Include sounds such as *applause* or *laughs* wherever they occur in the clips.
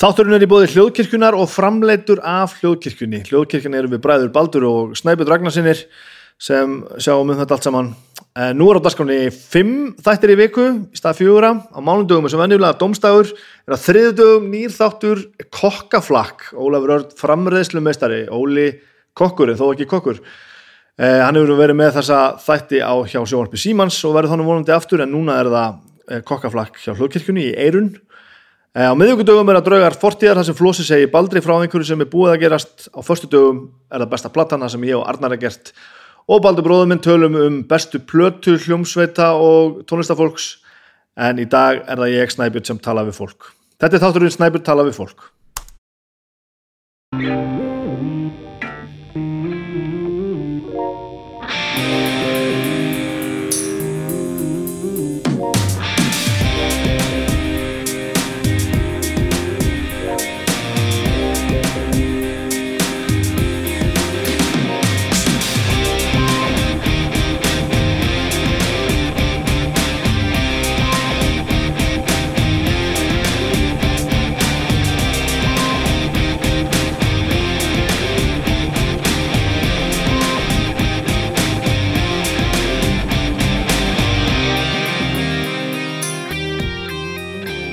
Þátturinn er í bóði hljóðkirkjunar og framleitur af hljóðkirkjunni. Hljóðkirkjun eru við bræður Baldur og Snæbjörn Ragnarsinnir sem sjáum um þetta allt saman. En nú er á dasgráni fimm þættir í viku í stað fjóra. Á mánundögum sem venjulega domstægur er að þriðdögum nýr þáttur kokkaflakk. Ólafur Örd framreiðslu meistari, Óli kokkur en þó ekki kokkur. Eh, hann hefur verið með þessa þætti á hjá sjónvarpi Símans og verið þannig vonandi aftur en núna er það eh, kokkaflakk hjá hljóðkirkjunni í Eirun. Eh, Á miðvíkudögum er að draugar fortíðar þar sem Flósi segi baldri frá einhverju sem er búið að gerast. Á förstu dögum er það besta platan þar sem ég og Arnar er gert. Og Baldur bróður minn tölum um bestu plötu, hljómsveita og tónlistafólks en í dag er það ég Snæbjörn sem tala við fólk. Þetta er þátturinn Snæbjörn tala við fólk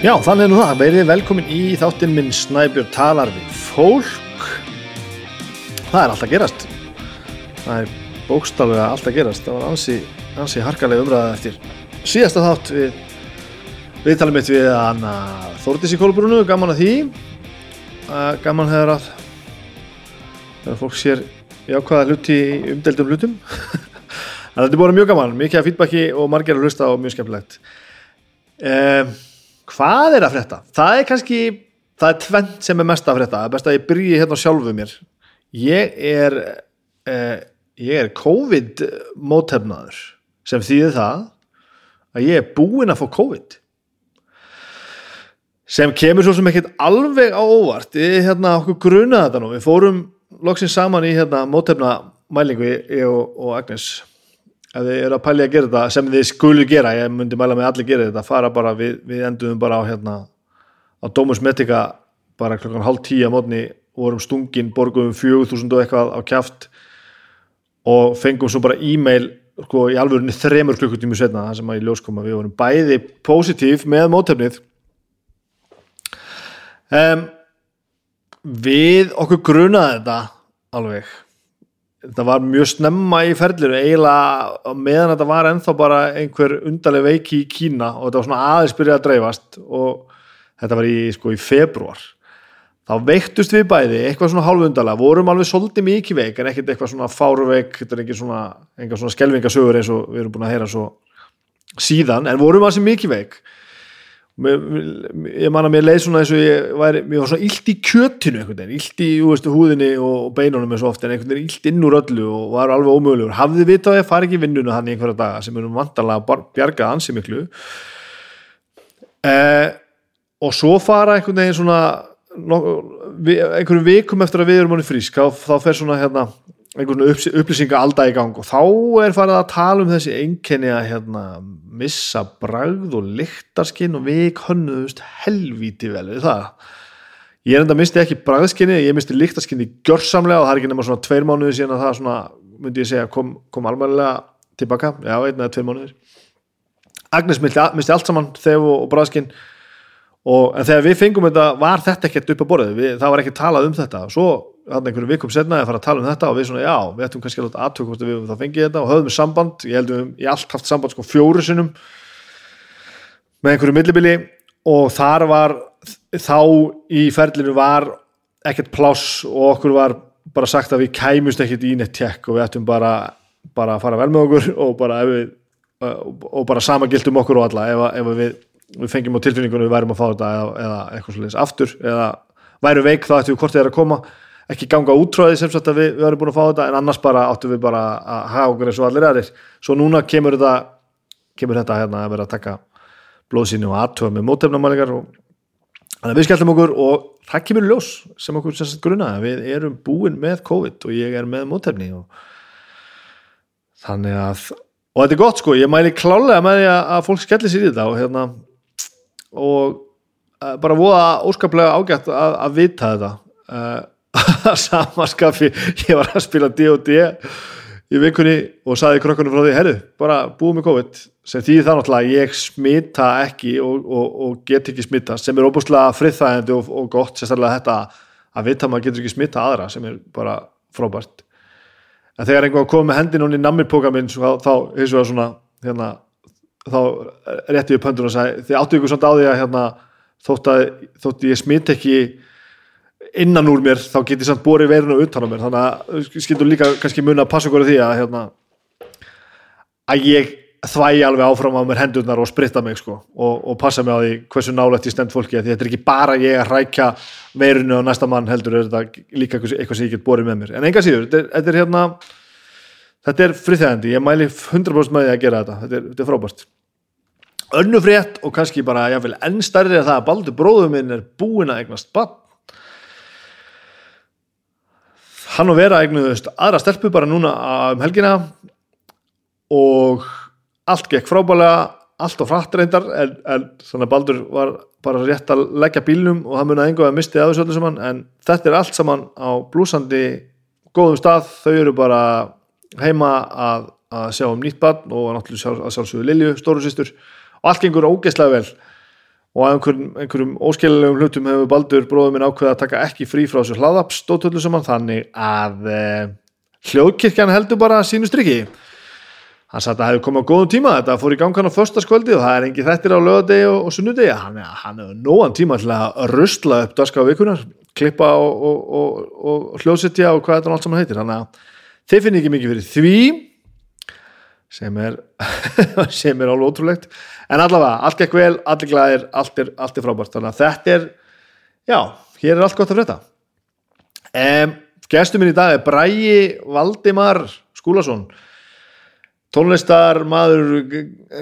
Já, þannig nú það, verið velkomin í þáttinn minn Snæbjörn talar við fólk. Það er alltaf gerast. Það er bókstaflega alltaf gerast. Það var ansi, ansi harkalega umræða eftir síðasta þátt við við talum eitt við Anna Þórdís í Kólubrúnu, gaman að því. Gaman hefur að þegar fólk sér jákvæða hluti umdeldum hlutum. *laughs* Þetta er búin mjög gaman. Mikið að feedbacki og margir að hlusta og mjög skemmtilegt. Um, hvað er að frétta? það er kannski, það er tvent sem er mest að frétta, það er best að ég byrji hérna sjálfu mér. Ég er uh, ég er COVID mótefnaður sem þýðir það að ég er búinn að fá COVID. Sem kemur svo sem ekkert alveg á óvart. Við hérna okkur grunaði þetta nú. Við fórum loksins saman í hérna mótefna mælingu ég og, og Agnes ef þið eru að pæli að gera þetta sem þið skulu gera, ég myndi mæla með allir gera þetta fara bara, við, við enduðum bara á hérna á Domus Medica bara klokkan hálf tíu á mótni vorum stungin, borguðum fjögur þúsund og eitthvað á kjaft og fengum svo bara e-mail sko, í alvörunni þremur klukkutímu setna það sem að í ljós koma, við vorum bæði positív með mótefnið. Um, við okkur grunaði þetta alveg þetta var mjög snemma í ferðlir eiginlega meðan þetta var ennþá bara einhver undarleg veiki í Kína og þetta var svona aðeins byrjað að dreifast og þetta var í, sko, í februar þá veiktust við bæði eitthvað svona hálfu undarlega, vorum alveg svolítið mikið veik en ekkert eitthvað svona fáruveik þetta er ekki svona, svona skelvingasögur eins og við erum búin að heyra svo síðan en vorum alveg mikið veik ég man að mér leið svona eins og ég væri, mér var svona illt í kjötinu einhvern veginn, illt í veist, húðinni og beinunum eins og oft en einhvern veginn illt inn úr öllu og var alveg ómögulegur. Hafði vita að ég fari ekki í vinnuna hann í einhverja daga sem erum vantarlega bjargað ansi miklu. Eh, og svo fara einhvern veginn svona einhverjum vikum eftir að við erum manni frísk þá, þá fer svona hérna einhvern upplýsinga alltaf í gang og þá er farið að tala um þessi einkenni að hérna, missa bragð og lyktarskinn og við konnuðust helvíti vel við það. Ég er enda að misti ekki bragðskinni ég misti lyktarskinni gjörsamlega og það er ekki nema svona tveir mánuði síðan að það svona myndi ég segja kom, kom alveg tilbaka. Já, einn eða tveir mánuðir. Agnes misti, allt saman þegar og, bragðskinn en þegar við fengum þetta var þetta ekkert upp á borðið. Það var ekki talað um þetta. Svo einhverju vikum setna að fara að tala um þetta og við svona já, við ættum kannski að láta aðtöku hvort við höfum það fengið þetta og höfðum samband, ég held um ég allt haft samband sko fjóru sinnum með einhverju millibili og þar var þá í ferlinu var ekkert pláss og okkur var bara sagt að við kæmust ekkert í neitt tjekk og við ættum bara, bara að fara vel með okkur og bara, við, og bara samagildum okkur og alla. Ef, ef við, við fengjum á tilfinningunum við værum að fá þetta eða, eða eitthvað svolítið aftur eða væru veik þá ættum við hvort þið er að koma ekki ganga útráði sem sagt að við, við varum búin að fá þetta en annars bara áttum við bara að hafa okkur eins og allir aðrir. Svo núna kemur þetta kemur þetta hérna að vera að taka blóðsýni og aðtöða með mótefnamælingar og þannig að við skellum okkur og það kemur ljós sem okkur sem sagt gruna við erum búin með COVID og ég er með mótefni og þannig að og þetta er gott sko, ég mæli klálega með því að fólk skellir sér í þetta og hérna og uh, bara voða óskaplega ágætt að, að vita þetta *laughs* samaskafi ég var að spila D&D í vikunni og saði krökkunum frá því herru, bara búið með COVID. Sem því það náttúrulega að ég smita ekki og, og, og get ekki smita sem er óbúslega friðþægandi og, og gott sérstaklega þetta að vita að maður getur ekki smita aðra sem er bara frábært. En þegar einhver kom með hendin hún í nammirpóka minn þá, þá eins og svona hérna, þá rétti ég upp höndun og sagði þið áttu ykkur samt á því að hérna, þótt að þótt ég smit ekki innan úr mér þá get ég samt borið verinu utan á mér. Þannig að skildur líka kannski mun að passa ykkur því að hérna, að ég þvægi alveg áfram á mér hendurnar og spritta mig sko og, og passa mig á því hversu nálægt ég stend fólki því þetta er ekki bara ég að rækja veirinu og næsta mann heldur er þetta líka eitthvað sem ég get borið með mér. En enga síður, þetta er, þetta er hérna þetta er friðþægandi, ég mæli 100% með því að gera þetta, þetta er, þetta er frábært. Önnu frétt og kannski bara ég vil enn stærri að það að baldur bróðum minn er búin að eignast bann hann og vera eignuðust aðra stelpu bara núna um helgina. Og allt gekk frábælega allt og frætt reyndar en, en þannig að Baldur var bara rétt að leggja bílnum og hann munið enga að misti aðeins öllu saman. En þetta er allt saman á blúsandi góðum stað, þau eru bara heima að, að sjá um nýtt barn og náttúrulega að sjálfsögðu Lilju, stóru sýstur og allt gengur ógeðslega vel og að einhverjum, einhverjum óskiljulegum hlutum hefur Baldur bróðum minn ákveða að taka ekki frí frá þessu hlaðaps stótöllu saman þannig að eh, hljóðkirkjan heldur bara sínu strikki hann sagði að það hefði komið á góðum tíma þetta fór í gangan á förstaskvöldi og það er engi þettir á lögadegi og, og sunnudegi. Hann, hann hefur nógan tíma til að rustla upp daska á vikunar, klippa og, og, og hljóðsetja og hvað þetta allt saman heitir, þannig að þeir finn ekki mikið fyrir því sem er *laughs* sem er alveg ótrúlegt. En allavega, allt gekk vel, allir glæðir allt er, allt er frábært, þannig að þetta er já, hér er allt gott að frétta. Um, gestur minn í dag er Bræi Valdimar Skúlason. Tónlistar, maður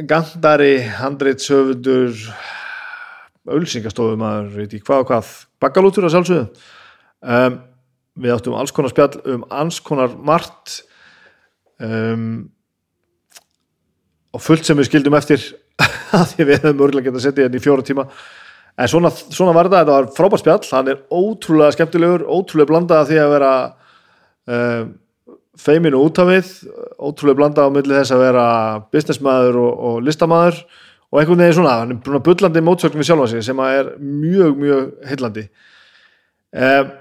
gandari, handreitshöfundur ölsingastofum maður, veit ég hvað og hvað. Bakalútur að sjálfsögðu. Um, við áttum alls konar spjall um alls konar margt. Um, og fullt sem við skildum eftir *laughs* að því við hefum örgulega getað að setja hérna í fjóra tíma. En svona, svona var þetta, þetta var frábært spjall hann er ótrúlega skemmtilegur, ótrúlega blandað að því að vera um, feimin og útafið ótrúlega blandað á milli þess að vera businessmaður og, og listamæður og einhvern veginn svona, hann er bruna bullandi mótsökn við sjálfa sig sem er mjög, mjög heillandi. Um,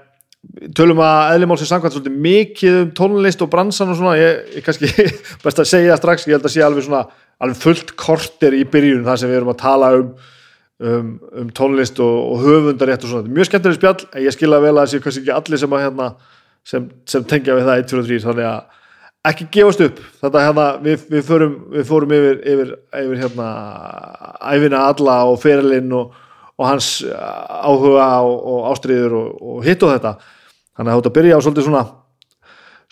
tölum að eðlimál sem samkvæmt svolítið mikið um tónlist og bransan og svona, ég, ég kannski *laughs* best að segja strax, ég held að sé alveg svona alveg fullt korter í byrjun þar sem við erum að tala um um, um tónlist og, og höfundarétt og svona, mjög skemmtileg spjall, en ég skilja vel að það sé kannski ekki allir sem að hérna sem, sem tengja við það 1, 2 og 3 þannig að ekki gefast upp. Þetta hérna, við, við, förum, við fórum yfir, yfir, yfir hérna æfina alla og ferilinn og, og hans áhuga og, og ástriður og, hitt og þetta. Þannig að ert að byrja á svolítið svona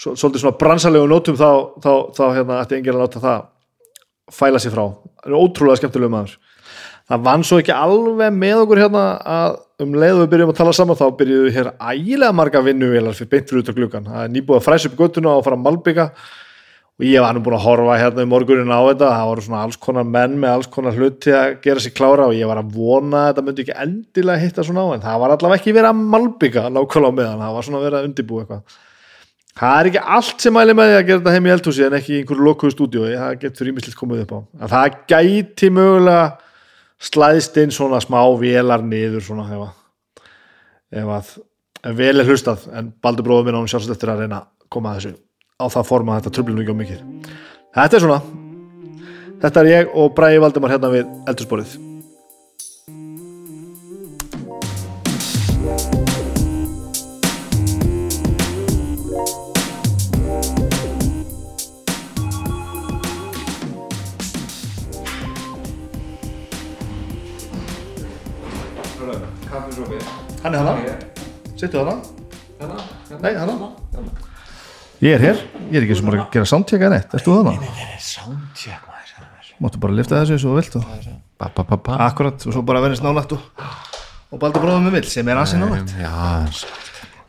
svolítið svona bransalegu nótum þá, þá, þá hérna ætti enginn að láta það fæla sér frá, það er ótrúlega skemmtilega maður. Það vann svo ekki alveg með okkur hérna að um leiðu við byrjum að tala saman þá byrjuðu hér ægilega marga vinnuvelar fyrir beint fyrir út á klukkan það er nýbúið að fræsa upp göttuna og fara að malbygga og ég var nú búin að horfa hérna í morgunin á þetta. Það voru svona alls konar menn með alls konar hluti að gera sér klára og ég var að vona að þetta myndi ekki endilega hitta svona á en það var allavega ekki verið að malbygga nákvæmlega meðan, það var svona verið að undibú eitthvað það er ekki allt sem mæli með því að gera þetta heim í eldhúsi en ekki í einhverju lokuðu stúdíu það getur ímislitt komið upp á. En það gæti mögulega slæðist inn svona smá vélar niður svona ef að, ef að ef vel er hlustað. En Baldur bróður minn á hún sjálfsagt eftir að reyna að koma að þessu á það forma þetta tröflinu ekki á mikið. Þetta er svona. Þetta er ég og Bræði Valdimar hérna við eldursporið hann er hana sittu hana nei hana ég er hér, ég er ekki sem að gera soundcheck eða neitt, erstu hana? Soundcheck maður máttu bara lifta þessu eins og þú vilt og ba, ba, ba, ba. akkurat og svo bara verðist nánætt og, og baldur bróðum með vill sem er ansi nánætt Já,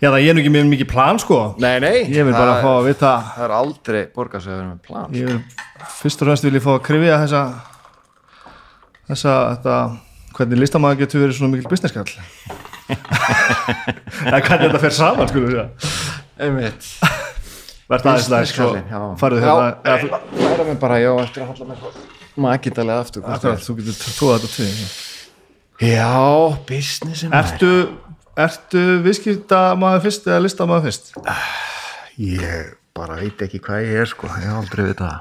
já það ég er nú ekki með mikið plan sko. Nei, nei. Ég vil bara fá að vita það er aldrei við erum með plan ég vil fyrst og fremst vil ég fá að krifja þessa þessa þetta, hvernig listamaður getur verið svona mikil businesskall *laughs* eða hvernig þetta fer saman segja. Einmitt. Verður aðeins það sko, hérna eða þú- Það er mér bara, já, eftir að halla með Makidalega aftur hvort Akkurat, þú getur tróða þetta til það er. Já, businessin maður. Ertu, ertu viðskipta maður fyrst eða lista maður fyrst? Ég bara veit ekki hvað ég er sko. Ég hef aldrei veit það.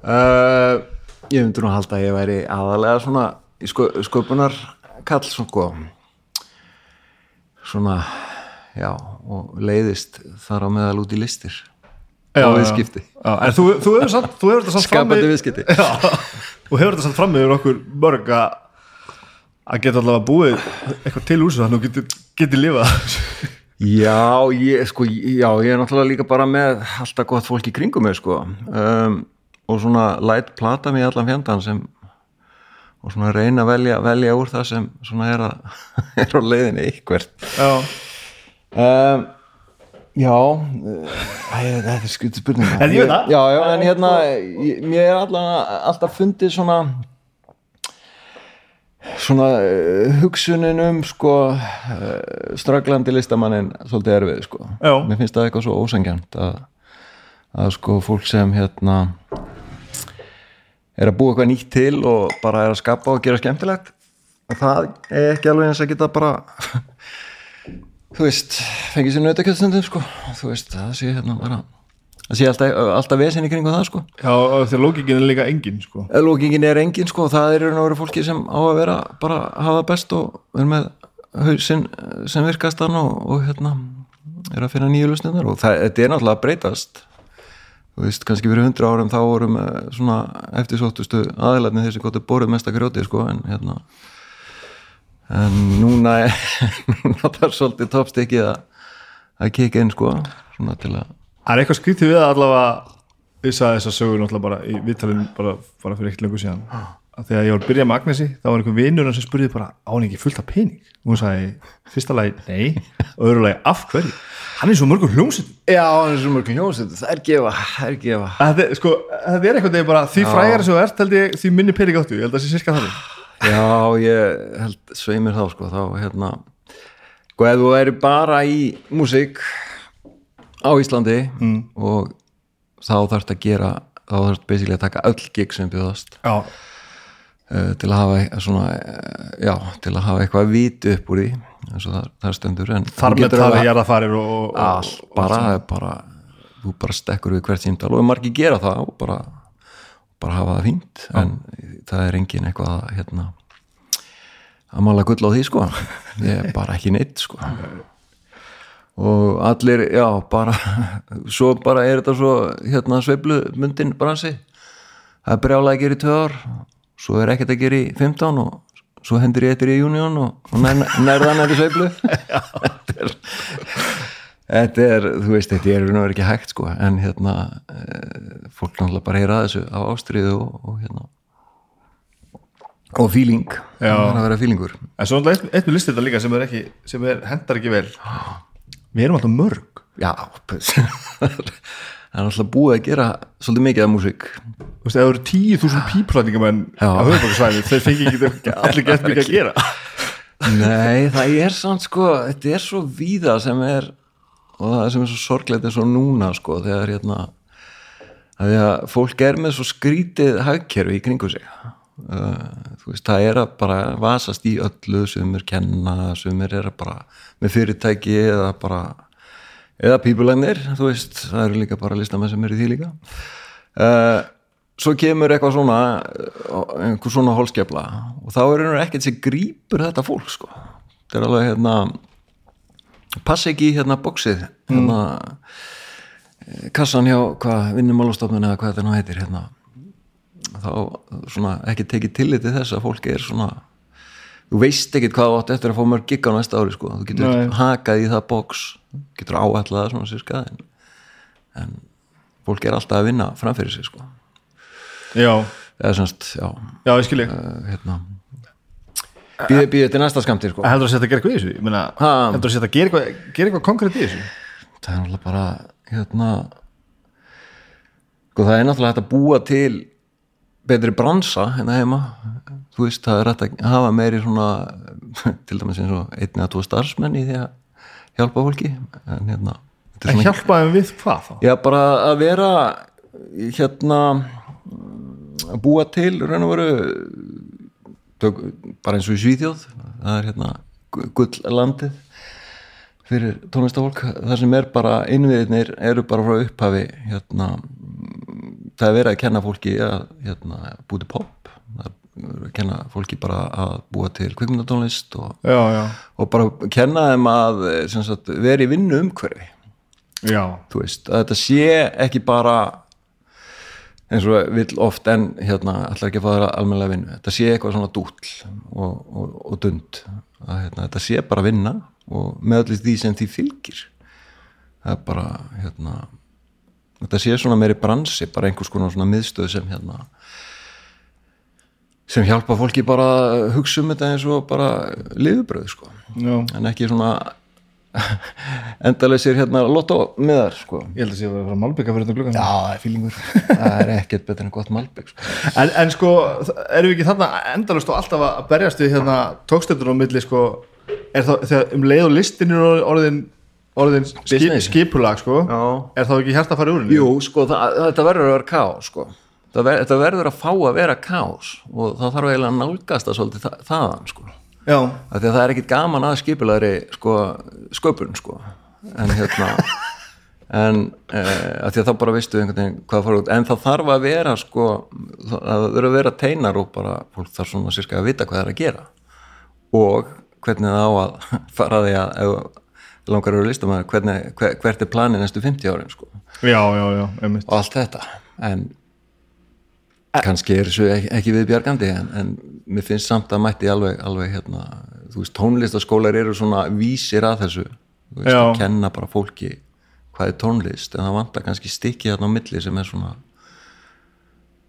Uh, Ég myndi nú halda að ég væri aðalega svona í sko, sköpunar kall sko svona já, og leiðist þar á meðal út í listir. Og viðskipti. Já, En þú, þú hefur samt, þú hefur þetta samt skapandi frammi viðskipti. Já, þú hefur þetta samt frammi yfir okkur mörg að geta allavega búið eitthvað til úr svo þannig að þú getur, getur lifað. Já, ég, sko, já, ég er náttúrulega líka bara með alltaf gott fólk í kringum mig, sko. Um, og svona læt plata mig allan fjandan sem og svona reyna að velja, velja úr það sem svona er, að, *laughs* er á leiðinni eitthvert Já, um, Já þetta er skutu spurning En ég veit það. Já, já, en hérna ég, mér er allan, alltaf fundið svona svona uh, hugsunin um sko uh, straglandi listamannin svolítið erfið sko Já. mér finnst það eitthvað svo ósangjant að, að sko fólk sem hérna er að búa eitthvað nýtt til og bara er að skapa og gera skemmtilegt. Og það er ekki alveg eins að geta bara *laughs* þú veist fengið sér nautakjöldstundum sko. Þú veist það sé hérna bara það sé alltaf, alltaf vesinn í kringum það sko. Já að lókingin er líka engin sko. lókingin er engin sko. Það eru náður fólki sem á að vera bara hafa best og vera með hausinn sem virkast hann og, og hérna er að finna nýju lusnindar og það, þetta er náttúrulega að breytast þú veist, kannski fyrir hundra árum þá vorum svona eftirsóttustu aðilarnir þessi gott að borðið mesta grjóti sko en hérna en núna er *laughs* núna það er svolítið toppstekið að að kika inn sko svona til að Það er eitthvað skrítið við að allavega ég sagði þess að sögur náttúrulega bara í viðtalinn bara, bara fyrir ekkert lengur síðan. Að þegar ég var að byrja með Agnesi þá var einhver vinnur sem spurði bara á hann ekki fullt af pening? Og hún sagði fyrsta lagi nei. Og öðru lagi af hverju? Hann er svo mörgum hljómsveitum Já, það er svo mörgum hljómsveit. Það er gefa, það er gefa þetta er, sko, er eitthvað þegar bara því frægar sem þú ert held ég því minni pening áttu. Ég held að það sé sirka þannig. Já, ég held sveimir þá sko, þá hérna sko, ef þú væri bara í músík á Íslandi mm. og þá þarfst að gera þá þarfst basically að taka öll gig sem bjóðast já, til að hafa svona, uh, já, til að hafa eitthvað viti upp úr því eins og það, það stendur en þar með það alveg- er jarðafarir og, og, all, bara, það er bara þú bara stekkur við hvert símtal og margir gera það og bara, bara hafa það fínt en það er engin eitthvað að, hérna að mála gull á því sko. *laughs* Ég er bara ekki neitt sko. Og allir, já, bara *laughs* svo bara er þetta svo hérna sveiflumundin bransi. Það er að gera í ár svo er ekkert að gera í 15 og svo hendur ég eittir í júnión og, og nær, nærðan í sveiflu. *laughs* Þetta er þú veist, þetta er nú ekki hægt sko, en hérna e, fólk náttúrulega bara heyra að þessu á ástriðu og, og hérna og feeling, Já. það er að vera feelingur. En svo náttúrulega eitt, eitt með listið þetta líka sem er ekki sem er, hendar ekki vel. Við erum alltaf mörg. Já, *laughs* það er náttúrulega búið að gera svolítið mikið af músík. Þú veist, ef það eru 10.000 píplætingamenn Já. á höfubókarsvæði, þeir fengi ekki *laughs* allir gett mikið að gera. Nei, það er samt sko þetta er svo víða sem er og það sem er svo sorglegt er svo núna sko, þegar hérna að því að fólk er með svo skrítið hagkerfi í kringu sig. Uh, þú veist, það er að bara vasast í öllu sem er kenna sem er bara með fyrirtæki eða bara eða pípulagnir, þú veist, það eru líka bara listamenn sem eru í því líka. Uh, svo kemur eitthvað svona uh, einhver svona holskefla og þá er einhver ekkert sem grípur þetta fólk sko, þetta er alveg hérna passa ekki hérna bóksið hérna eh, kassan hjá hvað vinnumálastofnun eða hvað þetta nú heitir hérna. Þá svona ekki tekið tillit til þess að fólk er svona þú veist ekkit hvað átt eftir að fá mörg gig á næsta ári sko, þú getur Nei. hakað í það bóks getur áætlað það svona sirka en, en fólk er alltaf að vinna framfyrir sig sko. Já, eða semst, já, já, ég skil ég. Uh, hérna. Býðið býði til næsta skamti sko. Heldur að setja að gera eitthvað í þessu? Ég meina, Ha. heldur að setja að gera eitthvað, gera eitthvað konkrétt í þessu? Það er náttúrulega bara hérna sko það er náttúrulega hægt að búa til betri bransa hérna heima. Þú veist, það er hægt að hafa meiri svona *laughs* til dæmis eins og einn eða tvo starfsmenn í því að hjálpa fólki en hérna En hjálpaðum við hvað þá? Já, bara að vera hérna að búa til raun og veru tök, bara eins og í Svíþjóð það er hérna gulllandið fyrir tónlistafólk það sem er bara innviðinir eru bara frá upphafi hérna það er verið að kenna fólki að hérna, búið til pop það er kenna fólki bara að búa til kvikmyndatónlist og, og bara kenna þeim að sem sagt, vera í vinnu umhverfi. Já, þú veist, að þetta sé ekki bara eins og vill oft en hérna, allar ekki að fá þeirra almennilega vinnu, þetta sé eitthvað svona dúll og, og, og dund. Að hérna, þetta sé bara vinna og með allir því sem því fylgir. Það er bara hérna, þetta sé svona meiri bransi, bara einhvers konar svona miðstöð sem hérna sem hjálpa fólki bara að hugsa um þetta eins og bara liðubröð sko en ekki svona *laughs* endaleysir hérna lotto miðar sko Ég held að sé að vera malbygga fyrir þetta gluggan Já, það er fílingur það er ekkert betur en gott malbygg sko. en, en sko, erum við ekki þarna endalust og alltaf að berjast við hérna tókstöður á milli sko er þá, þegar um leið og listin er orðin orðin skip, skipulag sko Já. er þá ekki hérst að fara úr henni? Jú, sko, það, þetta verður að vera kás sko. Það ver, þetta verður að fá að vera kás og það þarf eiginlega að nálgast það svolítið þa þaðan sko. Já, Af því að það er ekkit gaman að skipulagri sko, sköpun sko. en hérna *laughs* en eh, að því að þá bara veistu einhvern veginn hvað fara út. En það þarf að vera sko, það það þurfa að vera teinar og bara fólk þarf svona sérska að vita hvað það er að gera. Og hvernig það á að *laughs* fara að því að ef langar að vera listamæður hvernig, hver, hvert er planið næstu 50 árin sko? Já, já, já, einmitt. Og allt þetta. En kannski er þessu ekki, ekki viðbjargandi en, en mér finnst samt að mætti alveg, alveg hérna, þú veist, tónlistaskólar eru svona vísir að þessu þú veist, Já. að kenna bara fólki hvað er tónlist, en það vantar kannski stikki þarna á milli sem er svona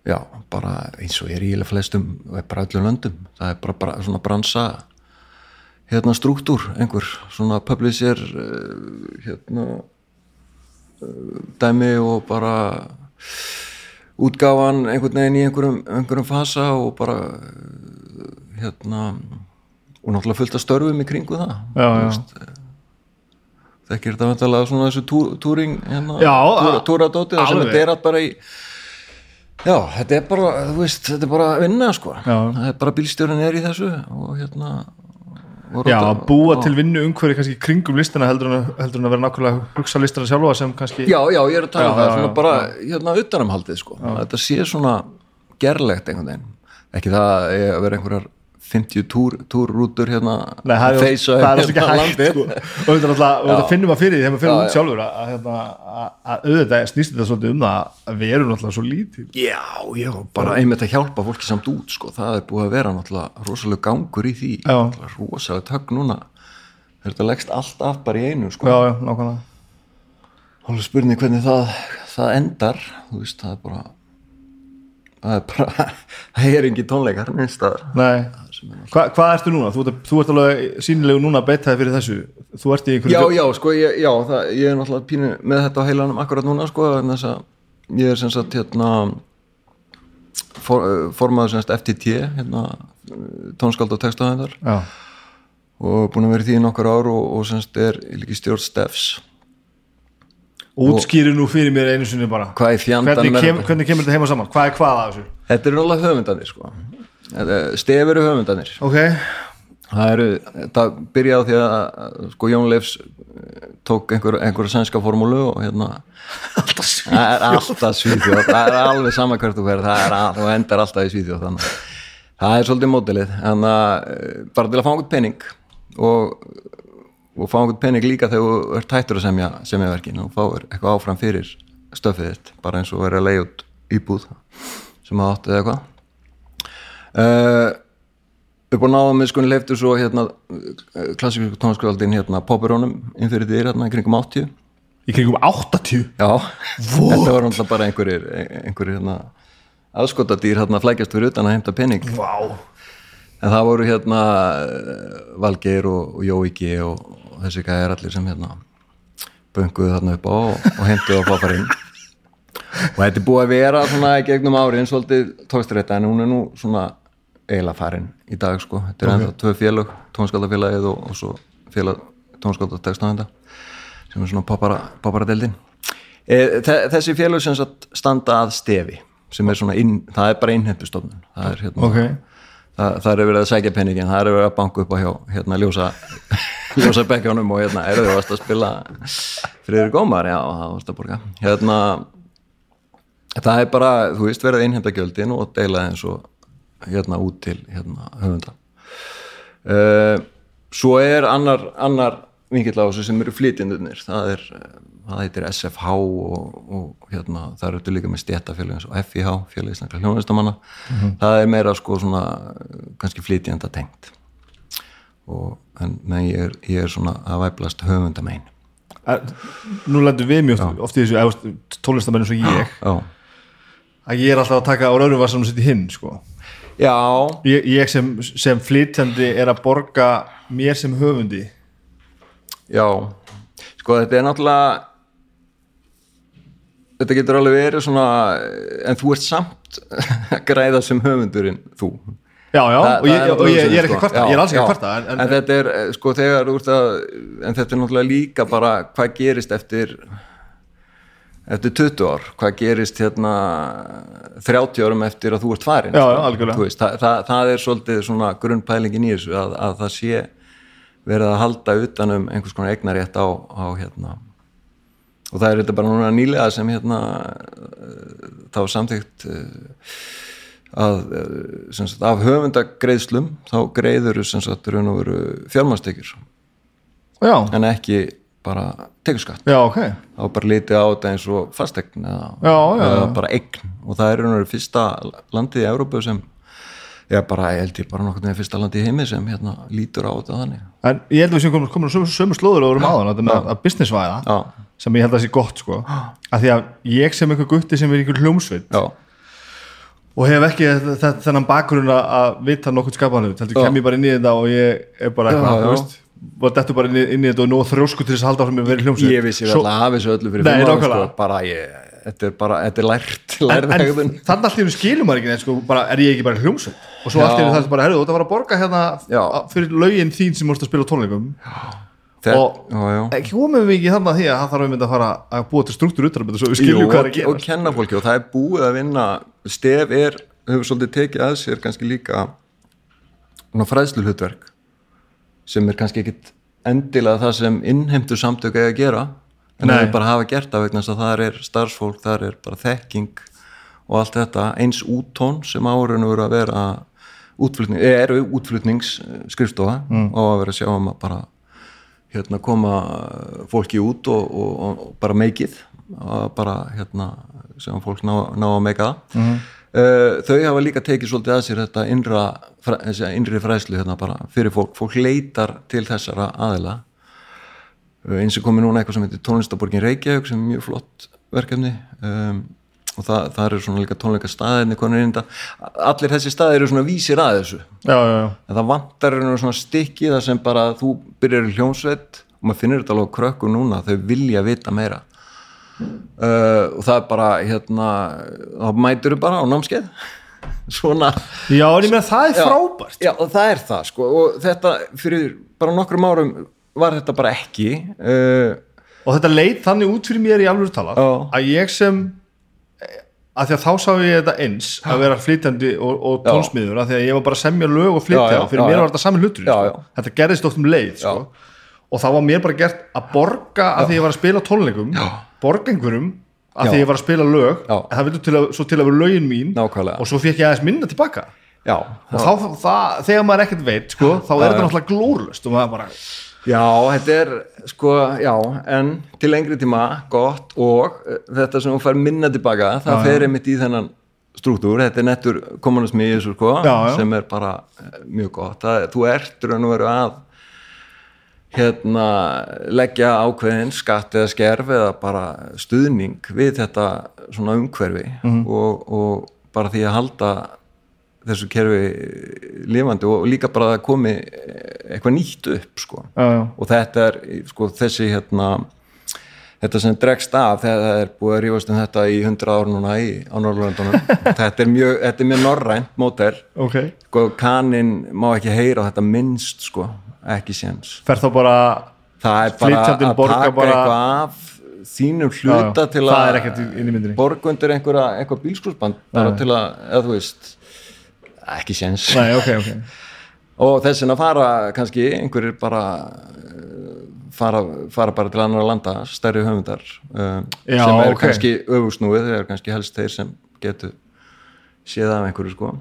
já, bara eins og er í eiginlega flestum, og er bara öllum löndum það er bara, bara svona bransa hérna struktúr, einhver svona publisher eh, hérna dæmi og bara útgáfan einhvern veginn í einhverjum, einhverjum fasa og bara hérna og náttúrulega fullt af störfum í kringu það Já, já. veist, eh, þekkir þetta vantalega svona þessu tú, túring hérna, túradóti það sem þetta er allt bara í já, þetta er bara, þú veist, þetta er bara vinna sko, Já. það er bara bílstjórin er í þessu og hérna Já, að búa og- til vinnu umhverfi kannski kringum listina heldur en, að- heldur en að vera nákvæmlega hugsa listina sjálfa sem kannski Já, já, ég er að tala Já, um það, já, svona já, bara hérna utanumhaldið sko, að þetta sé svona gerlegt einhvern veginn, ekki það að vera einhverjar 50 túr, túrrútur hérna Nei, það er, er alls ekki hérna hægt sko. og þetta finnum að fyrir því þegar maður fyrir út já. sjálfur að, að, hérna, að, að auðvitað snýst þetta svolítið um það að við erum náttúrulega svo lítið Já, já, bara einmitt að hjálpa fólki samt út sko, það er búið að vera náttúrulega rosalega gangur í því, rosalega tökk núna, þetta leggst allt af bara í einu sko, Já, já, nákvæmlega. Alveg spurning hvernig það, það endar, þú veist, það er bara það er bara *laughs* það er engin tónleikar minnstaðar Nei, Hva, hvað ertu núna? Þú ert, þú ert alveg sýnilegu núna að beita þig fyrir þessu Þú ert í einhverju Já, já, sko, ég, já, það, ég er náttúrulega pínu með þetta á heilanum akkurat núna, sko, en þess að ég er sem sagt, hérna for, eh, formaður sem sagt FTT, hérna tónskáld og textahændar já. og búin að vera í því í nokkur ár og, og sem sagt er líki stjórn Steffs Útskýri nú fyrir mér einu sinni bara er hvernig, er kem, hvernig kemur þetta heima saman? Hvað er hvað að þessu? Þetta eru náttúrulega höfundanir, sko Stef eru höfundanir Ok, Það eru, það byrjaði á því að sko Jón Leifs eh, tók einhver, einhverja sænska formúlu og hérna það er alltaf svíþjóð. Það er alveg sama hvert þú verð er og endar alltaf í svíþjóð þannig. Að það er svolítið mótilið en að eh, bara til að fá einhvern pening og, og fá einhvern pening líka þegar þú ert hættur að semja semja verkin og fáir eitthvað áfram fyrir stöfið þitt, bara eins og verið að leiða út íbúð sem það átti eða eitthvað uh, upp á náðum með sko leiftu svo hérna klassísku tónskvöldin hérna Popperónum inn fyrir því hérna í kringum 80 í kringum 80 já, þetta var náttúrulega bara einhverjir einhverjir hérna aðskotadýr hérna flækjast fyrir utan að heimta penning Vá, en það voru hérna eh, Valgeir og, og Jóiki og, og þessi gæðir allir sem hérna bönguðu þarna upp á og, og heimtuðu á fáfarinn og þetta er búið að vera svona gegnum árin svolítið tókstrætta en hún er nú svona eiginlega farin í dag sko. Þetta er ennþá tvö félög, tónskaldafélagið og, og svo félag tónskaldafélagið sem er svona poppara, poppara e, þessi félög sem standa að stefi sem er svona, inn, það er bara innhendustofnun það er hérna ok. Það, það er verið að sækja penningin, það er verið að banka upp á hjá hérna ljósa *laughs* ljósa bekkjónum og hérna eru þau varst að spila friður gómar, já, það varst að borga. Hérna það er bara, þú veist, verið einhenda gjöldin og deila eins og hérna út til hérna höfunda uh, svo er annar, annar vingill á þessu sem eru flytjendunir það er, það heitir SFH og, og hérna, það eru þetta líka með stjættafélag eins og FIH, félag íslenska hljóðvistamanna það er meira sko svona kannski flytjenda tengt og en, ég er, ég er svona að væplast höfundamein Er- nú lendur við mjög oft, oft í þessu tólestamenn eins og ég. Já, að ég er alltaf að taka á raurum vassanum sitt í hinn sko. Já, ég, ég sem, sem flytjandi er að borga mér sem höfundi. Já. Sko þetta er náttúrulega þetta getur alveg verið svona en þú ert samt að græða sem höfundurinn þú. Já, já, Það- og, ég, það og ég, ég er ekki sko. kvarta Já, ég er alls ekki kvarta en, en, en, þetta er sko þegar þú ert að en þetta er náttúrulega líka bara hvað gerist eftir eftir 20 ár, hvað gerist hérna 30 árum eftir að þú ert farin Já, sko. já, algjörlega. Þú veist, það, það, það er svolítið svona grunnpælingin í þessu að, að það sé verið að halda utanum einhvers konar eignarétt á, á hérna og það er þetta bara núna nýlega sem hérna þá samþykkt eh, að eh, sem sagt, af höfundagreiðslum þá greiður já, en ekki bara tekjuskatt. Já, ok. Þá er bara litið á þetta eins og fastegn eða, Já, já, eða já. bara eign. Og það er veru fyrsta landið í Európu sem Já, bara, ég held ég bara nokkurn veginn fyrsta landi í heimi sem hérna lítur á þetta þannig. en ég held að við séum komin, komin á sömu, slóður og vorum áðan þetta með að businessvæða sem ég held að sé gott sko. Að því að ég sem einhver gutti sem er einhver hljómsveit já, og hef ekki þe- þennan bakgrunn að- að vita nokkuð skapanhut heldur Já. kem ég bara inn í þetta og ég er bara eitthvað, þú veist og dettur bara inn í, inn í þetta og nóg þrjósku til þess að halda áfram með verið hljómsveit ég vissi alltaf af þessu öllu fyrir árum, nákvæmlega. sko, bara ég, þetta er bara, þetta er lært, en, lærð en hegðun. þannig allir skilum maður ekki neitt sko, bara, er ég ekki bara hljómsveit og svo Já. allir það er bara, herru, þú ert að fara að borga hérna Já. fyrir lögin þín sem múst að spila tónleikum Þetta- og- já, já. ekki komum við ekki þannig að því að það þarf einmitt að fara að búa til struktúr utan um þetta svo við sem er kannski ekkit endilega það sem innheimtu samtök eiga að gera en það er bara að hafa gert það vegna þess að það er starfsfólk, það er bara þekking og allt þetta, eins úttón sem árun voru að vera útflutning, eða eru útflutningsskrifstofa mm. og að vera að sjá um að bara hérna koma fólki út og, og, og bara meikið bara hérna sem fólk ná, ná að meika það mm þau hafa líka tekið svolítið að sér þetta innra, þessi innri fræslu hérna bara fyrir fólk, fólk leitar til þessara aðila. Uh, eins og komið núna eitthvað sem heitir tónlistaborgin Reykjavík sem er mjög flott verkefni. Um, og það, það eru svona líka tónleika staðinni konur inn allir þessi staðir eru svona vísir að þessu. Já, já, já. en það vantar svona stykki þar sem bara þú byrjar í hljómsveit og maður finnir þetta alveg á krökkum núna þau vilja vita meira uh, og það er bara hérna þá mætur þau bara á námskeið *laughs* svona já, en ég meina það er Já. frábært já og það er það sko og þetta fyrir bara nokkrum árum var þetta bara ekki uh, og þetta leit þannig út fyrir mér í alveg tala Já. að ég sem að því að þá sá ég þetta eins að vera flytjandi og, og tónsmiður að því að ég var bara að semja lög og flytja Já, já, fyrir já, mér já. var þetta sami hlutur Já, sko. já. þetta gerðist oft um leið sko. og þá var mér bara gert að borga að því ég var að spila tónleikum Já. Borga einhverjum að Já. því ég var að spila lög Já. en það vildur til að, svo til að vera lögin mín Nákvæmlega. og svo fekk ég aðeins minna tilbaka. Já, og þá, það, þegar maður ekkert veit sko, þá er þetta náttúrulega glórlust og maður bara, já, þetta er sko, já, en til lengri tíma gott og uh, þetta sem þú fær minna tilbaka, það fer einmitt í þennan struktúr, þetta er nettur kommunismi í þessu sko, sem er bara uh, mjög gott, það, þú ert raun og veru að hérna leggja ákveðin skatt eða skerf eða bara stuðning við þetta svona umhverfi Mhm. og, og bara því að halda þessu kerfi lifandi og líka bara að komi eitthvað nýtt upp sko. Já, já, og þetta er sko þessi hérna þetta sem dregst af þegar það er búið að rífast um þetta í 100 ár núna í, á Norrlöndunum *laughs* þetta er mjög, þetta er mjög norrænt mótel ok. Sko kanin má ekki heyra á þetta minnst sko, ekki séns. Fer þá bara það er bara að taka bara- eitthvað af þínum hluta Já, til að borga undir einhverja, eitthvað bílskúrsband bara til að, eða þú veist ekki séns. Nei, ok, ok. *laughs* Og þess vegna fara kannski einhverjir bara eh, fara, fara bara til annar landa stærri höfundar uh, Já, sem er ok. kannski öfusnúið þeir eru kannski helst þeir sem getur séð af einhverju sko.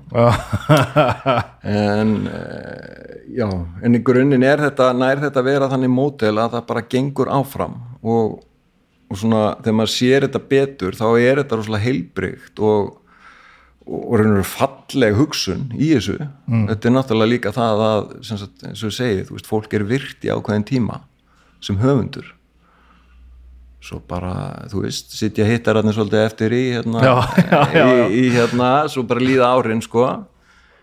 En uh, já, en í grunninn er þetta nær þetta að vera þannig mótel að það bara gengur áfram og, og svona þegar maður sér þetta betur þá er þetta rosalega heilbrygt og og raunveru falleg hugsun í þessu. Þetta er náttúrulega líka það að sagt, eins og ég segi, þú veist, fólk er virt í ákveðin tíma sem höfundur svo bara, þú veist sitja hittararnir svolítið eftir í hérna, Já, já, já. Í, í hérna svo bara líða árin, sko.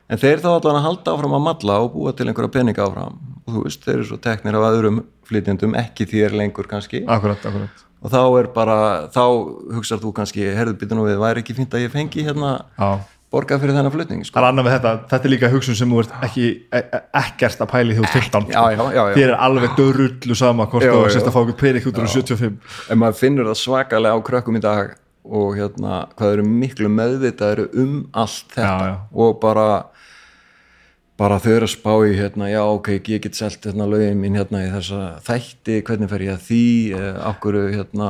En þeir þá allan að halda áfram að malla og búa til einhverja peninga áfram. Og þú veist, þeir eru svo teknir af öðrum flytjendum, ekki þér lengur kannski. Akkurat, akkurat. Og þá er bara, þá hugsar þú kannski, herðu býta nú við, væri ekki fínt að ég fengi hérna já borga fyrir þennan flutning sko. Er þetta, þetta er líka hugsun sem þú ert ekki, e e ekkert að pæli því þú ert 15 Já, já, já, já. Þér er alveg dörrullu sama hvort þú sérst að fá okkur pening út úr 75 en maður finnur það svakalega á krökkum í dag og hérna, hvað eru miklu meðvitaðir um allt þetta Já, já. og bara bara þau eru að spá í hérna, já ok, ég get selt hérna lögin mín hérna í þessa þætti, hvernig fer ég að því eh, okkur hérna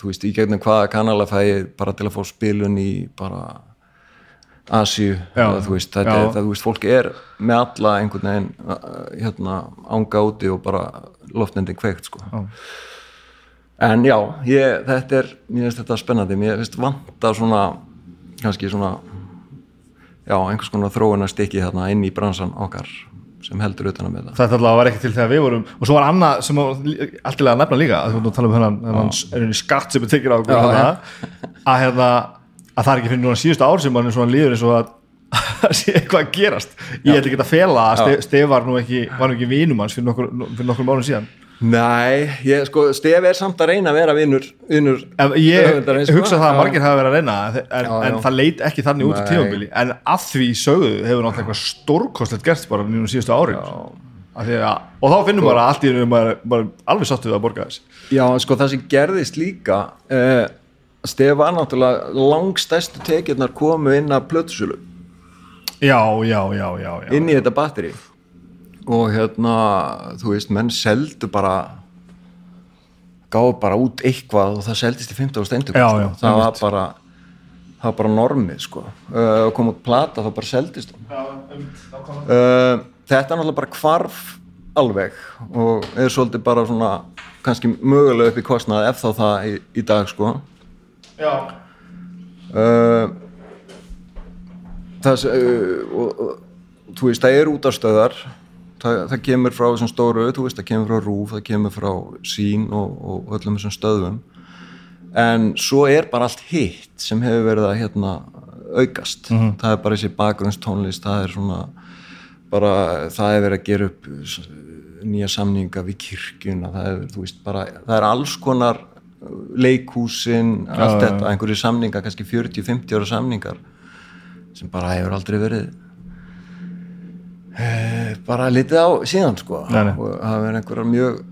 þú veist, í gegnum hvaða kanala fæ ég bara til að fá spilun í bara eða, þú veist, þetta er, þú veist, fólk er með alla einhvern veginn uh, hérna, ánga úti og bara loftendin kveikt, sko. Já. en já, ég, þetta er mér finnst þetta spennandi, mér finnst vanta svona, kannski svona já, einhvers konar þróunar stikki þarna inn í bransan okkar sem heldur utan að með það Þetta alltaf var ekki til þegar við vorum og svo var annað sem var lí- allt í lagi að nefna líka að þú að tala um hennan, er skatt sem er tekið á okkur hérna, að, hérna, að það er ekki fyrir núna síðustu ár sem mann er líður eins og að *laughs* að sé eitthvað að gerast. Ég ætla ekki að fela að Stef, var nú ekki var nú ekki vinum hans fyrir nokkur, fyrir nokkur mánu síðan Nei, ég, sko, Stef er samt að reyna að vera vinnur, ég sko. hugsa það að margir hafa verið að reyna en, Já, en já. það leit ekki þannig út í Nei. tímabili en að því sögðu hefur náttúrulega eitthvað stórkostlegt gerst bara nýjum síðustu að, og þá finnum maður að allt í einu maður, maður alveg sáttu við að borga þess Já, sko það sem gerðist líka uh, Stef var náttúrulega langstæstu tekjurnar komu inn að plötusölu já, já, já, já, já. inn í þetta batteri og hérna, þú veist, menn seldu bara gáðu bara út eitthvað og það seldist í 15 stendur Já, sko. já, það var bara það var bara normið sko. Uh, kom út plata þá bara seldist hún. Uh, þetta er náttúrulega bara hvarf alveg og er svolítið bara svona kannski mögulega upp í kostnað ef þá það í, í dag sko. Já. uh, það uh, og, og, þú veist, það er útastöðar það, það kemur frá þessum stóru þú veist, það kemur frá Rúf, það kemur frá Sín og, og öllum þessum stöðum en svo er bara allt hitt sem hefur verið að hérna aukast, það er bara þessi bakgrunnstónlist, það er svona bara, það er verið að gera upp s- nýja samninga við kirkjuna, það er, þú veist, bara það er alls konar leikhúsin, allt þetta, einhverju samninga kannski 40-50 ára samningar sem bara hefur aldrei verið bara litið á síðan sko. Nei, nei. og það verið einhverjar mjög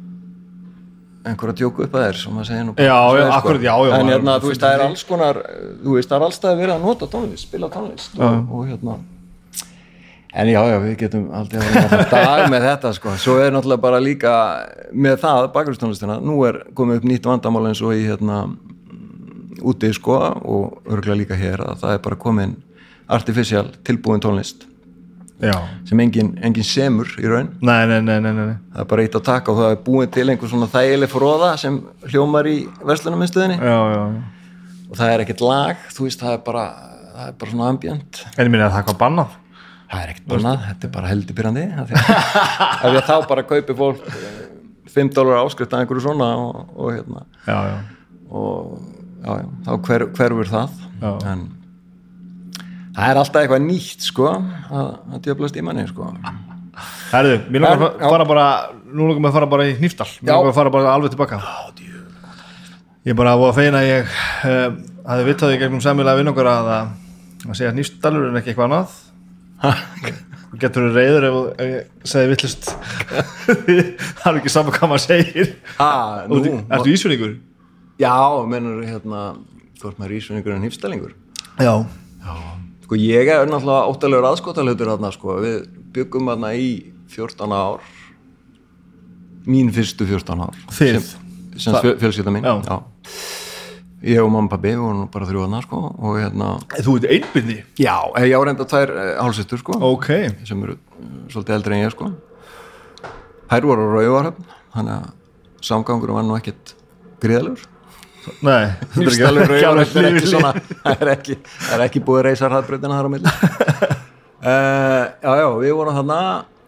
einhverja djóku upp að þér sem maður segja nú Já, já, er, akkurat, já, já, en hérna, þú veist, það er alls konar þú veist, það er allstað verið að nota tónlist spila tónlist og, og hérna. En já, já, við getum aldrei að vera dag með þetta sko, svo er náttúrulega bara líka með það, bakgrunnstónlistina nú er komið upp nýtt vandamál eins og í hérna úti sko og örgulega líka hér að það er bara komin artificial tilbúin tónlist já. sem engin, engin semur í raun Nei, nei, nei, nei, nei, nei. það er bara eitt að taka og það er búin til einhver svona þægileg fróða sem hljómar í já. og það er ekkert lag, þú veist, það er bara það er bara svona ambient En ég minna að það er hvað bannað það er ekkert bannað, þetta er bara heldibyrjandi af því að, af þá bara kaupi fólk eh, 5 dólar áskrift að einhverju svona og, og hérna Já, já, og já, þá hver, hverfur það Já. en það er alltaf eitthvað nýtt sko að, að djöflast í manni sko. Herðu, mér langar að fa- fara bara nú langar maður að fara bara í Hnífdal. Mér Já. langar að fara bara alveg tilbaka. Ég er bara að feina að ég um, hafði vitað í gegnum sammilega vinn okkur að að segja Hnífdalur en ekki eitthvað annað. Þú getur þú reyður ef, ég segi vittlust *laughs* það er ekki saman hvað maður segir. Ah, Þú- Ertu ísvinningur? Já, mennur hérna hvort maður er ísvinningur en hýfstælingur Já Sko ég er náttúrulega óttalegur aðskotalutur þarna sko, við byggum þarna í 14 ár. Mín fyrstu 14 ár. Þið? sem, sem fjö- fjölskylda mín Já. Ég og mamma og pabbi, við vorum bara þrjú þarna sko, og hérna Þú ert einbyrði? Já, eh, ég á reynda tvær uh, hálsistur sko, Ok. Sem eru svolítið eldri en ég sko. Þær voru á rauvaröfn þannig að samgangur var nú ekkit gríðalur Nei, þetta er ekki alveg er ekki svona það er ekki, það er ekki búið að reysa hraðbreytina þar á milli. Uh, *laughs* Já, já, við vorum þarna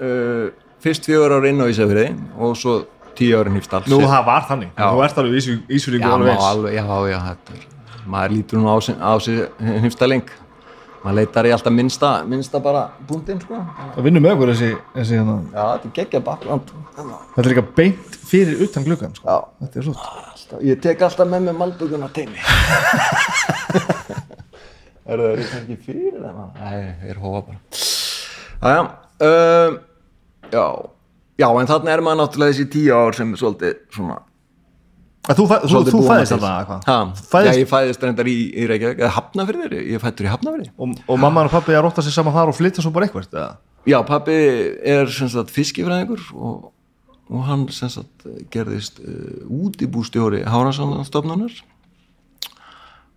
uh, fyrst fjögur ár inn á Ísafriði og svo tíu árin hýfstall Nú, það var þannig. Já. Þú ert alveg ísvinningur já, alveg já, já, þetta er maður lítur nú á, sig- sig hýfstalling maður leitar í alltaf minnsta minnsta bara búndin, sko Það vinnur með okkur þessi, þessi hérna. Já, þetta er geggja bakland Þetta er líka beint fyrir utan gluggan sko. Já. Þetta er svo alltaf, Ég tek alltaf með mig malduguna *laughs* teimi Er það ekki fyrir það? Nei, ég er hófa bara Æja, um, já Já, en þarna er maður náttúrulega þessi tíu ár sem er svolítið svona Þú, þú, þú fæðist? Ha, Fæðist- Já, ég fæðist reyndar í, í Reykjavík eða Hafnafyrðir, ég fættur í Hafnafyrði Og, og mamma og pappi að rótta sig saman þar og flytja svo bara eitthvað eða? Já, pappi er sagt fiskifræðingur og, og hann sagt gerðist uh, útibústjóri Háranssonstofnunar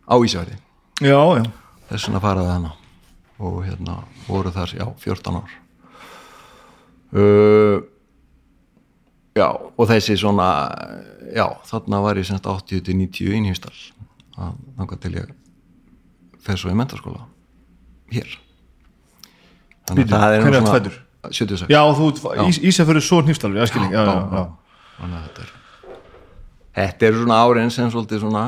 á Ísafjörði Já, já. Þess vegna faraði hana og hérna voru þar, já, 14 ár. Uh, já, og þessi svona já, þarna var ég semst 80 til 90 í Nýstall að þangað til ég fer svo í mentaskóla hér. Þannig Bíddu, hvenær ertu fæddur? 76 Já, þú ís, Ísafjörður svo hnífstalur, já, skilning já, já, já. þannig að þetta er þetta er svona árin sem svolítið svona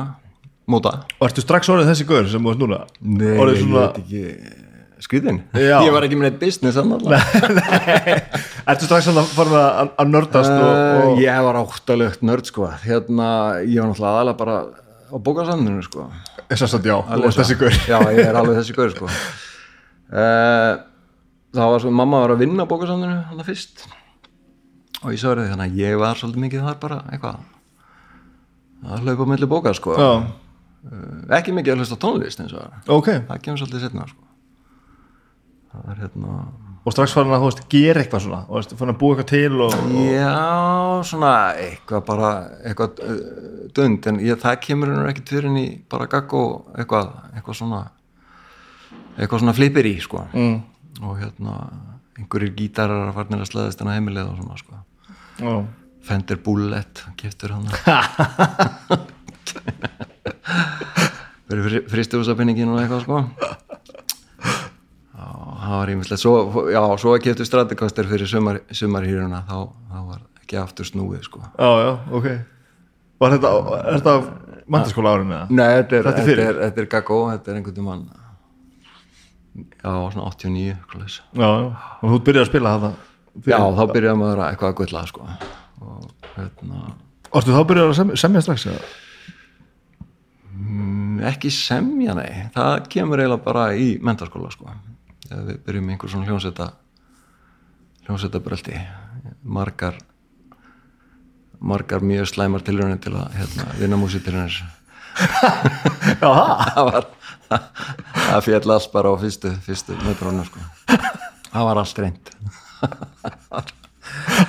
móta. Og ertu strax orðið þessi gaur sem þú ert núna? Nei, Orðið ég svona, veit ekki skriðin, Já. ég var ekki með neitt business að ertu strax að fara að, að nördast og, og... Uh, ég var áttalegt nörd sko. Hérna, ég var náttúrulega aðalega bara á bókasamninu sko. Þess að já, Að þessi gaur. Já, ég er alveg þessi gaur sko. Uh, það var svo, mamma var að vinna á bókasamninu hann fyrst. Og ég sagði þannig að ég var svolítið mikið þar bara eitthvað að hlaupa á milli bóka sko. Já, uh, ekki mikið að hlusta tónlist eins og það ok. Það kemur svolítið setna sko. það er hérna Og strax farin að, þú veist, gera eitthvað svona og farin að búa eitthvað til og, og... Já, svona eitthvað bara eitthvað dund en ég, það kemur hennar ekki fyrir í bara gagg og eitthvað, eitthvað svona eitthvað svona flipir í sko mm. og hérna einhverjir gítarar að farnir að sleðast hennar heimilið og svona sko Já. Fender Bullet, keftur hann *laughs* fyrir fristihúsapinningin og eitthvað sko það var ímislegt svo, já, svo að keftu Stratocaster fyrir sumar, sumarhýruna þá, þá var ekki aftur snúið sko. Já, já, ok. Var þetta, er þetta mæntaskóla árinu eða? Nei, þetta er, Þetta er þetta er, þetta er gaggó, þetta er einhvern tímann já, svona 89 eitthvað leys. Já, já, og þú byrjar að spila það Já, þá byrjaði maður að eitthvað að gulla sko. Og hérna Varstu þá byrjar að semja, semja strax eða? mm, ekki semja, nei. Það kemur eiginlega bara í mentaskóla sko þegar við byrjum í einhver svona hljónsetta hljónsetta bröldi margar margar mjög slæmar tilraunin til að hérna, vinna músitilraunir *laughs* Já, það? það var það fjall allt bara á fyrstu, fyrstu metrónu sko. Það var allt reynd *laughs*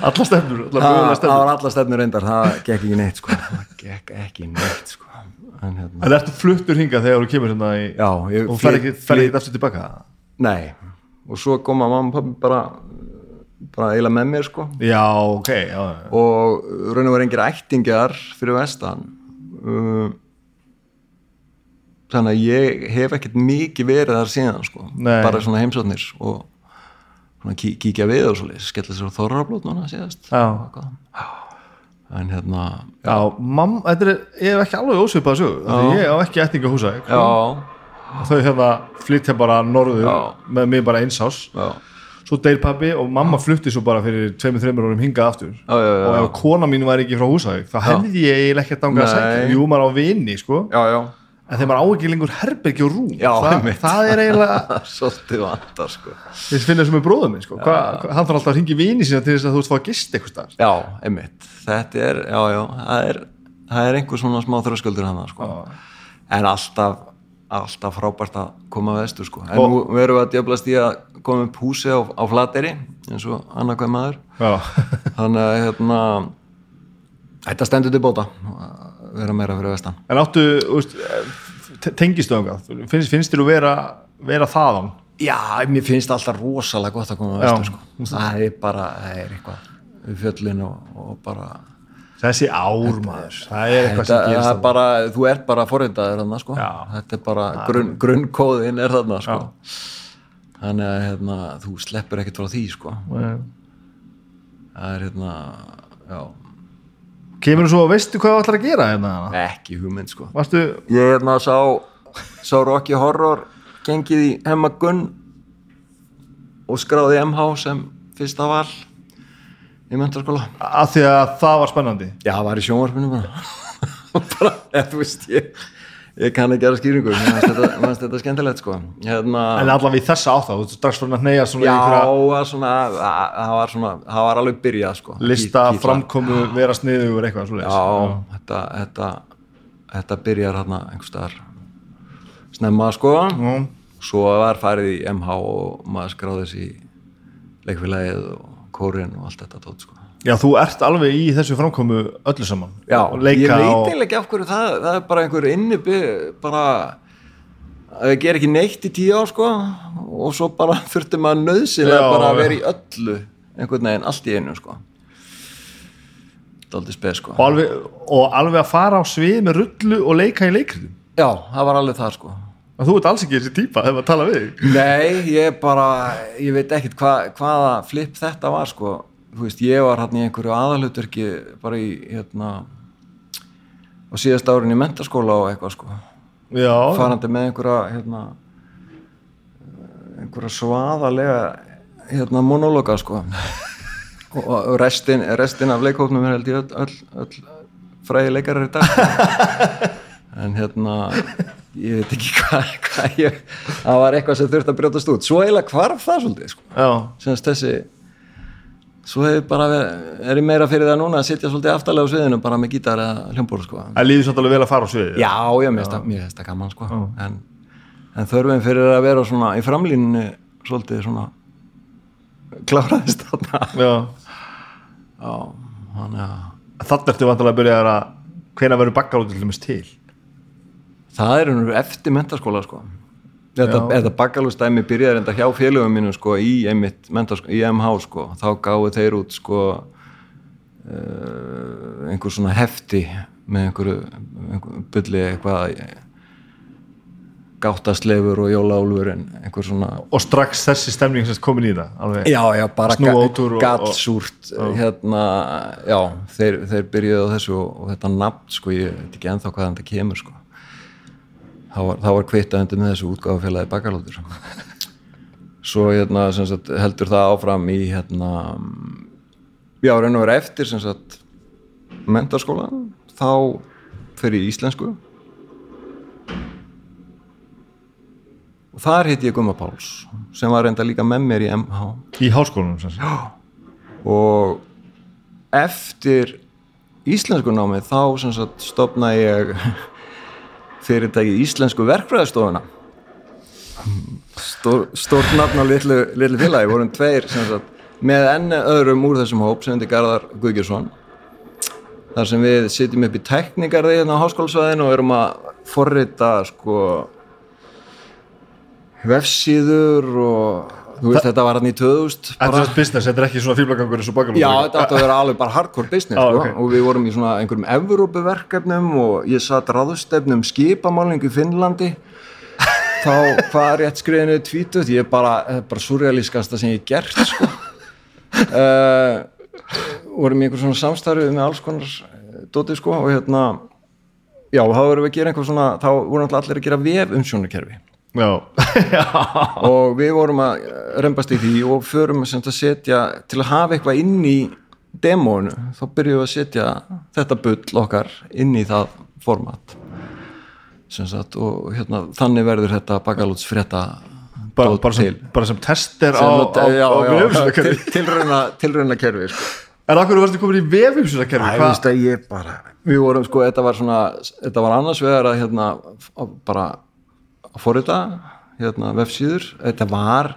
Alla stefnur, það, það var alla stefnur reyndar það gekk ekki neitt sko. Það gekk ekki neitt sko. En hérna En ertu fluttur hingað þegar þú kemur hérna í já, og fer ekki, ekki aftur tilbaka? Nei, og svo koma mamma og pappi bara bara eiginlega með mér sko. Já, ok, já, já. og raun og verið engir ættingjar fyrir vestan. Um, þannig að ég hef ekkert mikið verið þar síðan sko. Nei. bara svona heimsóknir og svona kí kíkja við og svolítið skella sér þorrablót núna síðast. Já. En hérna Já, mamma, þetta er, ég hef ekki alveg ósvipað því ég á ekki ætninga húsæk já, þau hérna flytja bara norður Já. með mig bara einsás svo deyr pabbi og mamma flutti svo bara fyrir tveimur, þreimur árum hingað aftur. Já, já, já. og ef kona mín var ekki frá Húsavík þá hefði ég ekki að danga að segja jú, maður á vini, sko. En þegar maður á ekki lengur herbergi og Já, það, það er eiginlega *laughs* svolítið vantar sko. Þess finna sem er bróðum minn, sko. Hva, hann þarf alltaf að ringi vini sína til þess að þú ert fá að gist eitthvað já, einmitt, þetta er það er, það er einhver svona smá þröskuldur hann sko. en alltaf alltaf frábært að koma að vestur sko. en Og- nú verum við að djöblast í að koma upp húsi á, á flateri eins og annað hvað maður *laughs* þannig að hérna þetta stendur til bóta vera meira fyrir vestan. En áttu tengistu þangað? Finnst, finnst þér að vera, vera þaðan? Já, mér finnst alltaf rosalega gott að koma vestur sko. það er bara, það er eitthvað við fjöllin og, og bara þessi ár maður, það er eitthvað þetta, sem það gerist er bara, þú ert bara forritaður þarna sko, Já. þetta er bara grunn, grunnkóðin er þarna sko. Þannig að hérna, þú sleppur ekkert frá því sko, þarna það er hérna já, kemur þú svo og veistu hvað þú ætlar að gera hérna ekki hugmynd sko. Varstu, ég hérna sá sá Rocky Horror gengið í Hemma Gunn og skráði MH sem fyrsta val í mentaskóla að því að það var spennandi? Já, það var í sjónvarpinu bara. *laughs* Bara, eða þú veist ég ég kann ekki gera skýringu. Mér fannst þetta, skemmtilegt sko. Hérna, en allavega í þessa átt þá, þú strax að neyja svona já, einhverja svona, það var svona það var alveg byrjað sko. Lista, kýtla. framkomu, vera sniður eitthvað svo já, þetta, þetta þetta byrjar hérna einhvers staðar snemma sko. Já. svo var farið í MH og maður skráði þessi leikfélagið og kórin og allt þetta tótt sko. Já, þú ert alveg í þessu framkomu öllu saman. Já, ég veit ekki af hverju það, það er bara einhver innibi bara að við gerum ekki neitt í tíu ár sko. Og svo bara *laughs* þurfti maður nöðsynlega Já, bara að vera í öllu einhvern veginn, allt í einu sko. Daldið speð sko. Og, alveg, og alveg að fara á svið með rullu og leika í leikritum. Já, það var alveg það sko og þú ert alls ekki þessi típa ef að tala við Nei, ég bara, ég veit ekkert hva, hvaða flip þetta var sko. Þú veist, ég var hann í einhverju aðalutverki bara í, hérna á síðast árin í mentaskóla og eitthvað sko. Já, farandi með einhverja hérna, einhverja svaðalega hérna monologa sko. *laughs* Og restin, restin af leikhóknum er held ég öll, öll, öll fræði leikarar í dag sko. *laughs* en hérna ég veit ekki hvað hva það var eitthvað sem þurfti að brjótast út. Svo eiginlega hvarf það svolítið sko. Semst þessi svo verið, er ég meira fyrir það núna að sitja svolítið aftalega á sviðinu bara með gítar eða hljómbóru sko. Það líður svolítið vel að fara á svið Já, já, mér finnst það- gaman sko. En, en þörfin fyrir að vera svona í framlínunni svolítið svona kláraðist þarna. Já. Já, þannig að þannig ertu vantilega að byrja að hvena verður bakkar út til það er einhverju eftir mentaskóla sko. Þetta, þetta bakalústæmi byrjaði enda hjá félögum mínum sko í, einmitt, í MH sko. Þá gáðu þeir út sko uh, einhver svona hefti með einhverju, einhverju bulli eitthvað gáttaslefur og jólaálfur en einhver svona og strax þessi stemning sem komin í það alveg. já, já, bara Snúa ga- út úr og- gallsúrt hérna, já, þeir, þeir byrjuðu á þessu og, og þetta nafn, sko, ég veit ekki ennþá hvaðan þetta kemur, sko þá var, undir með þessu útgáfafélagi bakalótur svo hérna, sagt, heldur það áfram í hérna já, raun og vera eftir sagt mentaskólan þá fyrir íslensku. Og þar hitti ég Gumma Páls sem var reynda líka með mér í MH í háskólanum og eftir íslensku námið þá stopnaði ég fyrirtæki íslensku verkfræðistofuna. Stór, stórt nafn á litlu, litlu félagi. Vorum tveir sagt með enn öðrum úr þessum hóp sem heitir Garðar Guðgjursson þar sem við sitjum upp í teknikarði hérna á háskólasvæðinu og erum að forrita sko vefsíður og þú veist þetta var hann í 2000 Þetta er business, þetta er ekki svona fíblagangur eins og bakalótur Já, þetta átti að vera alveg bara hardcore business Já, *laughs* sko. ok. og við vorum í svona einhverjum Evrópuverkefnum og ég satt ráðstefnum skipamálingu í Finnlandi þá hvað er rétt skriðinu tvítut, ég er bara, er bara surrealískasta sem ég gert sko. uh, *laughs* vorum í einhver svona samstarfið með alls konar eh, dótið sko og hérna já, þá vorum við að gera einhver svona þá voru náttúrulega allir að gera vef umsjónarkerfi já, já. *laughs* og við vorum að rembast í því og förum að setja til að hafa eitthvað inn í demónu, þá byrjum við að setja þetta bull okkar inn í það format sem sagt og hérna, þannig verður þetta bakalúts frétta bara, bara, sem, bara sem tester tilrauna, kerfi sko. en okkur varstu komin í ég bara við vorum sko, þetta var svona þetta var annars vegar að hérna bara að forrita hérna vefsíður, þetta var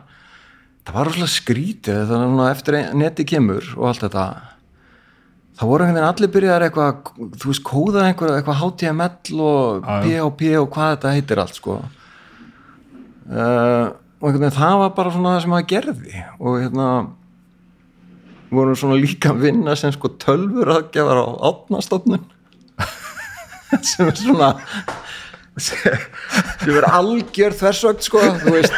það var rosalega skrítið var svona eftir að neti kemur og allt þetta. Það voru einhvern veginn allir byrjaðar eitthvað, þú veist, kóða einhver, eitthvað HTML og PHP og hvað þetta heitir allt sko. Uh, og einhvern veginn það var bara svona það sem maður gerði. Og hérna vorum svona líka að vinna sem sko tölfur aðgjafar á átnastofnun *laughs* sem er svona sem er algjör þversögt sko þú veist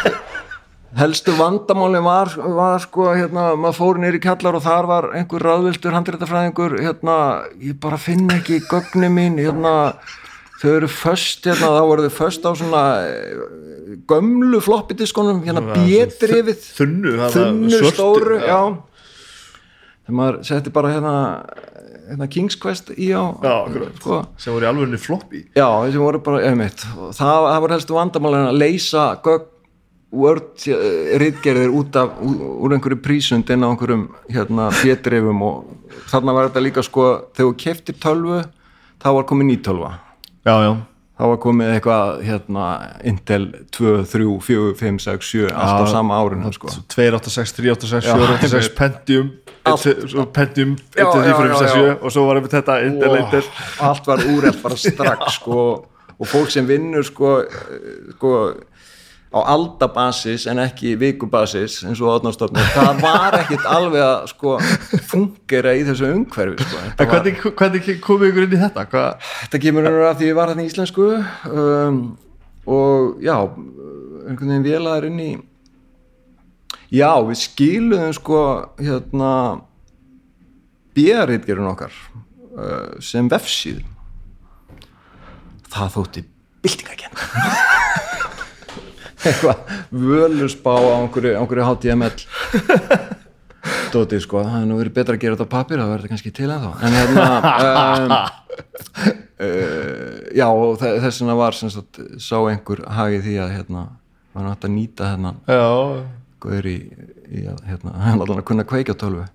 helstu vandamálin var, var sko hérna, maður fór nýri kallar og þar var einhver ráðviltur handréttafræðingur hérna, ég bara finn ekki gögnin mín hérna, þau eru föst hérna, þá voru þau föst á svona eh, gömlu floppidiskonum hérna þunnu, þarna, þunnu svörtu, stóru já. já. þegar maður setti bara hérna, hérna King's Quest í á Já, akkurat. sko. sem voru í alvörinu floppy. Já, þessi voru bara einmitt, Og það, það var helstu vandamálin að leysa gögn Word rítgerðir út af úr einhverju prísund inn á einhverjum hérna fétrifum og þarna var þetta líka sko þegar þú keftir tölvu þá var komið ný tölva. Já, já, þá var komið eitthvað hérna Intel 2, 3, 4, 5, 6, 7 allt á sama árinu sko. 286, 386, Já, 486 einmitt. Pentium Pentium Já, 1, 2, 3, 4, 5, 6, já, 7 og svo var einmitt þetta Wow, allt var úrelt bara strax sko, og fólk sem vinnur sko, eh, sko á aldabasis en ekki vikubasis eins og átnástofnir það var ekkit alveg að sko fungera í þessu umhverfi sko. Var, hvernig, hvernig komið ykkur inn í þetta? Hva? þetta kemur nú að því ég var þarna í íslensku um, og já einhvern veginn vélaðar inn í já, við skiluðum sko hérna bíaritgerun okkar uh, sem vefsíðu. Það þótti byltingakend *laughs* eitthvað völusbá á einhverju, einhverju HTML dótið sko það hefði nú verið betra að gera þetta á pappir það verður kannski til ennþá. En hérna um, uh, *laughs* já og þe- þess vegna var sem sagt, sá einhver hagið því að hérna var nátt að nýta þennan. Já, góður í, í að hérna, hann allan *laughs* að kunna kveikja tölvu.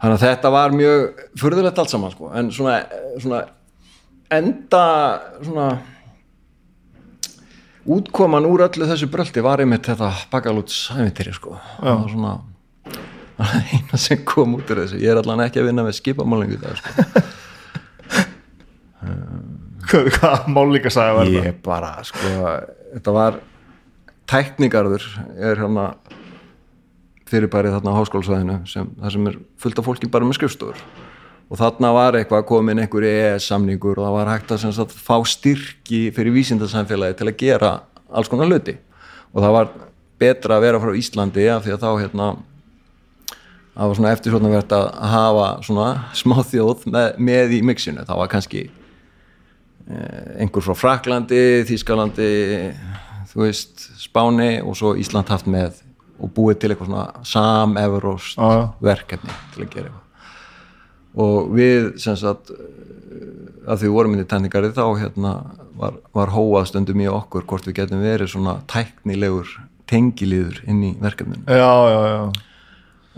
Þannig að þetta var mjög furðulegt allt saman sko. En svona, svona enda svona útkoman úr öllu þessu bröldi var einmitt þetta bakalúts ævintýri sko það var svona það *laughs* eina sem kom út úr þessu. Ég er allan ekki að vinna með skipamálingu dag sko. *laughs* Hvað, hvað málíkasaga var þetta? ég bara sko þetta var tæknigarður er hérna fyrirbærið þarna á háskólasvæðinu sem, það sem er fullt af fólki bara með skrifstofur. Og þarna var eitthvað komin einhver EES samningur og það var hægt að sagt, fá styrki fyrir vísindarsamfélagi til að gera alls konar hluti. Og það var betra að vera frá Íslandi af því að þá hérna það var svona eftir svona verið að hafa svona smá þjóð með, með í mixinu, það var kannski einhver frá Fraklandi, Þískalandi þú veist, Spáni og svo Ísland haft með og búið til eitthvað svona sam-evróst Já, já. verkefni til að gera eitthvað. Og við sem sagt að því við vorum inn í tenningarið þá hérna var, var hóað stundum í okkur hvort við getum verið svona tæknilegur tengiliður inn í verkefninu. Já, já, já,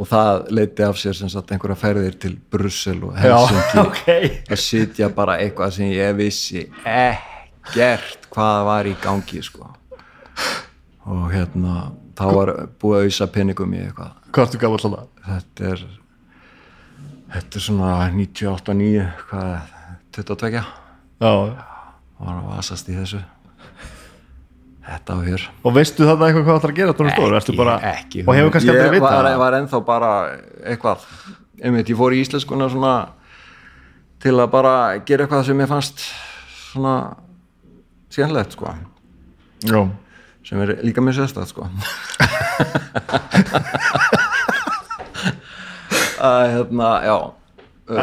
og það leiti af sér sem sagt einhverja ferðir til Brussel og Helsinki *laughs* ok. að sitja bara eitthvað sem ég vissi ekkert hvað var í gangi sko og hérna þá var búið að auðsa peningum í eitthvað. Hvað ertu gammal alltaf? þetta er þetta er svona 98, 9 hvað, 22 Já, var að vasast í þessu. Þetta á hér. Og veistu þarna eitthvað hvað það að gera stóru? Ertu bara, ekki og hefur kannski aldrei ég vita var, var ennþá bara eitthvað. Einmitt, ég fór í íslenskuna svona til að bara gera eitthvað sem ég fannst svona skemmtilegt sko. Já, sem er líka mjög sérstætt sko. *laughs* Að hérna, já uh,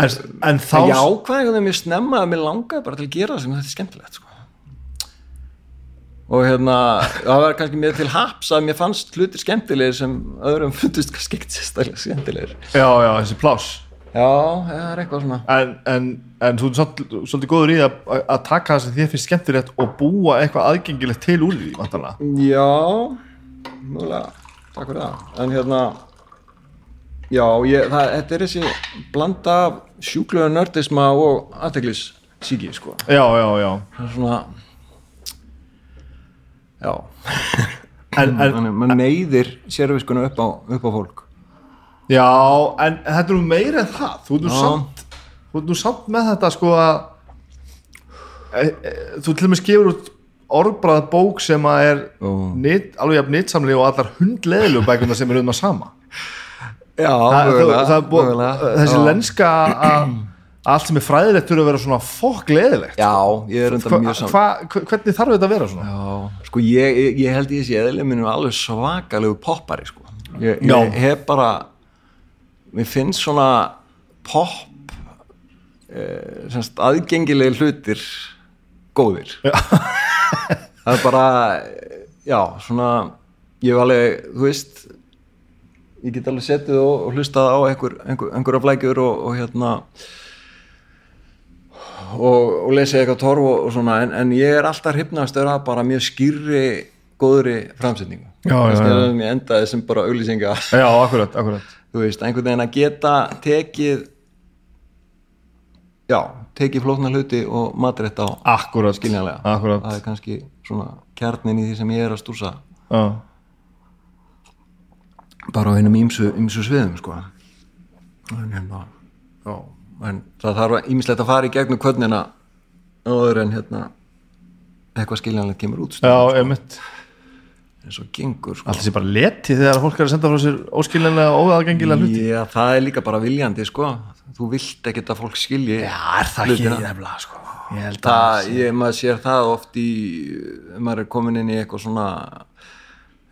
en, en þá já, hvað er það mér snemma að mér langaði bara til að gera það sem þetta er skemmtilegt sko. Og hérna, það var kannski mér til haps að mér fannst hlutir skemmtilegir sem öðrum *laughs* fundust kannski ekkert sérstaklega skemmtilegir. Já, já, þessi pláss já, það er eitthvað svona. En, en, en þú er svolítið, svolítið góður í að, að taka það sem þér finnst skemmtilegt og búa eitthvað aðgengilegt til úr því vantarlega. já, múlega takk fyrir það. En hérna já, ég, það, þetta er þessi blanda af sjúklega nördisma og aðteglis síki sko. Já, já, já. Það er svona já. En, en, Þannig, maður neyðir sérfiskuna upp á, upp á fólk já, en þetta er meira en það þú ert nú Já. samt þú ert nú samt með þetta sko að e, e, þú til og með skifur út orðbræða bók sem að er nýtt, alveg jafn nýttsamlega og allar hundleðilegu bækuna sem er um að sama já, mögulega. þessi Já. lenska að allt sem er fræðilegt þurfa að vera svona fokk leðilegt já, ég er hva, mjög saman hva, hva- hvernig þarf þetta að vera svona Já, sko ég, ég, held ég sé eðli minn alveg svakalegu poppari sko. ég, ég hef bara mér finnst svona pop eh, semst, aðgengilegi hlutir góðir. Já. *laughs* það er bara já, svona ég hef alveg, þú veist ég get alveg setið og, og hlustað á einhver, einhver, einhverja flækjur og, og hérna og, og lesi eitthvað torf og, svona en, en ég er alltaf hrifnastur að bara mjög skýrri góðri framsetningu. Já, já, mér endaði sem bara auglýsinga. Já, akkurat, akkurat þú veist, einhvern veginn að geta tekið já, tekið flóknar hluti og matrætt á akkurat, skiljanlega. akkurat það er kannski svona kjarnin í því sem ég er að stúsa já. bara á einum ímsu, ímsu sviðum sko. En hérna já, en það þarf ímislegt að fara í gegnum kvöldnina áður en hérna eitthvað skiljanlegt kemur út já, einmitt eins og gengur sko. allt þessi bara leti þegar fólk er að senda frá sér óskiljanlega og óaðgengilega hluti Já, það er líka bara viljandi sko þú vilt ekkert að fólk skilji já, er það ekki hlutina. nefnilega sko ég held að það, ég, maður sér það oft í maður er komin inn í eitthvað svona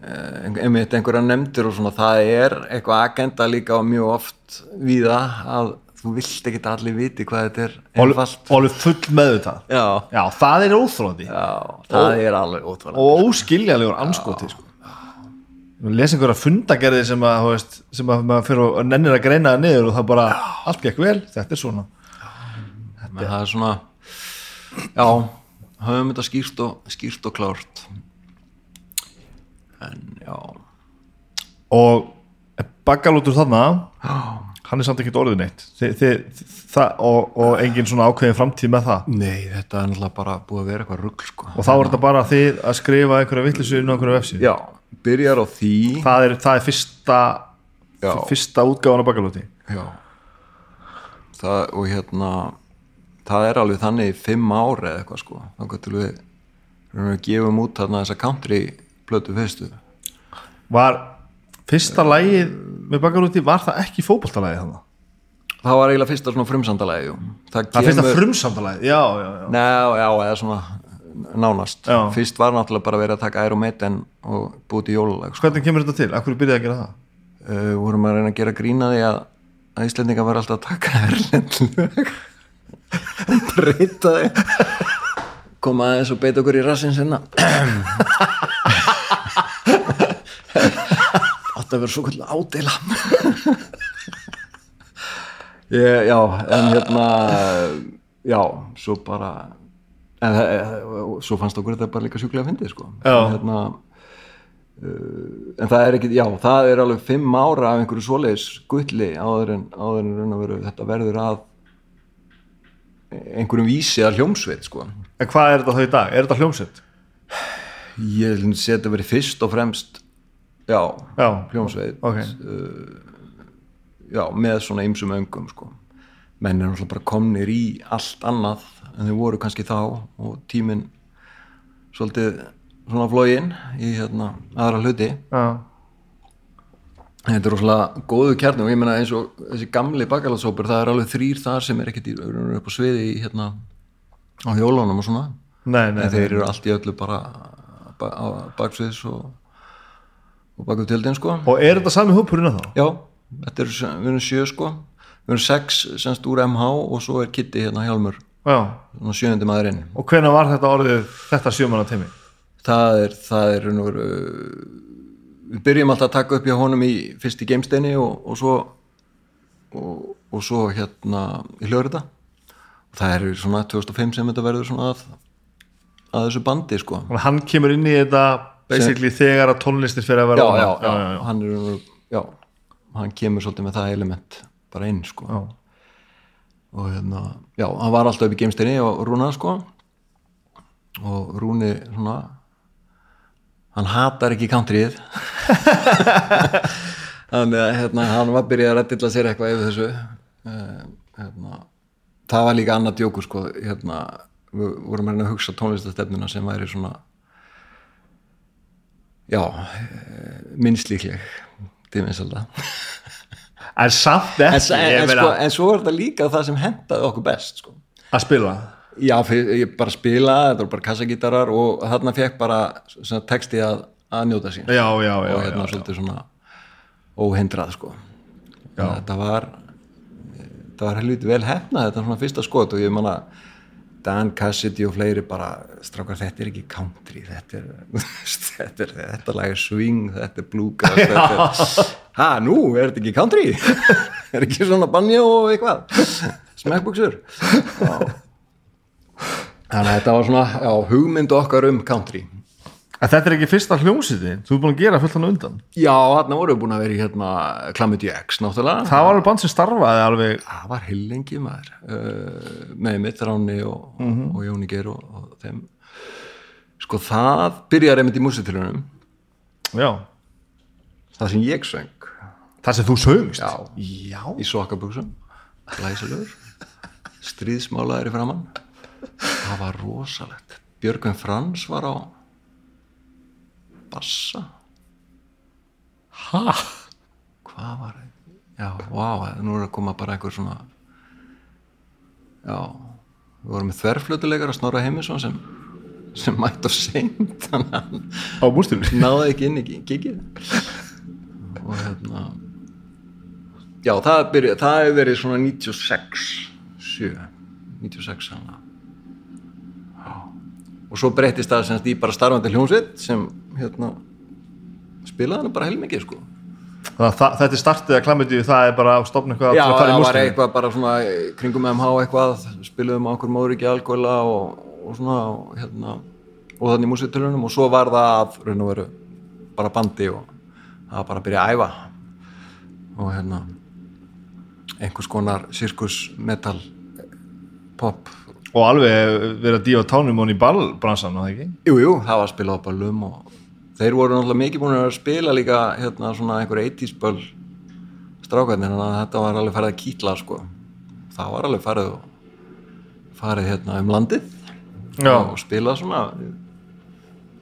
eh, einmitt einhverja nefndir og svona það er eitthvað agenda líka og mjög oft víða að þú vilt ekki að allir viti hvað þetta er einfalt. og alveg full með þetta já, já, það er óþróndi já, það er alveg ótrúlega og óskiljanlegur anskoti sko. lesa einhverja fundagerði sem að, veist, sem að maður fyrir og nennir að greina það niður og það bara allt gekk vel, þetta er svona. Men það er svona já, höfum þetta skýrt og, skýrt og klárt. En já. Og baggalútur þarna? Já, hann er samt ekkert orðið neitt. Þi, þi, það, og, og engin svona ákveðin framtíð með það? Nei, þetta er náttúrulega bara búið að vera eitthvað rugl sko. og þá er þetta bara þið að skrifa einhverja vittlisu inn á einhverja vefsíð já, byrjar á því. Það er, það er fyrsta Já. fyrsta útgáfan á baggalúti já. Það, og hérna það er alveg þannig í fimm ári eða eitthvað sko. Þá til við, við gefum út þarna þessa country plötu fyrstu. Var fyrsta lægið með baggalúti, var það ekki fótboltalægið þannig? það var eiginlega fyrsta svona frumsandalagi jú. það það fyrsta kemur frumsamtalægið, já, já, já Ná, já, eða svona nánast Já. fyrst var náttúrulega bara verið að taka Iron Maiden og búið til jólulag sko. hvernig kemur þetta til? Akkur byrjaði að gera það? uh, vorum að reyna að gera grína því að, að Íslendinga var alltaf að taka *laughs* erlendlög breyta því koma aðeins og beita okkur í rassin sinna *laughs* *laughs* átt að vera svo kvöld ádela *laughs* ég, já en hérna já, svo bara en, en, svo fannst okkur þetta bara líka sjúklega að fyndi sko. En hérna en það er ekki, já, það er alveg fimm ára af einhverju svoleiðis gulli áður en, áður en raun og veru þetta verður að einhverjum vísi að hljómsveit sko. En hvað er þetta þá í dag? Er þetta hljómsveit? ég setja verið fyrst og fremst já, Já, hljómsveit ok. já, með svona ymsum öngum sko. menn er náttúrulega bara komnir í allt annað en þeir voru kannski þá og tíminn svolítið svona flógin í hérna aðra hluti Já, Þetta er rosalega góðu kjarni og ég meina eins og þessi gamli bakalasópur það er alveg þrýr þar sem er ekkert upp á sviði í hérna á hjólunum og svona nei, nei, en þeir eru allt í öllu bara ba- á baksviðs og, og baku tjöldin sko. Og er þetta sami hópurinn að þá? Já, þetta er, við erum sjö sko. Við erum sex semst úr MH og svo er Kitty hérna svona sjöndi maðurinn. Og hvenær var þetta orðið þetta sjömanna teimi? það er það er veru við byrjum alltaf að taka upp hjá honum í fyrst í geimsteini og, og svo og, og svo hérna í hljóðrita. Og það er svona 2005 sem þetta verður svona að, að þessu bandi sko. Hann kemur inn í þetta basically þegar að tónlistir fyrir að já, vera já, ofan. já, hann er já, hann kemur svolítið með það element bara inn sko. Já. og hérna, já, hann var alltaf upp í geimsteini og Rúna sko. Og Rúni svona hann hatar ekki countryið. *laughs* Þannig að hérna, hann var byrjað að reddilla sér eitthvað yfir þessu. Eh, hérna, það var líka annað djókur sko hérna, við vorum að hugsa tónlistastefnuna sem væri svona já eh, minnst líkleg til minnsalda *laughs* en samt en, ekki en, en, sko, en svo er þetta líka það sem hendaði okkur best sko. að spila? Já, fyr, ég bara spila, þetta var bara kassagítarar og þarna fekk bara texti að, að njóta sín. Já, já, já, og hérna svolítið svona óhindrað sko. Þetta var þetta var helviti vel hefna þetta svona fyrsta skot og ég manna Dan Cassidy og fleiri bara strákar þetta er ekki country þetta er, *laughs* þetta er, þetta lag er swing þetta er er, ha nú, er þetta ekki country? *laughs* Er ekki svona banja og eitthvað? Smekkbuksur þannig að þetta var svona já, hugmynd okkar um country en þetta er ekki fyrsta hljómsýtin þú er búin að gera fullt hann undan. Já, þarna vorum við búin að vera í hérna Calamity X náttúrulega. Það var alveg band sem starfaði alveg Það var heilengi maður. Uh, með mitt Ráni og, og Jóni Geir og, og þeim. Sko það byrjar einmitt í músitilunum já, það sem ég söng. Það sem þú sögst Já, já. í sokkabuxum. Glæsilegur. Stríðsmálaður í framann það var rosalegt. Björgvin Frans var á bassa ha, hvað var það? Já, vá, nú er að koma bara einhver svona já við vorum með þverflötuleikar að Snorra Heimisson sem, sem mætt á seint á mústilinu náði ekki inn í gigið. Og hérna já, það, byrja, það hefur verið svona 96 7 96 hann og svo breyttist það semst í bara starfandi hljómsveit sem hérna spilaði hann bara heilmikið sko. Það, það, þetta startið að klammiði það er bara að stopna eitthvað Já, til að fara í það var eitthvað bara svona kringum MH eitthvað, spiluðum á okkur móðuríki algóla og, og svona og, hérna, og þannig músiktölunum og svo var það að raun og veru bara bandi og það bara að byrja að æfa. Og hérna einhvers konar sirkus metal pop og alveg verið að dífa tánum honni í ballbransan og það ekki Jú, jú, það var að spila á ballum og þeir voru náttúrulega mikið búin að spila líka hérna svona einhver 80s böll strákarnir, þannig að þetta var alveg farið að kýtla sko. Það var alveg farið og farið hérna um landið Já. og spila svona við,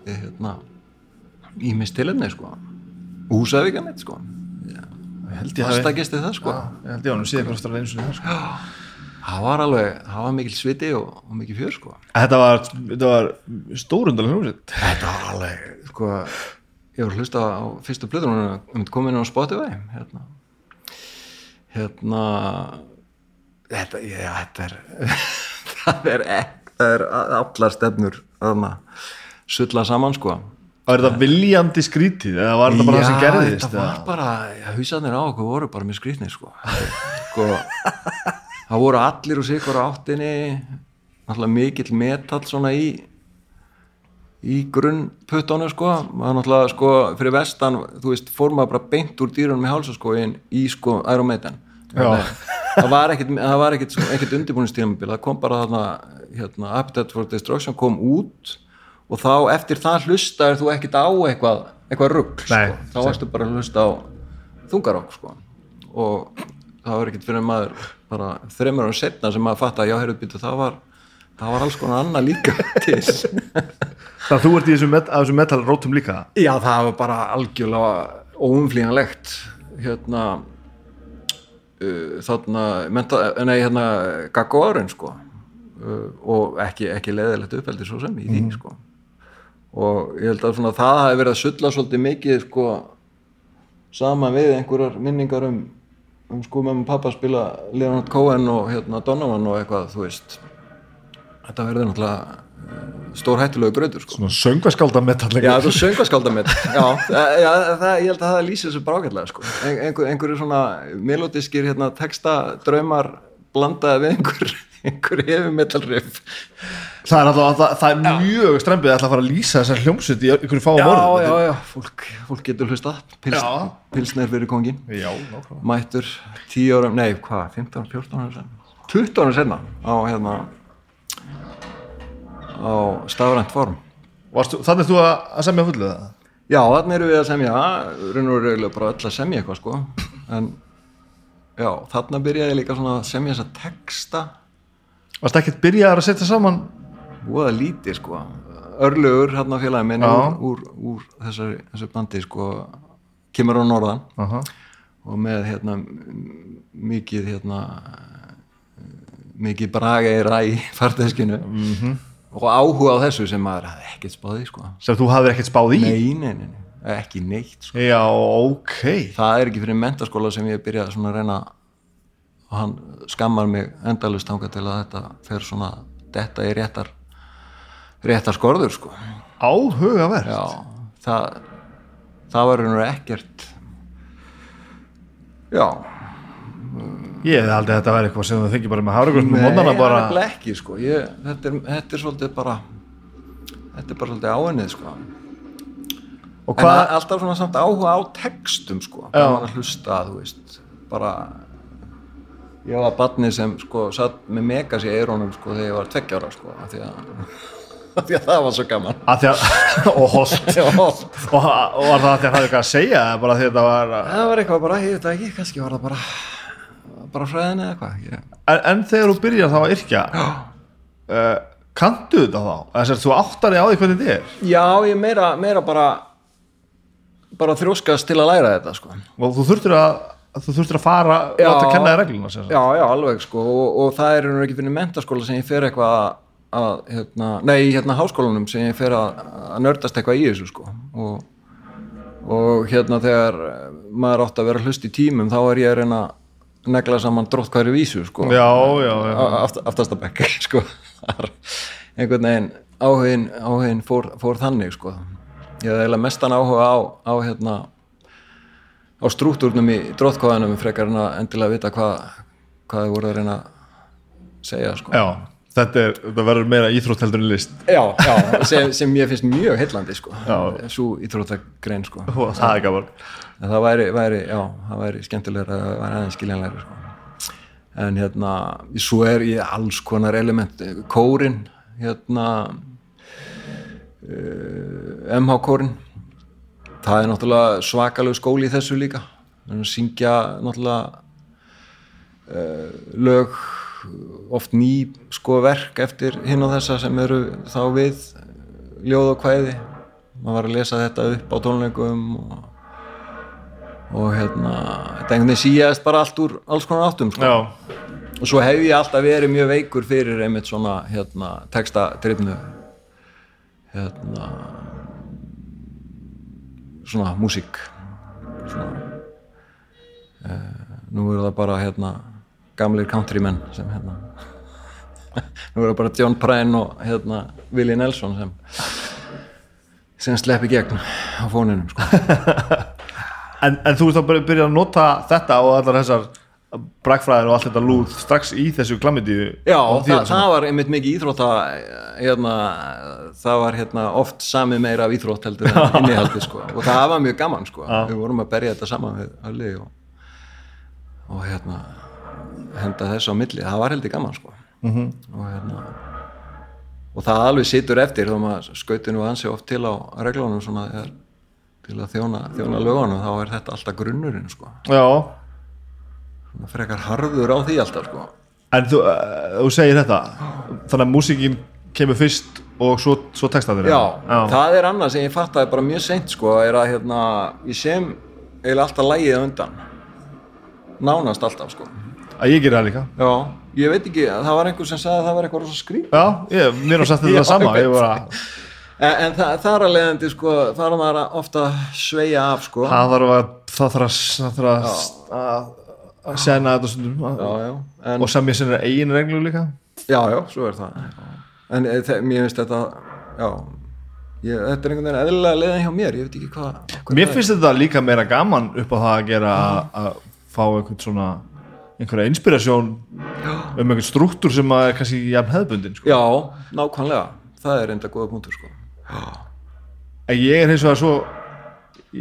hérna ímist tilefni sko. Húsavík að mitt sko. ég held ég gesti það sko. ég held ég hann síðan hvað stráð einu sinni þar, sko. Það var alveg, það var mikil sviti og, og mikil fjör sko. þetta var, þetta var stórundal hljómsýtt Þetta var alveg, sko, ég voru að hlusta á fyrstu plöðunum um þetta komið inn á Spotify, hérna, hérna, þetta, já, þetta er, *laughs* það er ekki, það er allar stefnur, þarna, sulla saman, sko. var þetta viljandi skrítið eða var þetta bara það sem gerðist þetta var bara, já, hausarnir á okkur voru bara mjög skrýtnir, sko. *laughs* Sko, það voru allir úr sikur áttinni, náttúrulega mikill metall svona í, í grunnputtónu sko. Maður náttúrulega sko fyrir vestan þú veist fór maður bara beint úr dýrunum í hálsaskóin í sko Iron Maiden. Það var ekkit, það var ekkit, sko, ekkit undirbúinistímabil það kom bara þarna hérna, Appetite for Destruction kom út og þá eftir það hlustaður þú ekkit á eitthvað, eitthvað rugg sko. Þá varstu bara að hlusta á þungarokk sko. Og það var ekkit fyrir maður bara þreymur ára setna sem maður fatta að já, heyrðu býtu, það var það var alls konar annað líka *laughs* til. Þannig að þú ert í þessum, met, að þessum metal rótum líka? Já, það var bara algjörlega óumflýjanlegt hérna uh, þarna menta, nei, hérna Gaggo árin sko. Uh, og ekki, ekki leðilegt uppeldi svo sem í því sko. Og ég held að svona það hafi verið að sulla svolítið mikið sko saman við einhverjar minningar um sko með pappa að spila Leonard Cohen og hérna Donovan og eitthvað þú veist þetta verður náttúrulega stór hættulegu gröður sko. svona söngvaskálda metallega Já, það- já það, ég held að það lýsir þessu brákjallega sko. Ein, einhver, einhverju svona melodiskir hérna, texta, draumar blandaði við einhver, einhver hefi metalriff það er, alltaf, það, það er mjög strempið að fara að lýsa þessar hljómsveit í einhverju fáum Já, orðum já, já, fólk, fólk getur hlustað. Pils, Já. Pilsner fyrir kongin já, mættur 10 árum, nei, hvað, 15, 14 árum sen 20 árum senna á hérna á stafrænt form. Þannig er þú að, að semja fullu það Já, þannig erum við að semja raun og rauðlega bara öll að semja eitthvað sko. En já, þarna byrjaði líka svona að semja þessa texta varstu ekkert byrjaðar að setja saman? Voða lítið sko. Örlugur hérna félagi minn úr, úr, þessari, þessu bandi sko kemur á norðan. Aha. og með hérna mikið hérna mikið braga í ræ *laughs* í farteskinu. -hmm. og áhuga á þessu sem maður hafði ekkert spáði sko. Sem þú hafðir ekkert spáð í? Nei, nei, nei, nei, ekki neitt sko. já, ok. Það er ekki fyrir mentaskóla sem ég byrjaði að reyna og hann skammar mig endalust hanga til að þetta fer svona þetta er réttar réttar skorður sko. Áhugavert. Já, það það var raunur ekkert já. Ég hefði aldrei þetta væri eitthvað sem þú þykir bara með Nei, mónana það bara nefnilega ekki sko. Ég, þetta, er, þetta er svolítið bara þetta er bara svolítið áennið sko. Og en alltaf svona samt áhuga á textum sko, að hlusta þú veist, bara ég var barnið sem sko satt með megas í eirónum sko þegar ég var tveggjára sko af því af því að það var svo gaman. Að því *laughs* og holt. Og, og var það að þér hafði eitthvað að segja bara því að þetta var það var eitthvað bara, ég veit það ekki kannski var það bara bara fræðin eða eitthvað en, en þegar þú byrjar þá að yrkja uh, kanntu þetta þá? Þess að þú áttari á því hvernig þetta er? Já, ég meira, meira bara bara þrjóskast til að læra þetta sko. Og þú þurftir að þú þurftir að fara og láta kenna þér regluna já, já, alveg sko og, og það er ekki fyrir mentaskóla sem ég fer eitthvað að, að hérna, nei, hérna háskólanum sem ég fer að, að nördast eitthvað í þessu sko og, og hérna þegar maður átt að vera hlust í tímum þá er ég að reyna að negla saman drótt hverju vísu sko. Já, já, já. Aft, aftastabekk *laughs* sko einhvern veginn áhugin, áhugin fór, fór þannig sko. Ég hafði eiginlega mestan áhuga á, á hérna á strúktúrnum í drótkóðanum frekar en að endilega vita hvað hvað þið voru að reyna að segja sko. Já þetta, er, þetta verður meira íþrótt heldur en list. Já, já sem, sem ég finnst mjög heillandi sko. Svo íþróttagrein sko. Það er gaman. Það væri, væri, já, það væri skemmtilegra það væri aðeins skiljanlegra sko. en hérna, svo er ég alls konar element, kórin hérna uh, MH kórin það er náttúrulega svakalegu skóli í þessu líka. Þannig að syngja náttúrulega uh, lög oft ný sko verk eftir hinn og þessa sem eru þá við ljóð og kvæði. Maður var að lesa þetta upp á tónleikum og og hérna, þetta veginn síðast bara allt úr alls konar áttum sko. og svo hef ég alltaf verið mjög veikur fyrir einmitt svona hérna, textadrifnu hérna svona músík svona uh, nú eru það bara hérna gamlir countrymen sem hérna *laughs* nú eru það bara John Prine og hérna Willie Nelson sem sem sleppi gegn á fóninum sko. *laughs* En, en þú veist að byrja að nota þetta og allar þessar brakfræðir og allt þetta lúð strax í þessu klamidíu Já, það, það var einmitt mikið íþrótta hérna, það var hérna oft sami meira af íþrótt heldur en *laughs* innihaldi sko. og það var mjög gaman sko. við vorum að berja þetta saman við og, og hérna henda þessu á milli, það var heldur gaman sko. Mhm. og hérna og það alveg situr eftir þó maður skauti nú ansi oft til á reglunum svona þegar, til að þjóna, þjóna lögunum þá er þetta alltaf grunnurinn sko. já, frekar harður á því alltaf sko. en þú, uh, þú segir þetta þannig að músíkin kemur fyrst og svo, svo textaður Já, það er annað sem ég fattaði bara mjög seint sko, er að hérna, ég sem eiginlega alltaf lægið undan. Nánast alltaf sko. Að ég gerir það líka. Já, ég veit ekki, það var einhver sem sagði að það var eitthvað rosa skrýp já, ég, mér sagt þetta *laughs* Já, sama bara, en, en það, það er að leiðandi sko, það er að ofta sveigja af sko. Það þarf að það þarf að, það að, að, að Já, já, en, og sem ég sinna eigin reglu líka. Já, já, svo er það. En e, þe- mér finnst þetta já, ég, þetta er einhvern veginn eðlilega leiðin hjá mér, ég veit ekki hvað mér finnst þetta líka meira gaman upp á það að gera að- að fá einhvern svona einhverja inspirasjón um einhvern struktúr sem að er kannski jafn hefðbundin sko. já, nákvæmlega, það er enda góða punktur sko. en ég er hins vegar svo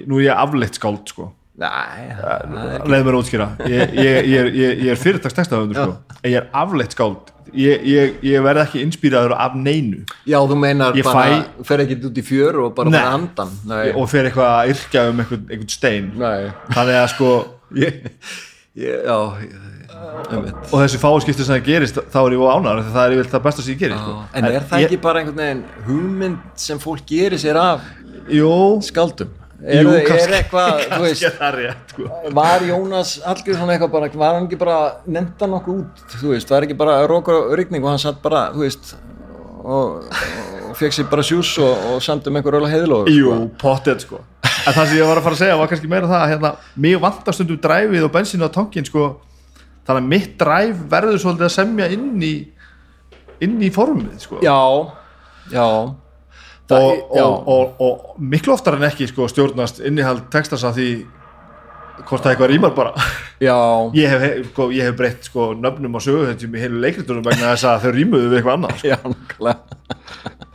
nú er ég afleitt skáld sko nei, leið mér að útskýra. Ég, ég, ég, ég, er fyrirtags textahöfundur sko. ég er afleitt skáld. Ég, ég, ég verð ekki inspíraður af neinu. Já, þú meinar bara, fæ- fer ekki út í fjör og bara bara andan nei, og fer eitthvað að yrkja um einhvern, einhvern stein. Nei. Þannig að sko *laughs* ég, ég, já, og þessi fáskipti sem það gerist þá er ég á ánar það er það besta sem ég gerir sko. en er það ekki bara einhvern veginn hugmynd sem fólk gerir sér af jú, skaldum er, jú, er *laughs* kannski- eitthvað, þú kannski veist er rétt sko. var Jónas Hallgrímsson eitthvað bara, var hann ekki bara nefnda nokkuð út, þú veist, var ekki bara rókur og rigning og hann satt bara, þú veist og, og fekk sér bara sjús og, og samt um einhver öll heiðlóð jú, pottet sko. En það sem ég var að fara að segja var kannski meira það að hérna, mig vantar stundum dræfið og bensínu á tankin sko, þannig að mitt dræf verður svolítið að semja inn í inn í formið sko. já, já og, og, og, og miklu oftar en ekki sko, stjórnast innihald textans af því hvort það eitthvað rýmar bara. Já, *laughs* ég hef, sko, ég hef breytt sko, nöfnum á söguhetjum í heilu leikritunum vegna þess að þau rýmuðu við eitthvað annað sko. já,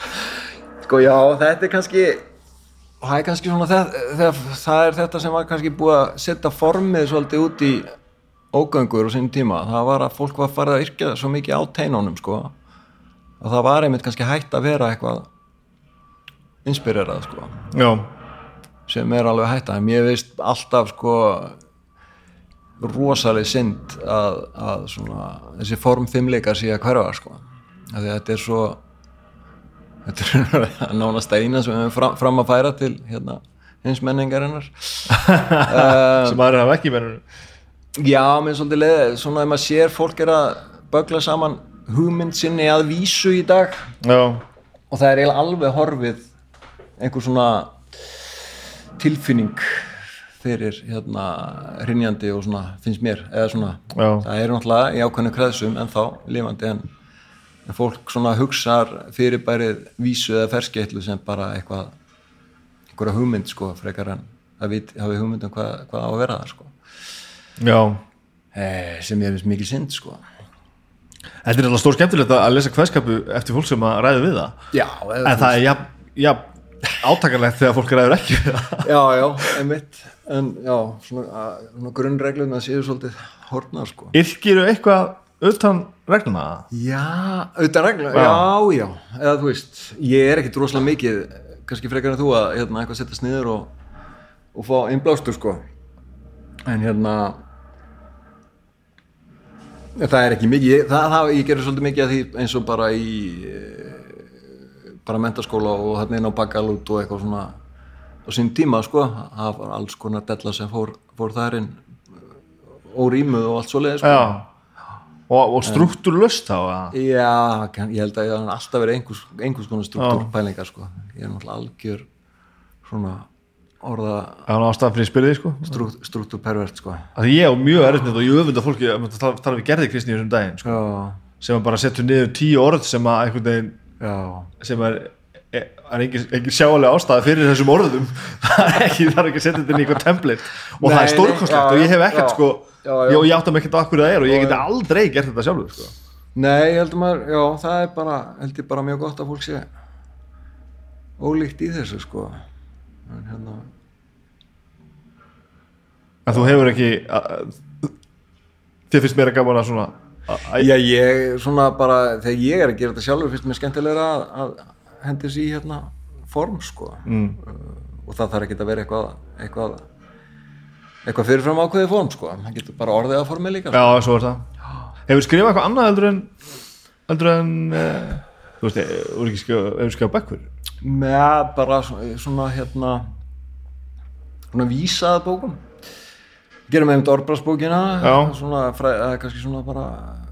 *laughs* sko já, þetta er kannski það er kannski svona það, það, það er þetta sem var kannski búið að setja formið svolítið út í ógöngur á sínum tíma, það var að fólk var farið að yrkja svo mikið á teinunum sko að það var einmitt kannski hægt að vera eitthvað inspirerað sko. Já, sem er alveg hægt að mér veist alltaf sko rosaleg synd að, að svona, þessi form fimmleikar sé að hverfa sko. Að þetta er svo þetta er *laughs* nánast eina sem við höfum fram, fram að færa til hérna hins menningarinnar. *laughs* Sem aðra hafa ekki verið já, er svolítið leið svona ef maður sér fólk er að bögla saman hugmynd sinni að vísu í dag. Já, og það er alveg horfið einhver svona tilfinning fyrir hérna hrinjandi og svona finnst mér eða svona, Já. það er náttúrulega í ákveðnu kreðsum en þá lifandi en, fólk svona hugsar fyrirbærið vísu eða ferskeitlu sem bara eitthvað einhverja hugmynd sko frekar en að við hafi hugmynd um hvað, hvað á að vera það sko. Já. Eh, sem ég finnst mikil synd sko. Þetta er alveg stór skemmtilegt að lesa kveðskapu eftir fólk sem að ræðu við það. Já, en það er jafn, jafn átakanlegt þegar fólk ræður ekki já, já, einmitt. En já, svona, að- svona grunnregluna séu svolítið hornar sko. Yrkiru eitthvað utan regluna Já, auðvitað regla, Já. já, já, eða þú veist, ég er ekkit rosalega mikið, kannski frekar en þú að hérna, eitthvað setjast niður og, og fá innblástur, sko. En hérna, það er ekki mikið, það, það, ég gerir svolítið mikið af því eins og bara í, bara mentaskóla og hérna inn á bakalút og eitthvað svona á sín tíma, sko, það var alls konar della sem fór, fór þar inn órýmuð og allt svoleiðis, sko. já og, og struktúrlust þá Já, kann- ég held að ég hef alltaf verið einhvers, einhvers konar struktúrpælingar sko. ég er náttúrulega algjör svona orða það sko strúkt, struktúrpervert sko. að ég á mjög þetta og ég öfunda fólki að tala, við gerði kristni í þessum daginn sko, Já, sem bara setja niður tíu orð sem að einhvern veginn já, sem er, er, er engin, engin sjáalega ástæða fyrir þessum orðum. *laughs* Það er ekki, það er ekki að setja þetta inn í eitthvað template. Og Nei, það er já, og ég hef ekkert já, sko. Já, já. ég, átta mig ekkert á akkur það er og ég geti aldrei gert þetta sjálfur sko. Nei, ég held að maður, já, það er bara held ég bara mjög gott að fólk sé ólíkt í þessu sko. En hérna en þú hefur ekki að, að, þið finnst mér að gaman að svona að, að, Já, ég svona bara, þegar ég er að gera þetta sjálfur finnst mér skemmtilega að, að hendi sér í hérna form sko. Mm, og það þarf ekki að vera eitthvað eitthvað, eitthvað fyrirfram ákveðið form sko, það getur bara orðið að formi líka sko. já, svo er það. Hefur skrifað eitthvað annað heldur en heldur en uh, þú veist, eh, hefur skrifað bekkur með bara svona hérna svona vísaða bókum gerum einmitt eða kannski svona bara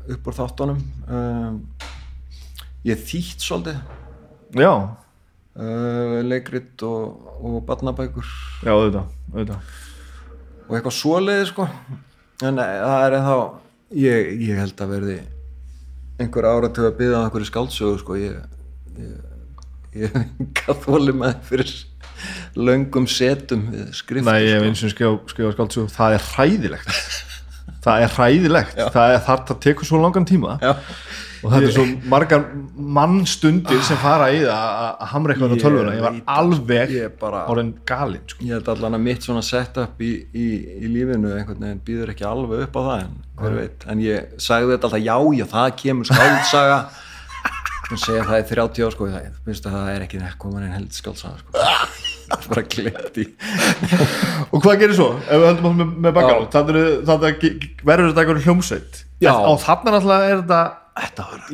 upp úr þáttunum. Um, ég þýtt svolítið. Já, uh, leikrit og, og barnabækur. Já, auðvitað, auðvitað. og eitthvað svoleiði sko. En eh, það er ennþá ég, ég held að verði einhver ára til að byggja á einhverju skáldsögu sko. Ég ég, ég gaf þóli með fyrir löngum setum við skriftu Nei, ég hef sko. eins og skrifa skáldsögu. Það er hræðilegt. Það er hræðilegt. Það, er, það, það tekur svo langan tíma. Já. og þetta er svo margar mannstundir sem fara í það að hamra eitthvað á tölvuna. Ég var það, alveg orðin galinn sko. ég held allan að mitt svona setup í, í, í lífinu einhvern veginn býður ekki alveg upp á það en en ég sagði þetta alltaf já, já, það kemur skáldsaga *laughs* og segja það er 30 ár sko, það, minnst að það er ekki komin einn held skáldsaga sko. það er bara glitt í *laughs* og hvað gerir svo ef við höldum áfram með, með Já. þannig verður þetta eitthvað hljómsveit á þarna náttúrulega er þetta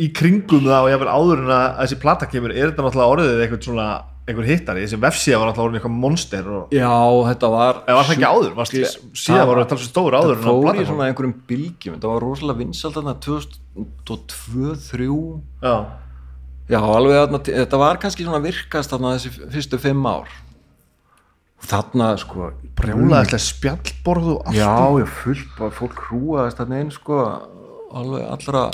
í kringum það og ég verður áður en að þessi plata kemur er þetta náttúrulega orðið eitthvað svona einhver hittari, þessi vefsíða var náttúrulega orðin eitthvað monster og já, þetta var eða var það ekki áður, var síðan var þetta alveg stór áður en það að fór platan í kom. svona einhverjum bylgjum þetta var rosalega vinsalt þarna 2002-2003 Já. Já, alveg þetta var kannski svona virkast þarna þessi fyrstu fimm ár. Þarna sko brjólaðislega spjallborð og allt Já, í- já, fullt, bara fólk hrúaðist þarna inn sko, alveg allra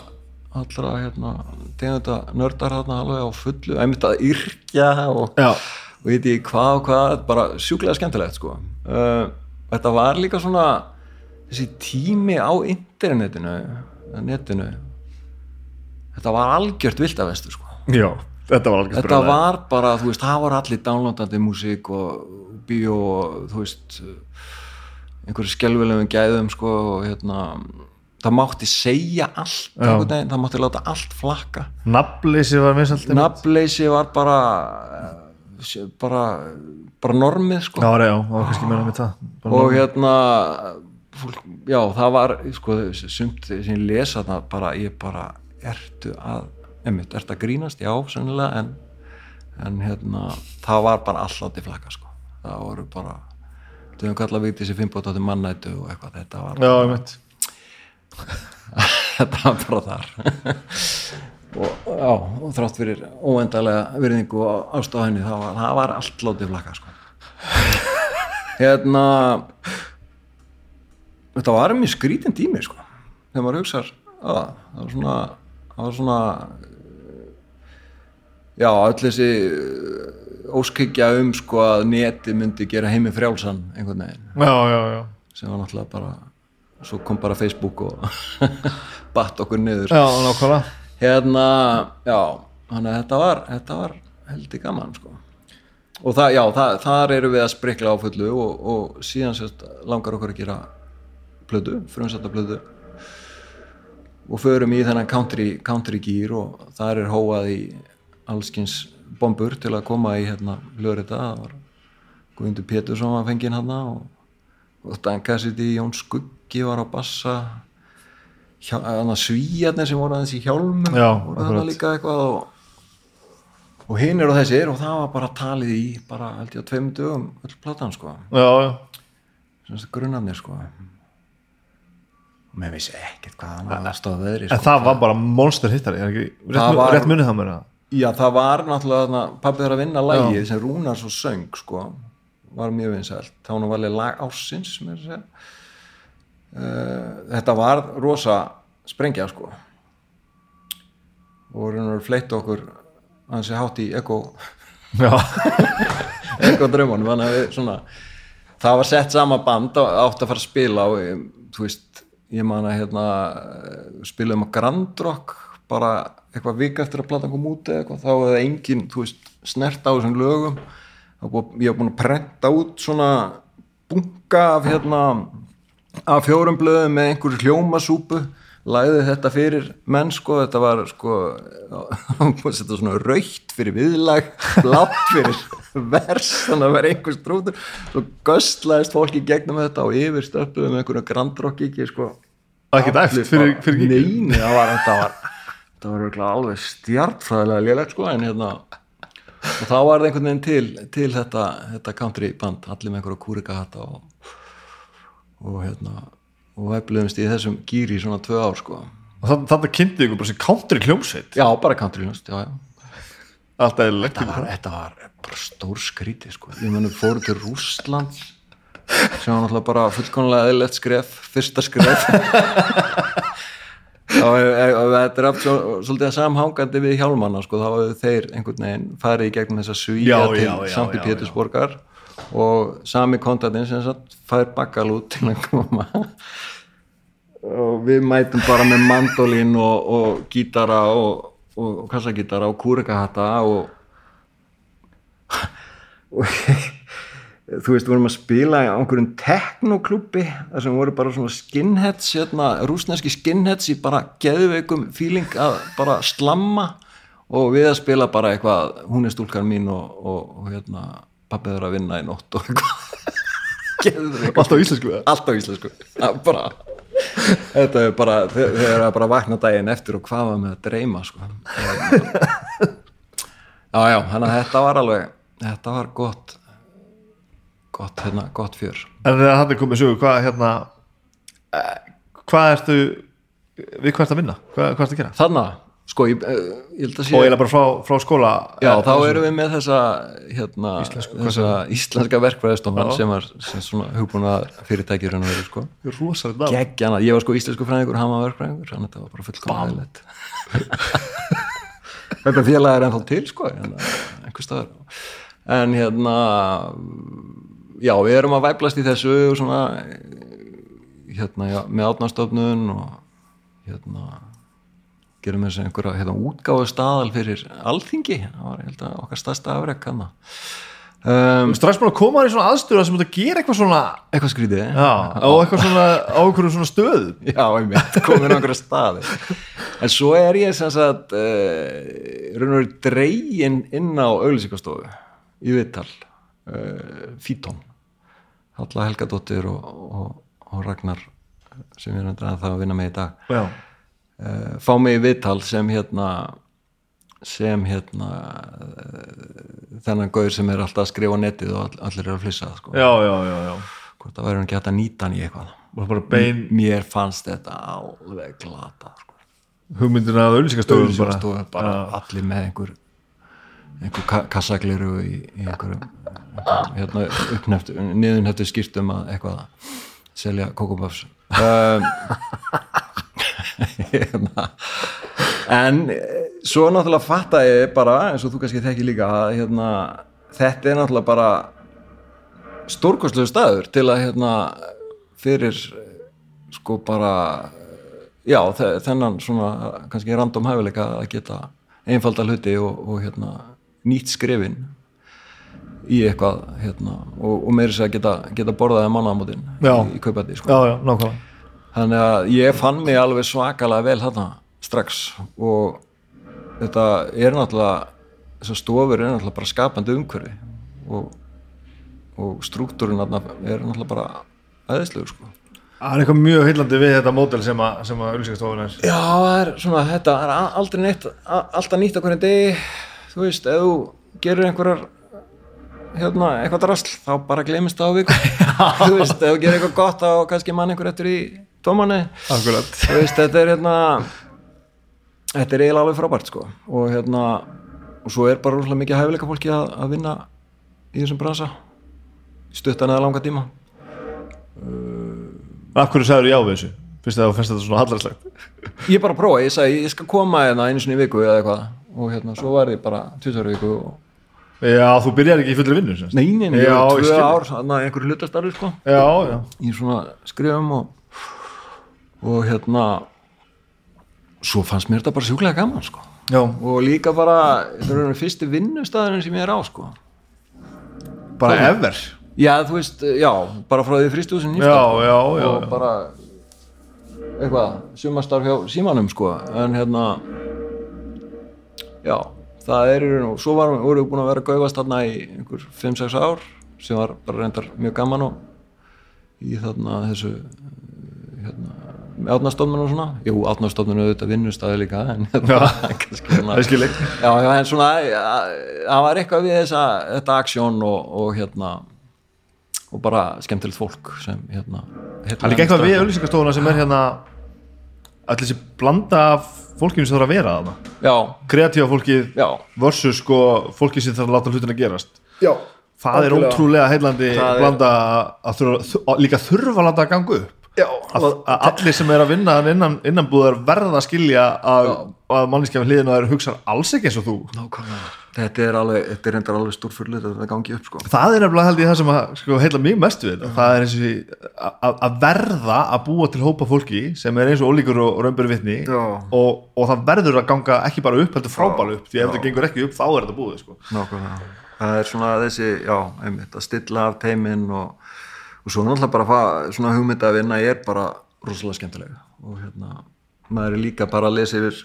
allra hérna tegunda nördar þarna alveg á fullu. Einmitt að yrkja og, veit ég hvað og hvað bara sjúklega skemmtilegt sko. Uh, þetta var líka svona þessi tími á internetinu netinu. Þetta var algjört viltavestur sko Já, þetta var alveg þetta var bara, þú veist, það var allir downloadandi músík og bíó og þú veist einhverju skelfilegum gæðum sko og hérna það mátti segja allt veginn, það mátti láta allt flakka. Nafnleysi var vinsalt nafnleysi var bara bara bara normið sko. Já, já, það var kannski meira með það og hérna fólk, já, það var sko, sumt sem ég lesa þarna bara, ég bara, ertu að einmitt, ertu að grínast, já, sennilega en, en hérna það var bara allátti flakka, sko. Það voru bara, þau hefum kallað vikti þessi fimmbotátti mannætu og eitthvað þetta var, Já, veit *laughs* þetta var bara þar. *laughs* Og já, og þrátt fyrir óendalega virðingu og ást á henni, það var, það var allt látið flakka, sko. *laughs* Hérna þetta var mjög skrítin tími sko. Þegar maður hugsar að það var svona það var svona já, öll þessi óskikja um sko að neti myndi gera heimi frjálsan einhvern veginn. Já, já, já. Sem var náttúrulega bara svo kom bara Facebook og *laughs* batt okkur niður. Hérna, já þannig að þetta var, þetta var heldur gaman sko. Og það, já, það, þar eru við að sprikla á fullu og, og síðan sérst langar okkur að gera plödu, frumsætta plödu og förum í þennan country, country gear og þar er hóað í allskins bombur til að koma í hérna hljóðrita, það var Guðmundur Pétursson var fenginn hann og, og Dan Cassidy, Jón Skuggi var á bassa. Svíjarnir sem voru aðeins í hjálmum Já, voru þarna akkurat. líka eitthvað og, og hinn eru þessir og það var bara talið í bara held ég á tveim dögum öll platan sko. Grunnarnir sko. Og mér vissi ekkert hvað hann var að stóða veðri En sko. það var bara monster hittari, er rétt, rétt munið það mér að já það var náttúrulega pabbi þarf að vinna lagið sem Rúnar svo söng sko. Var mjög vinsælt, þá hann lag ársins mér að segja. Uh, þetta var rosa sprengja sko. Og Rúnar fleitt okkur hans er hátt í að *laughs* við svona það var sett sama band og átt að fara að spila og ég, þú veist ég man að hérna eh, spilaðum að Grand Rock bara eitthvað vika eftir að platan kom út eða eitthvað þá hefði engin, þú veist, snert á þessum lögum. Búið, ég hef búin að prenta út svona bunga af hérna af fjórum blöðum með einhverju hljómasúpu. Lagði þetta fyrir menn sko, þetta var sko *laughs* þetta var svona raukt fyrir viðlag blátt fyrir *laughs* vers þannig að vera einhver strútur. Svo göstlaðist fólki gegnum þetta og yfir stöppuðu með einhverju grandrokki ekki sko. Ekkert eftir fyrir, fyrir gigið. Nei, það var, var þetta var örugglega alveg stjartfræðilega lélegt sko en hérna og þá var það einhvern veginn til, til þetta, þetta country band, allir með einhverja kúrika hatta og, og hérna og hefðluðumst í þessum gýri í svona tvö ár sko. Og þannig þetta kynnti ykkur bara sem country hljómsveit? Já, bara country hljómsveit, já, já. Alltaf eðlilegt þetta var, þetta var bara stór skríti sko. ég meni fóru til Rússland sem var náttúrulega bara fullkonlega eðlilegt skref, fyrsta skref *laughs* þetta er aft svo, svolítið samhangandi við hjálmanna sko, þá hefur þeir einhvern veginn farið í gegnum þessa svíja Já, til Sankti Pétursborgar og sami kontaktinn sem sagt fær bakkal út til að koma. Og við mætum bara með mandolin og, og gítara og, og kassagítara og kúrikahatta og og *laughs* þú veist, vorum að spila í einhverjum teknoklubbi þar sem voru bara svona skinheads hérna, rúsneski skinheads í bara geðveikum feeling að bara slamma. Og við að spila bara eitthvað hún er stúlkar mín og, og, og hérna, pappið er að vinna í nótt og eitthvað. *laughs* Geðveikum Allt á íslensku eða? allt á íslensku. Bara, þetta er bara þe- þegar að bara vakna daginn eftir og hvað var með að dreyma sko. *laughs* já já, þannig að þetta var alveg þetta var gott gott, hérna, gott fjör. En þegar hann er komið sögu, hvað hérna eh, hvað ertu við hvað ertu að vinna? Hvað, hvað ertu að gera? þannig að, sko, ég, eh, ég held að sé Og eiginlega bara frá, frá skóla Já, eh, þá erum við með þessa hérna, þessa íslenska verkfræðistofan Já. sem var sem svona hugbúna fyrirtækjur að vera sko. Geggjana, ég var sko íslensku fræðingur hann var verkfræðingur, þannig að þetta var bara fullkomlega *laughs* þetta félag er ennþá til sko hérna, einhver staðar. En hérna já, við erum að væplast í þessu og svona hérna, já, með átnastofnun og hérna gerum þessu einhverja hérna, útgáfu staðal fyrir alþingi. Það var, að okkar stærsta afrek hann um, Strax búin að koma þér í svona aðstöðu sem þú ert að gera eitthvað svona eitthvað skrítið. Já, á eitthvað svona á einhverjum svona stöðu. *laughs* Já, einmitt, komin á einhverja staði. En svo er ég sem sagt uh, raun og verið dregin inn á auglýsingastofu í Vittal uh, Fítón Halla Helgadóttir og, og, og Ragnar sem er að það að vinna með í dag Já, uh, fá mig í Vittal sem hérna sem hérna uh, þennan gaur sem er alltaf að skrifa á netið og all, allir eru að flissa sko. já, já, já, já. hvort það væri hann ekki hægt að nýta hann í eitthvað bein mér fannst þetta alveg glata sko. hugmyndina að auðlýsingastöðum bara, bara allir með einhver einhver ka kassagliru í, í einhverjum hérna, uppneftu, niðunheftu skýrtum að eitthvað að selja kokoböfs um, *laughs* hérna. en eh, svo náttúrulega fatta ég bara eins og þú kannski þekki líka að hérna, þetta er náttúrulega bara stórkostlegu staður til að hérna, fyrir sko bara já, þe- þennan svona kannski random hæfileika að geta einfalda hluti og, og hérna, nýtt skrifin í eitthvað hérna, og, og meiri að geta, geta borðaði mannamótin Já. í, í kaupæti sko. já, já, nákvæmlega þannig að ég fann mig alveg svakalega vel þarna strax og þetta er náttúrulega þessar stofur er náttúrulega bara skapandi umhverfi og, og struktúrin er náttúrulega bara aðeinslegur sko Það er eitthvað mjög heillandi við þetta mótel sem að, að auðlýsingastofun er Já, það er svona, þetta er aldrei neitt, alltaf nýtt á hvernig degi, þú veist, ef þú gerir einhverjar, hérna, eitthvað drasl, þá bara glemist það á viku, *laughs* þú veist, ef þú gerir eitthvað gott, þá kannski mann einhver eftir í tómanni, þú veist, þetta er hérna, þetta er eiginlega alveg frábært, sko, og hérna, og svo er bara rúslega mikið hæfileika fólki að, að vinna í þessum bransa, stuttan eða langa tíma. Af hverju sagður já við þessu? Fyrst að þú finnst þetta svona hallarslegt Ég bara prófa, ég sagði, ég skal koma hérna einu sinni í viku eða eitthvað, og hérna, svo var ég bara 20 viku og Já, þú byrjar ekki í fullri vinnu semst. Nei, nei, nei, Já, ég var tvö ár að einhverju hlutastarfi sko. Já, já. Í svona skrifum og og hérna svo fannst mér þetta bara sjúklega gaman sko. Já, og líka bara, þetta er rauninu fyrsti vinnustæðurinn sem ég er á sko. Bara ever? Já, þú veist, já, bara frá því fristúsin Já, já, já, og já. bara eitthvað, sumastarf hjá símanum sko, en hérna já, það er í raun og svo var, voru við búin að vera að gaufast þarna í einhver 5-6 ár sem var bara reyndar mjög gaman og í þarna þessu hérna, átnastofnun og svona. Jú, átnastofnun auðvitað vinnustæði líka en hérna, Það skil ég já, já, en svona það var eitthvað við þessa, þetta aksjón og, og hérna og bara skemmtilegt fólk sem hérna Það er líka eitthvað við auðlýsingastofuna sem er hérna allir þessi blanda af fólkinu sem þarf að vera þarna. Já, kreatífa fólkið já, versus sko fólkið sem þarf að láta hlutina gerast. Já það er Algjörlega. ótrúlega heillandi Það er- blanda að þurfa, að líka þurfa að láta að ganga upp Já, að, að allir sem er að vinna hann innan, innanbúðar verða að skilja að, að manniskefin hliðin og þeir hugsa alls ekki eins og þú. Nákvæmlega. Þetta er alveg, þetta er reyndar alveg stórfurlut að það gangi upp sko. Það er nefnilega held ég það sem að sko, heila mjög mest við þetta. Það er eins og því að, að verða að búa til hópa fólki sem er eins og ólíkur og raunböru vitni Já. og, og það verður að ganga ekki bara upp heldur frábælu upp, því ef það gengur ekki upp þá er þetta búið sko. nákvæmlega. Það er svona þessi, já, einmitt að stilla af teiminn og, og svo náttúrulega bara fa- svona hugmynd að vinna er bara rosalega skemmtilega og hérna, maður er líka bara að lesa yfir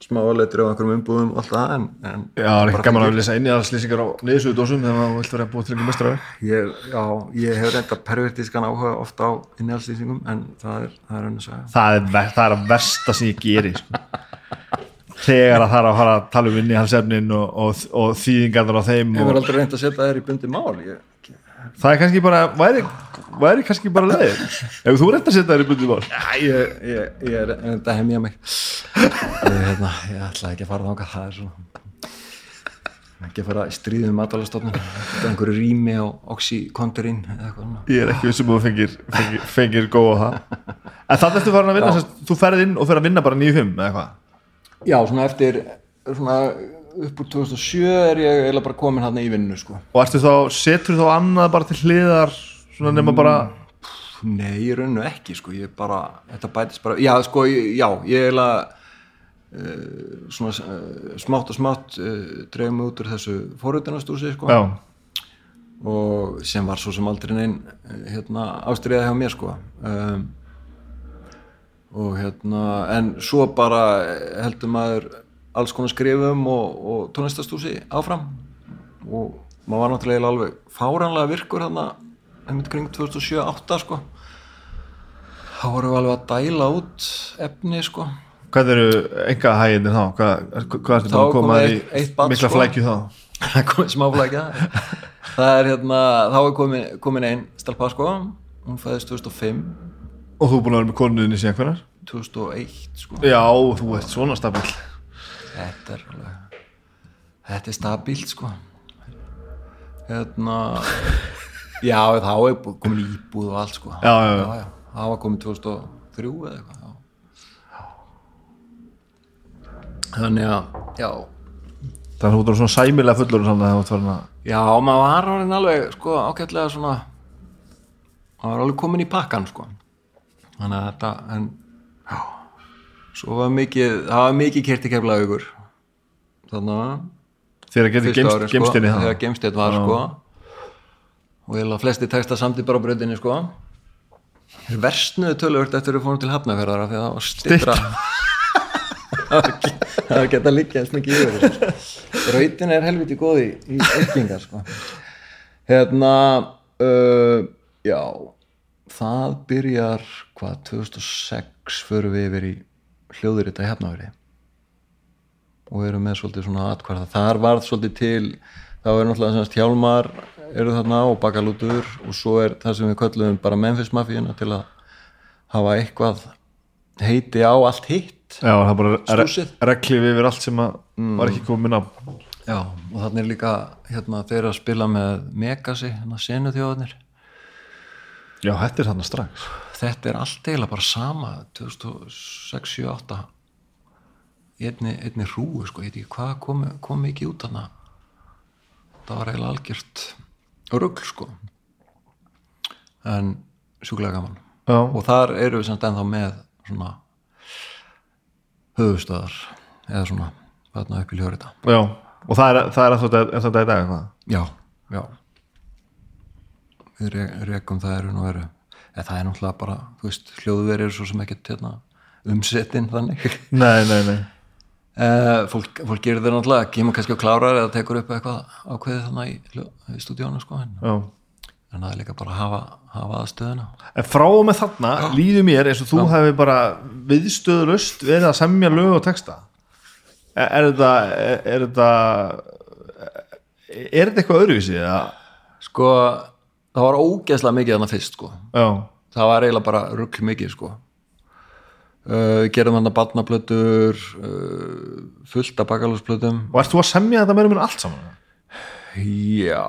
smáletri á einhverjum umbúðum og allt það en, en Já, það er ekki gaman að lesa inn í aðslýsingar á niðursöðu dósum þegar maður vilt vera að búa til einhver mestrar ég, já, ég hef reynda pervertískan áhuga ofta á innihaldslýsingum en það er, það er önnur saga. Það er, ver- það er að versta sem ég geri sko. þegar að það er að fara að tala um innihalsefnin og, og, og þýðingarnar á þeim Ég og, verð aldrei reynd að setja þær í bundi mál ég, það er kannski bara væri, væri kannski bara leið. Ef þú reynd að setja þær í bundið Já, ég, ég, ég er reynd að hemja mig. Ég, hérna, ég ætla ekki að fara þangað. Það er svona ekki að fara í stríðum matalastofnun einhverju rými eitthvað svona. ég er ekki vissum að þú fengir, fengir, fengir góð á það. En þannig ertu farin að vinna sérst, þú ferð inn og fer að vinna bara 9-5 eða hvað Já, svona eftir svona upp úr 2007 er ég eiginlega bara komin hann í vinnu sko. og þá, setur þá annað bara til hliðar svona nema bara Nei, ég rauninu ekki sko. ég bara, þetta bætist bara já, sko, ég, já, ég eiginlega uh, svona uh, smátt og smátt uh, dreifum út úr þessu fórhundunastúsi sko. já, og sem var svo sem aldrei neinn eh, hérna, ástriða hjá mér sko um, og hérna en svo bara heldur maður alls konar skrifum og, og tónlistastúsi áfram. Og maður var náttúrulega alveg fáranlega virkur hérna einmitt kring 2007-08 sko. Þá vorum við alveg að dæla út efni sko. Hvað eru enga hæginni þá? Hvað, hvað ertu búin að koma eitt- eitt í barn, mikla sko. flækju þá? *laughs* Það komið smáflækja. Það er hérna, þá er komin, komin einn stelpa sko, hún fæðist 2005 og þú er búin að vera með konuðinni síðan hvernar 2001 sko. Já, þú ert svona stabil þetta er alveg þetta er stabílt sko. Hérna já, þá er komin íbúð og allt sko. Já, já, já. það var komin 2003 eða eitthvað já. þannig að já, þannig að þú ert svona sæmilega fullur Já, maður var orðin alveg sko ágætlega svona maður var alveg komin í pakkan sko. Þannig að þetta en já, svo var mikið það var mikið kerti keflaði ykkur þannig að þegar getur fyrsta gemst, gemstinni sko, þegar gemstinn var sko. Og ég held að flesti texta samt í bara bröndinni sko. Þeir versnuðu töluvert eftir að við fórum til Hafnafjörðara því að það var stittra *laughs* það geta líka eins mikið yfir sko. rautin er helviti góð í, ykkingar sko. Hérna uh, já það byrjar hvað 2006 förum við yfir í hljóðurita í Hafnafjörði og erum með svolítið svona atkvarða þar varð svolítið til þá er náttúrulega semst hjálmar eru þarna og bakalútur og svo er það sem við köllum bara Memphis mafíuna til að hafa eitthvað heiti á allt hitt. Já, það er bara re Stúsið. reglif yfir allt sem að var ekki komin á Já, og þannig er líka hérna, þeir eru að spila með Megasi, hérna senu þjóðanir já, þetta er þarna strax þetta er allt eiginlega bara sama 2006-2008 í einni, einni hrúu sko, ég veit ekki hvað kom, kom ekki út þarna. Það var eiginlega algjört rugl sko. En sjúklega gaman. Já, og þar eru við samt ennþá með svona höfustöðar eða svona þarna upp í hljóðrita. Já og það er, er ennþá þetta í dag já, já. Við re- rekum það eru nú veru eða það er náttúrulega bara, þú veist, hljóðveri er svo sem ekkert hérna, umsettin þannig. Nei, nei, nei. Uh, *laughs* fólk, fólk gerir það náttúrulega kemur kannski á klárar eða tekur upp eitthvað ákveðið þannig í, í stúdíónu sko en, já. en það er líka bara að hafa, hafa aðstöðuna. En frá og með þarna líður mér eins og þú hefði bara viðstöðulust verið að semja lög og texta. Er, er þetta er, er þetta er þetta eitthvað öðruvísi eða? sko, það var ógeðslega mikið þannig fyrst sko. Já, það var eiginlega bara rugl mikið sko. Uh, við gerum þannig barnaplötur uh, fullt af bakalúsplötum. Og ert þú að semja þetta meira með allt saman? Já.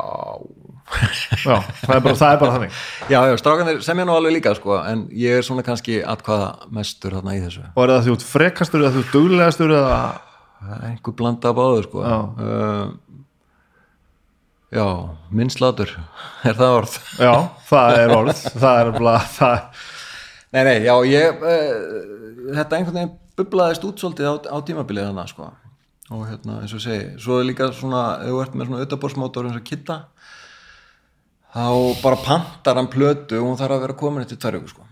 *laughs* Já, það er bara, það er bara þannig. Já, já, strákanir semja nú alveg líka sko, en ég er svona kannski atkvaða mestur þarna í þessu. Og er það því út frekastur eða því út duglegastur eða Það er einhver blanda af báður sko. Uh, já minnslatur er það orð? Já, það er orð það er bara, það nei, nei, já, ég uh, þetta einhvern veginn bublaðist út svolítið á, á tímabilið hana sko. Og hérna, eins og segi, svo er líka svona ef þú ert með svona auðaborsmótor eins og kitta þá bara pantar hann plötu og hún þarf að vera komin eftir ykkur sko.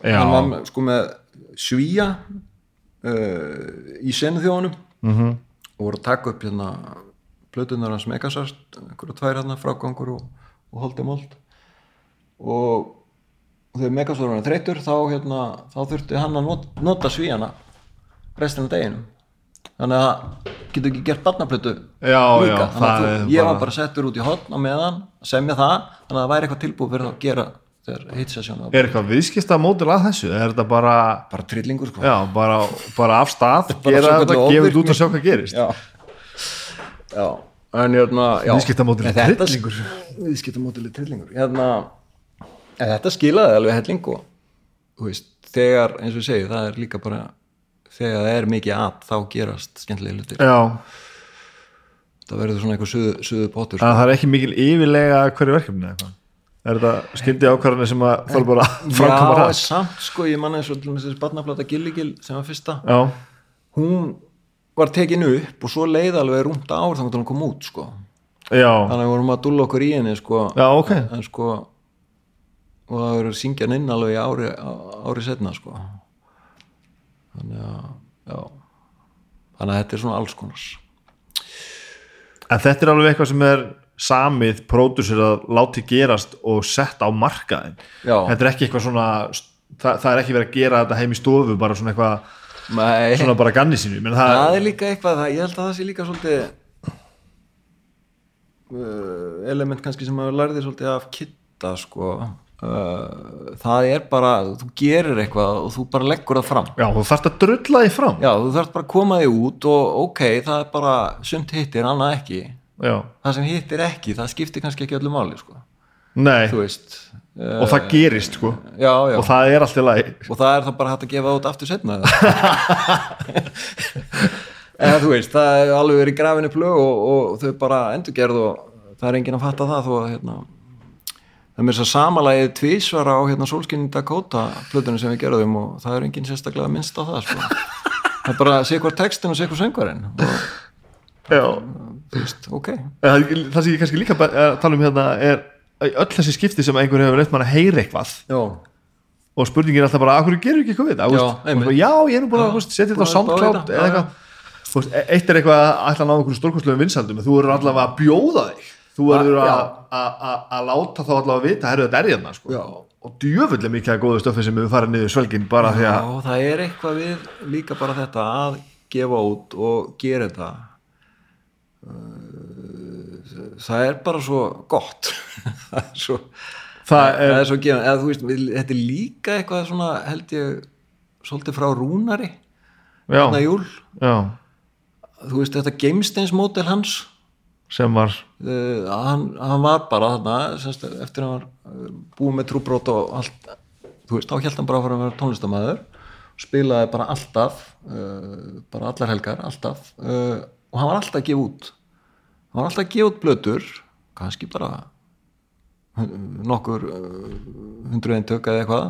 Já, hann var sko með svíja uh, í senuþjóðunum mm -hmm. og voru að taka upp hérna plötunar hans Megasart einhverja tvær hérna frágangur og, og holdi mold og þegar Megasart var hann þreytur þá hérna, þá þurfti hann að not, nota svíjana restina deginum. Þannig að getur ekki gert barnaplötu Já, líka. Já, þannig að þú, ég bara- var bara settur út í hotn á meðan að semja það, þannig að það væri eitthvað tilbúið fyrir að gera er eitthvað viðskista mótil að þessu? Er þetta bara, bara trillingur sko. Já, bara, bara af stað gera þetta, gefa þetta út og sjá hvað gerist. Já, já. en hérna já. Þetta- trillingur. viðskiptamódel trillingur. Hérna, þetta skilaði alveg helling og þú veist, þegar eins og ég segi, það er líka bara þegar það er mikið að þá gerast skemmtilega hlutir, já, það verður svona eitthvað suðu, suðu potur að það er ekki mikil yfirlega hverju verkefni eða eitthvað er þetta skyndi ákvarðanir sem að er bara framkama já, *laughs* ræð samt sko, ég manna eins og til dæmis þessi barnaplata Gilligil sem var fyrsta. Já, hún var tekin upp og svo leið alveg rúmt ár þannig að hún kom út sko. Já, þannig að við vorum að dúlla okkur í henni sko, já, ok. En sko og það verður syngjan inn alveg ári, ári setna sko. Þannig að já. Þannig að þetta er svona alls konars en þetta er alveg eitthvað sem er samið pródusir að láti gerast og sett á markaðin þetta er ekki eitthvað svona það, það er ekki verið að gera þetta heim í stofu bara svona eitthvað, Nei, svona bara ganni sínu það, það er líka eitthvað ég held að það sé líka svolítið uh, element kannski sem að lærði svolítið af kitta sko. Uh, það er bara, þú gerir eitthvað og þú bara leggur það fram. Já, þú þarft að drulla því fram. Já, þú þarf bara að koma þig út og ok, það er bara sumt hittir, annað ekki. Já. það sem hittir ekki, það skiptir kannski ekki öllu máli sko, nei, þú veist og það gerist sko. já, já, og það er allt í lagi. Og það er þá bara hægt að gefa út aftur setna *laughs* eða? Þú veist það er alveg verið grafinu plög og, og þau bara endurgerð og það er enginn að fatta það þó að hérna, það er mér svo samalagið tvísvara á hérna Solskinni Dakota plötunum sem við gerðum og það er enginn sérstaklega minnst á það sko. það er bara að sé hvort textin og sé hvort söngvarinn og já. þú veist, ok. Það, það sem ég kannski líka að tala um hérna er öll þessi skipti sem einhver hefur leitt mann að heyra eitthvað já, og spurningin er alltaf bara, akkur gerur ekki eitthvað við það Já, svo, já, ég er nú búin að setja þetta á að þetta, eða eitthvað. E- eitt er eitthvað að ætla að ná einhverjum stórkostlegum vinsaldum þú verður allavega að bjóða þig. Þú verður Já. að- að að- að láta þá allavega að vita, herru þetta er hérna sko. Og djöfull er mikið að góðu stöfi sem við farið niður svelgin bara því að það er eitthvað við líka bara þetta að gefa út og gera þetta það er bara svo gott. *laughs* Það er svo það það er, er svo gefið, eða þú veist þetta er líka eitthvað svona held ég svolítið frá Rúnari. Þarna júl, já, þú veist þetta Gamesteins mótel hans. Sem var uh, hann, hann var bara þarna semst, eftir að hann var uh, búið með trúbrót og allt þú veist, hann bara að fara að vera tónlistamæður spilaði bara alltaf uh, bara allar helgar, alltaf. Uh, og hann var alltaf að gefa út hann var alltaf að gefa út blötur kannski bara nokkur uh, hundru eintök eða eitthvað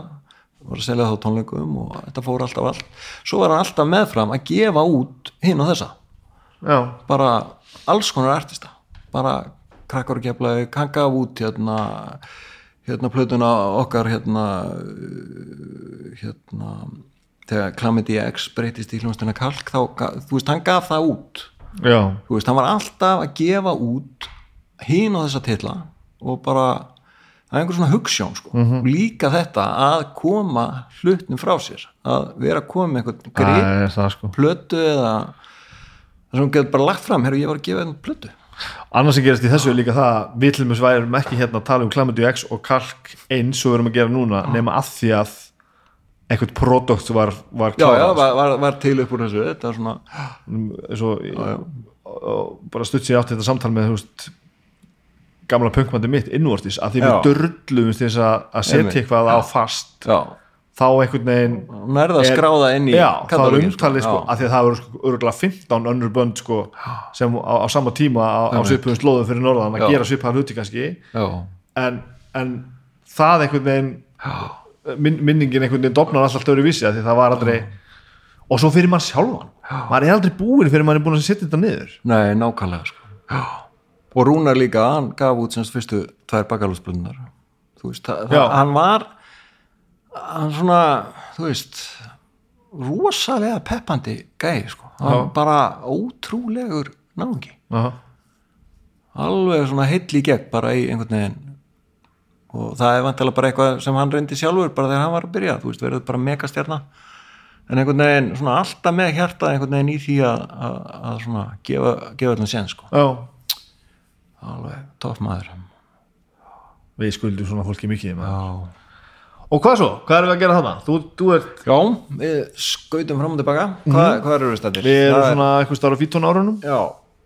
var að selja þá tónleikum og þetta fór alltaf allt. Svo var hann alltaf meðfram að gefa út hinn og þessa. Já, bara alls konar artista. Bara krakkar og keflaði hann gaf út hérna hérna plötuna okkar hérna uh, hérna þegar Calamity X breytist í hljónstuna kalk þá, þú veist, hann gaf það út veist, hann var alltaf að gefa út hinn og þessa titla og bara það er einhver svona hugssjón sko. Mhm. líka þetta að koma hlutnum frá sér að vera að koma með einhvern grip það sko plötu eða það sem getur bara lagt fram, herru ég var að gefa einn plötu annars sem gerast í þessu er líka það að við til dæmis værum ekki hérna að tala um Calamity X og Kalk eins og við erum að gera núna nema að því að eitthvað produkt var, var já, já, klárað, var, var, var til upp úr þessu. Þetta er svona, sko. eins og, og bara stutt sér átt þetta samtal með veist, gamla punkmandi mitt innvortis að því Já. við dörlum til þess að að setja eitthvað á fast. Já, þá einhvern veginn er það skráða inn í já, það er umtalið sko, Já. að því að það voru sko, örgulega 15 önnur bönd sko, sem á, á sama tíma á, á svipuðum slóðum fyrir norðan að Já. gera svipaðar hluti kannski. Já, en, en það einhvern veginn minningin einhvern veginn dofnar alltaf öðru vísi því það var aldrei og svo fyrir mann sjálfan. Maður er aldrei búin fyrir maður er búin að setja þetta niður. Nei, nákvæmlega sko. og Rúnar líka, hann gaf út semst fyrstu tvær það, hann var hann svona, þú veist rosalega peppandi gæi, sko, hann Já. bara ótrúlegur náungi. Aha. alveg svona heill í gegn bara í einhvern veginn og það er vantilega bara eitthvað sem hann reyndi sjálfur bara þegar hann var að byrja, þú veist, verður bara megastjarna. En einhvern veginn svona alltaf með hjarta einhvern veginn í því að, að, að svona gefa, gefa öllum sen sko, Já, alveg topp maður. Við skuldum svona fólki mikið og hvað svo, hvað erum við að gera þarna? Þú, þú ert, já við skautum fram og tilbaka. Hvað, hvað eru við stættir? við erum svona eitthvað stára 15 árunum Já,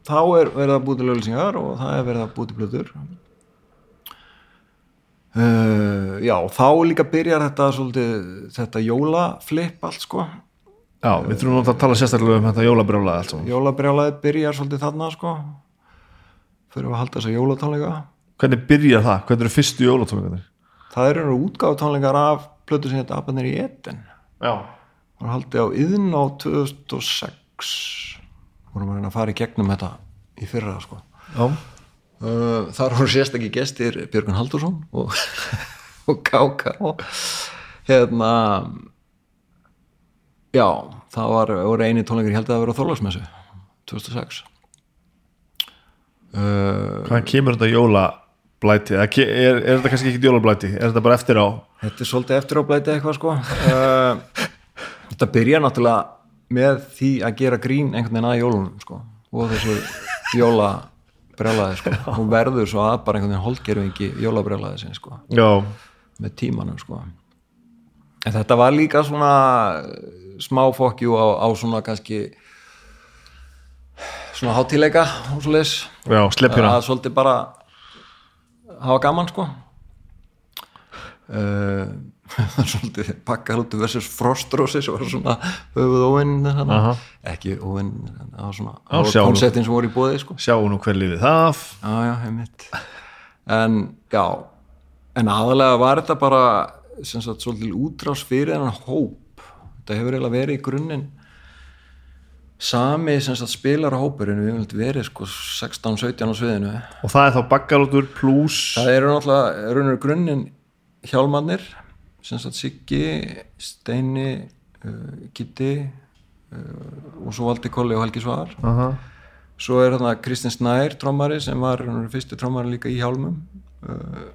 þá er verið að búið til löglýsingar og það er verið að búið til blöður uh, Já, þá líka byrjar þetta svolítið, þetta jólaflip allt sko Já, við þurfum náttúrulega að tala sérstaklega um þetta jólabrjála allt saman. Jólabrjálaði byrjar svolítið þarna sko fyrir að halda þessa jólatónleika Hvernig byrjar það? Hvernig eru fyrstu jólatónleikarnir? Það eru útgáðu tónleikar af plötu sem þetta Abanir í Eden Já. Það var haldið á yðn á 2006 vorum reyna að fara í gegnum þetta í fyrra sko Já. Uh, þar voru sérstakki gestir Björgun Haldursson og, *laughs* og Káka og hérna já, það var, voru eini tónleikar ég held að það vera á Þorlagsmessu 2006 uh, Hvaðan kemur þetta jólablæti? Eða ke- Er, er þetta kannski ekki jólablæti? Er þetta bara eftir á? þetta er svolítið eftir á blæti eitthvað sko uh, þetta byrja náttúrulega með því að gera grín einhvern veginn að jólunum sko og þessu jóla brjálaði sko. Hún verður svo að bara einhvern veginn holdgerfingi jólabrjálaði sinni sko. Já. með tímanum sko. En þetta var líka svona smá fokkjú á, á svona kannski svona hátíleika og svo Já, sleppjuna. að svolítið bara hafa gaman sko. Uh, svolítið pakkalútu versus frostrósi sem var svona höfuð óvinn ekki óvinn það var svona konceptin sem voru í bóði sko. Sjáu nú hver lífið það. já, já, heimitt en já en aðalega var þetta bara sem sagt svolítið útrás fyrir þennan hóp. Þetta hefur eiginlega verið í grunninn sami sem sagt spilar á hópurinn við höfum verið sko 16-17 á sviðinu. Og það er þá bakkalótur pluss það eru náttúrulega grunninn hjálmannir sem sagt Siggi, Steini uh, Kitti uh, og svo Valdi Kolli og Helgi Svar Aha. svo er þarna Kristinn Snær trommari sem var fyrstu trommari líka í hjálmum. Uh,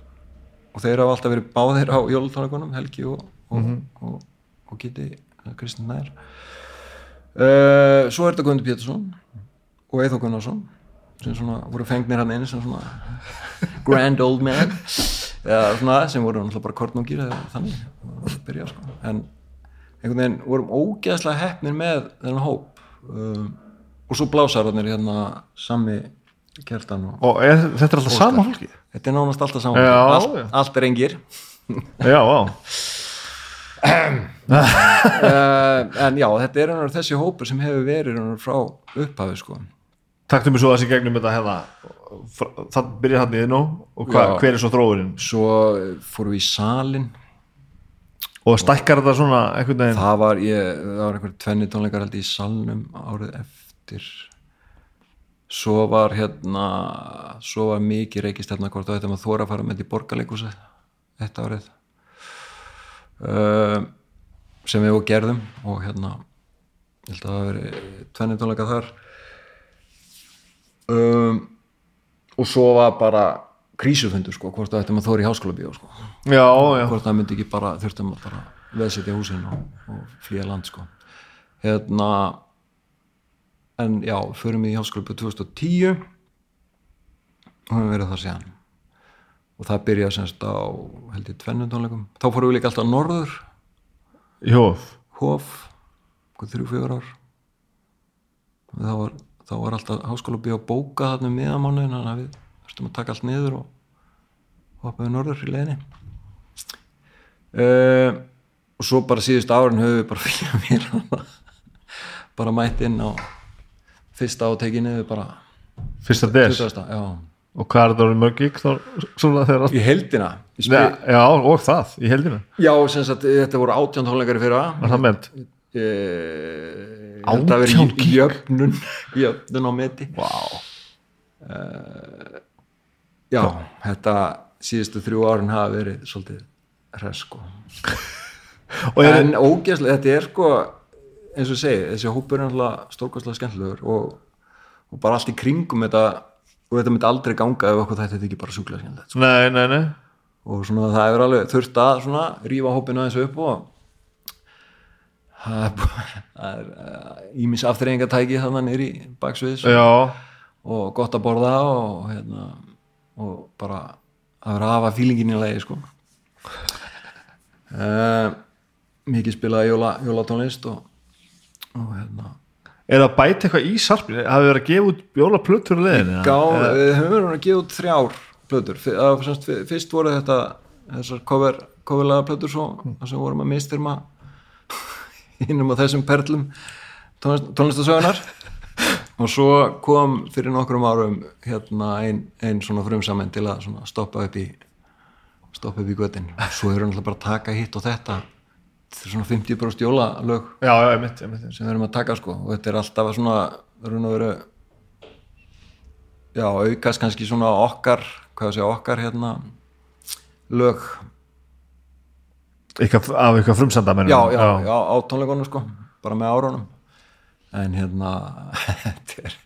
og þeir hafa alltaf verið báðir á jólutónleikunum Helgi og, og, og, og Kitti uh, Kristinn Snær. Uh, svo er þetta Guðmundur Pétursson og Eithó Gunnarsson sem svona voru fengnir hann inn sem svona *laughs* grand old man eða svona sem voru náttúrulega bara kortnungir eða þannig að byrja sko en einhvern veginn vorum ógeðslega heppnir með þennan hóp um, og svo blásararnir hérna sami kertan og Og er, þetta er alltaf sama fólki? þetta er nánast alltaf saman Já, allt, já. allt er engir Já, á. uh, *laughs* *laughs* en já, þetta er þessi hópur sem hefur verið frá upphafi sko Taktum við svo þessi gegnum þetta hérna. Það byrjar hann í þinn og hva, hver er svo þróurinn? svo fórum við í salin Og stækkar þetta svona einhvern veginn? það var, ég, það var einhver tvenni tónleikar held í salnum árið eftir svo var hérna svo var mikið reykist hérna hvort þá þetta maður þóra að fara með þetta í borgarleikúsi þetta árið uh, sem við og gerðum og hérna ég held að það verið tvenni tónleikar þar um, og svo var bara krísufundur sko, hvort það ættum að þóra í háskóla bíó sko. Já, já. hvort það myndi ekki bara þurftum að bara veðsetja húsin og, og flýja land sko. Hérna en já, förum við í háskóla 2010 og höfum verið það síðan. Og það byrjaði semst á held ég tvennum tónleikum. Þá fórum við líka alltaf norður. Jó. hof, hvað þrjú, fjögur ár. Þá var, þá var alltaf háskóla bíó bóka þarna um miðamánuðin þannig að við þurftum að taka allt niður og hoppaði norður í leiðinni. Uh, og svo bara síðust árin höfum við bara *laughs* fyrir mér bara mætt inn á fyrsta átekinu bara fyrsta des? 20. já, og hvað er það orðið mörg þegar í heldina spil, já, já, og það, í heldina já, sem sagt, þetta voru átján tónleikari fyrir var það ment? Eh, Átján þetta verið jöfnun jöfnun á meti. Wow. já, þetta síðustu þrjú árin hafa verið svolítið hress sko. *laughs* Er, en ógeðslega, þetta er sko eins og segi, þessi hópur er náttúrulega stórkostlega skemmtilegur og, og bara allt í kringum þetta og þetta myndi aldrei ganga ef okkur þetta ekki bara sjúklega skemmtilegt sko. nei, nei, nei. Og svona það hefur alveg þurft að svona rífa hópinu aðeins upp og það er ímis afturreyingatæki þannig nýri baksviðs. Já, og gott að borða og hérna og bara að vera að hafa fílingin í lagi sko. Uh, mikið spilaði jóla, jólatónlist og, og hérna. Er það bæti eitthvað í sarpinu hafið verið að gefa út bjóla plötur í leiðinu Gá, við höfum verið að gefa út þrjár plötur, fyrst voru þetta þessar cover, coverlega plötur svo, þar sem vorum að mistyrma innum á þessum perlum tónlist, tónlistasögunar og svo kom fyrir nokkrum árum hérna ein, ein svona frumsamen til að svona stoppa upp í stoppa upp í göttin og svo erum við bara að taka hitt og þetta. Þetta er svona 50% jólalög já, já, ég mitt, ég mitt sem við erum að taka sko. Og þetta er alltaf að svona raun og veru já, aukast kannski svona okkar hvað sé okkar hérna lög, eitthvað, af eitthvað frumsanda já, já, já, á tónleikonum sko, bara með árunum. En hérna *laughs* er,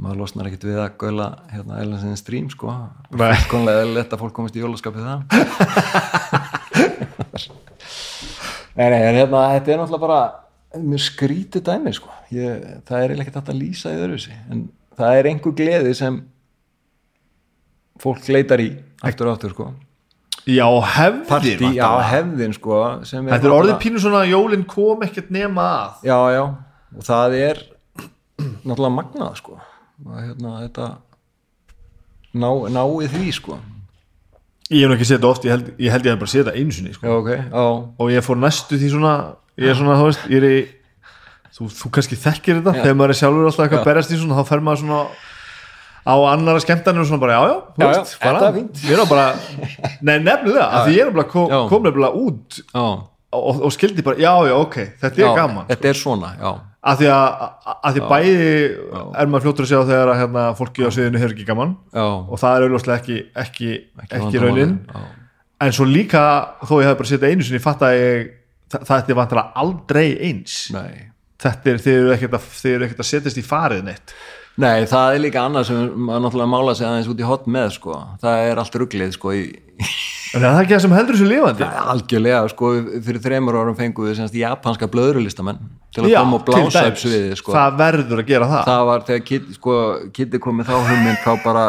maður losnar ekkit við að gaula hérna Ellensin stream sko. Konlega lett að fólk komist í jólaskapið það. *laughs* Nei, nei, en hérna, þetta er náttúrulega bara mjög skrítið dæmi, sko. Ég, það er ekki þetta að lýsa í öðruvísi, en það er einhver gleði sem fólk leitar í aftur og aftur, sko. Já, Partí, já, hefðin, sko. þetta er orðið náttúrulega- pínu svona að jólin kom ekkert nema að Já, já, og það er náttúrulega magnað, sko. Og hérna, þetta ná, náið því, sko. ég hef nú ekki þetta oft, ég held ég, held ég hef bara séð þetta einu sinni sko. Já, ok, já, og ég fór næstu því svona ég er svona, þú veist, ég er í þú, þú kannski þekkir þetta, þegar maður er sjálfur alltaf eitthvað að berjast í svona, þá fer maður svona á annara skemmtanir og svona bara, já, já, þú Já, já, veist, þetta er fínt. ég er bara nei, nefnilega, af því ég er bara kom, kom nefnilega út og, og skildi bara, já, já, ok, þetta er gaman Þetta er svona, já. af því að, að því bæði er maður fljótur að sjá þegar að hérna, fólki á sviðinu hefur ekki gaman og það er auðvitað ekki, ekki, ekki, vandamálið, raunin. en svo líka þó ég hef bara setið einu sinni fatt að ég, það, er vantilega aldrei eins. Nei. þetta er, þið eru ekkert að, þið eru ekkert að setjast í farið neitt Nei, það er líka annað sem maður náttúrulega mála sig aðeins út í hot með sko. það er allt rugglið sko, í, en það er ekki það sem heldur þessu lifandi algjörlega sko, fyrir þreymur árum fengum við semst japanska blöðrulistamenn til að Já, koma og blása upp dæmis. sviði sko. það verður að gera það, það var þegar Kitty, sko, Kitty kom með þá hugmynd þá bara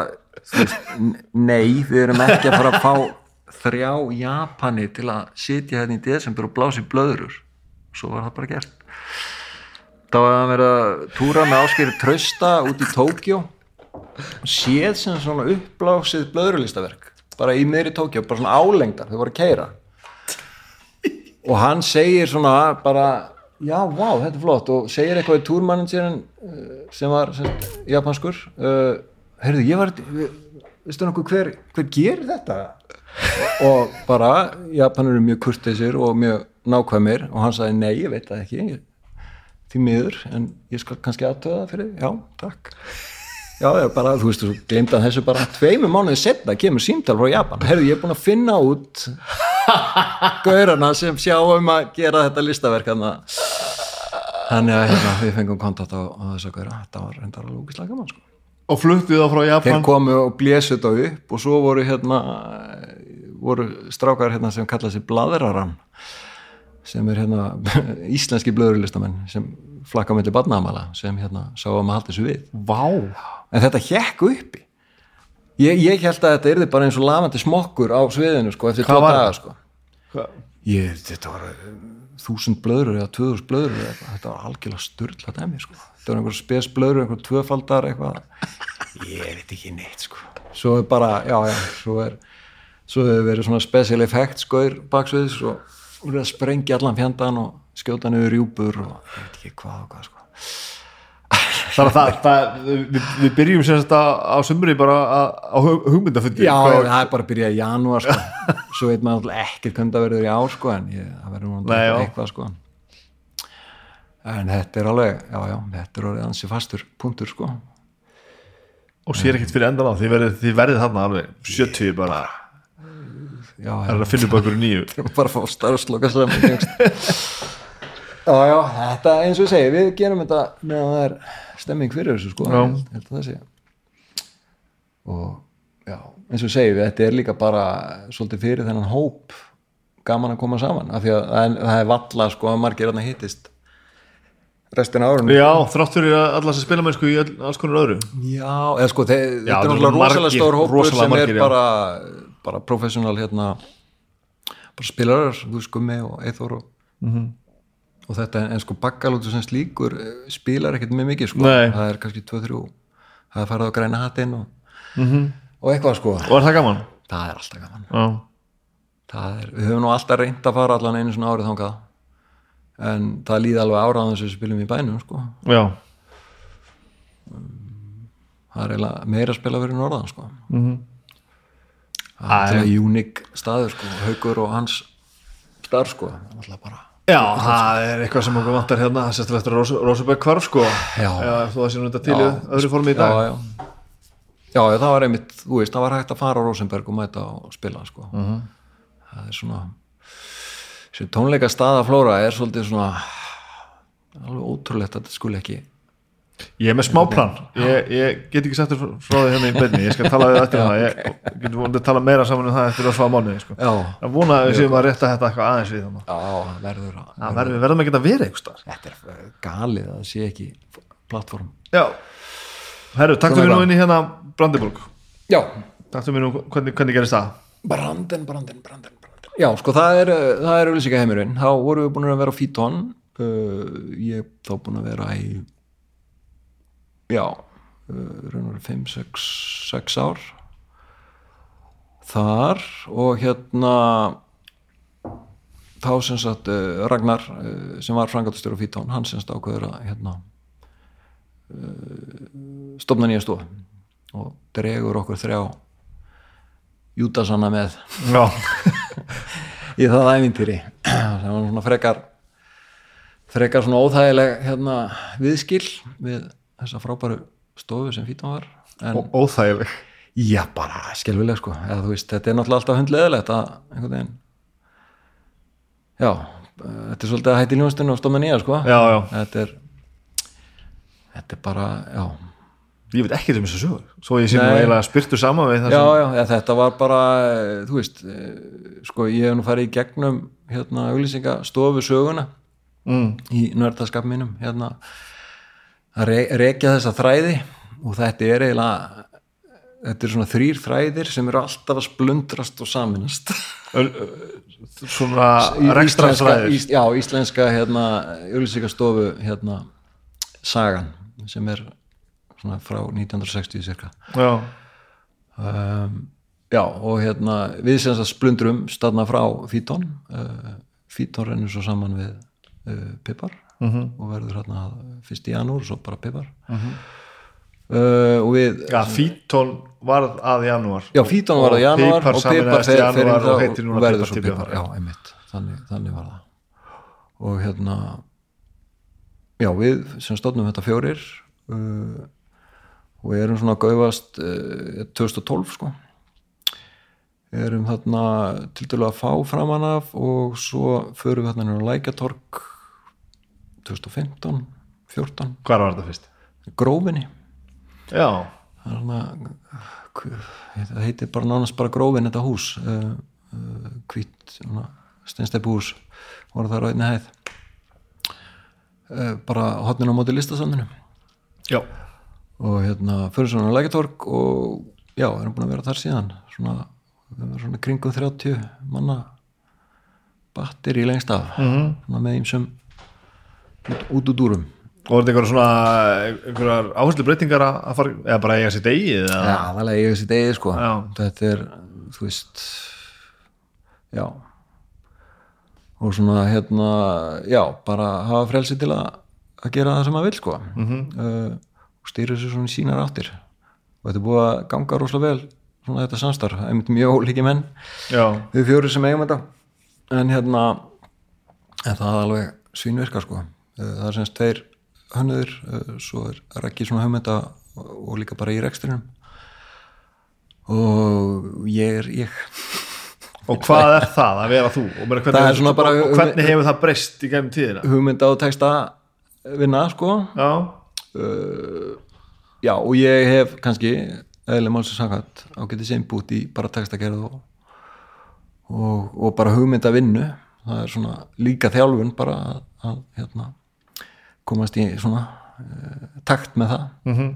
nei, við erum ekki að fara að fá þrjá Japani til að sitja hérna í desember og blása í blöðrur svo var það bara gert þá var hann verið að túra með áskeri trösta út í Tókjó séð sem svona uppblásið blöðrulistaverk bara í miðri Tókjó, bara svona álengdar þau voru að keira og hann segir svona bara já, vá, þetta er flott. Og segir eitthvað í túrmanagerin sem var sem, japanskur uh, heyrðu, ég var veistu nokkuð hver, hver gerir þetta? Og bara Japanur eru mjög kurteisir og mjög nákvæmir. Og hann sagði nei, ég veit það ekki því miður, en ég skal kannski aðtöða fyrir, já, takk. Já, já, bara, þú veist, þú glemta þessu bara tveimur mánuði setna kemur símtal frá Japan, heyrðu, ég er búin að finna út gaurana sem sjá um að gera þetta listaverk þannig að hérna, við fengum kontakt á, á þess að gaura, þetta var reyndar alveg úkislega gaman sko. og fluttu þá frá þeir Japan komu og blésu þetta upp og svo voru hérna voru strákar hérna sem kalla sig bladraran sem er hérna *laughs* íslenski blöðurlistamenn sem flakka mellir barnaðamala sem hérna sá að maður haldi þessu við. Vá, en þetta hjekk uppi. Ég, ég held að þetta yrði bara eins og lafandi smokkur á sviðinu sko eftir tvo daga sko. Ég, þetta var eh, þúsund blöður eða tvöðus blöður þetta var algjörlega styrla dæmi sko. þetta var einhver spes blöður, einhver tvöfaldar eitthvað. Ég veit ekki neitt sko. svo er bara, já já svo er svo hefur verið svona special effects skoir baksviðs og verið að sprengja allan fjandan og skjóta niður rjúpur og ég veit ekki hvað og hvað sko *laughs* þannig að það, það, við, við byrjum semst á, á sumri bara á- á hug- hugmyndafundi Já, það er bara að byrja í janúar sko. *laughs* svo veit maður alltaf ekkert hvernig það verður í ár sko, en ég, það verður já. eitthvað sko. en þetta er alveg já, já, þetta er orðið ansi fastur punktur sko. og sér ekkert fyrir endan á þið verðið, þarna alveg 70 bara, það er að finna upp okkur nýju. *laughs* Bara að fá starfsloka saman já, já, þetta eins og ég segi, við gerum þetta meðan það er stemming fyrir þessu sko, Já. Ég held að það sé. Og já, eins og ég segi, þetta er líka bara svolítið fyrir þennan hóp gaman að koma saman, af því að það er, það er valla sko að margir þarna hittist restin af árunum já, þrátt fyrir að alla sem spila mennsku í öll, alls konar öðru. Já, eða sko, þeir, Já, þetta er það náttúrulega rosalega stór hópur sem margir, er já. bara, bara professional hérna bara spilarar, þú veist, Gummi og Eithor og, Mhm. og þetta, en sko bakkalótu sem slíkur eh, spilar ekkert með mikið, sko Nei. það er kannski 2-3 það er farið á græna hattinn og, Mhm. og eitthvað sko og er það gaman? það er alltaf gaman það er, við höfum nú alltaf reynd að fara allan einu svona árið þangað en það líði alveg áraðan sem við spilum í bænum sko. já, það er eiginlega meira að spila fyrir norðan sko. Mhm. Það er unik staður sko. haugur og hans starf sko. bara já, það er eitthvað sem okkur vantar hérna sérstaklega eftir að Rósabæk hvarf sko Já. þú það sé nú þetta til Já. öðru formi í dag já, já. já, það var einmitt þú veist, það var hægt að fara á Rosenberg og mæta og spila sko. Mhm. það er svona þessi tónleika staða flóra er svolítið svona alveg ótrúlegt að þetta skuli ekki Ég er með smá plan, ég, ég get ekki sagt þér frá því hérna í beinni, ég skal tala við eftir það, ég get vonandi að tala meira saman um það eftir að svá mánuði, sko. já, Ég vona að við séum að rétta þetta eitthvað aðeins við þannig. já, verður að Það verður, við verðum ekki að vera einhvers þar. þetta er eh, galið að sé ekki plattform Já. Herru, takk fyrir nú eitthvað. inn í hérna Brandenburg. já, Takk fyrir nú, hvernig, hvernig gerist það? Branden, Branden, Branden, Branden. Já, sko, það er, uh, það er já, uh, raunur 5, 6, 6 ár. Þar og hérna, þá sem sagt uh, Ragnar, uh, sem var frangatastjóri á Fítón, hann sem sagt ákveður að, hérna, stofna nýja stofu og dregur okkur þrjá Júdasanna með. *laughs* Í það ævintýri. *clears throat* Það var svona frekar frekar svona óþægileg hérna, viðskil við þessa frábæru stofu sem fítan var en Og óþægileg. já, bara skelvileg sko Eða, veist, þetta er náttúrulega alltaf hundleðilegt að einhvern veginn já, þetta er svolítið að hætti ljónstinu og stofna nýja sko Já, já. þetta er þetta er bara, já Ég veit ekki um þessu sögur. Svo ég sé nú eiginlega spyrtu saman við já, sem... já, ja, þetta var bara eh, þú veist, eh, sko ég hef nú farið í gegnum hérna auglýsingastofu söguna Mm. í nördaskap mínum hérna að re rekja þessa þræði og þetta er eiginlega þetta er svona þrýr þræðir sem eru alltaf að splundrast og saminast Svona rekstra Íslenska- ís, já, íslenska hérna auglýsingastofu hérna sagan sem er svona frá 1960 cirka. Já. um, já og hérna við sem þess að splundrum staðna frá Fítón uh, Fítón rennur svo saman við uh, Pipar Mhm. og verður hérna fyrst í janúr og svo bara Pipar uh, og við Já, Fítón varð að janúar. já Fítón var það í janúar og Pipar fer, janúar inn og og verður svo Pipar. Já, einmitt, þannig, þannig var það og hérna já við sem stofnum þetta fjórir uh, og erum svona að gaufast uh, 2012 sko erum þarna til dælu að fá framan af og svo förum við þarna niður á Lækjatorg 2015 14, Hvar var þetta fyrst? grófinni Já. það heitir bara nánast bara grófin þetta hús uh, hvít steinsteipu hús voru það ráðinni hæð uh, bara hotnin á móti listasandinu Já. og hérna fyrir svona lækjartorg og já, erum búin að vera þar síðan svona, svona kringum 30 manna battir í lengst af Mhm. svona með ímsum út, úr dúrum. Og er þetta einhverja svona einhverjar áherslu breytingar að fara eða bara eiga sér degi eða? Já, aðalega ég þessi degi sko. Já. þetta er, þú veist já. Og svona hérna já, bara hafa frelsi til að að gera það sem maður vil sko. Mm -hmm. og stýra þessu svona sínar áttir. Og þetta er búið að ganga rosalega vel svona þetta samstarf, einmitt mjög ólíki menn. Já, við fjóri sem eigum þetta. En hérna en það er alveg svínvirkar sko það er semst tveir hönnuður eh, svo er Raggi svona hugmynda og líka bara í rekstrinum. Og ég er ég. *laughs* Og hvað er það að vera þú? Og, Það er hvernig, svona bara- og hvernig hefur það breyst í gegnum tíðina? Hugmynda og texta vinna sko. Já, já og ég hef kannski eðlega málsins samkvæmt ágætið sem bútt í bara textagerð og, og, og bara hugmynda vinnu það er svona líka þjálfun bara að, að hérna, komast í svona uh, takt með það. Mm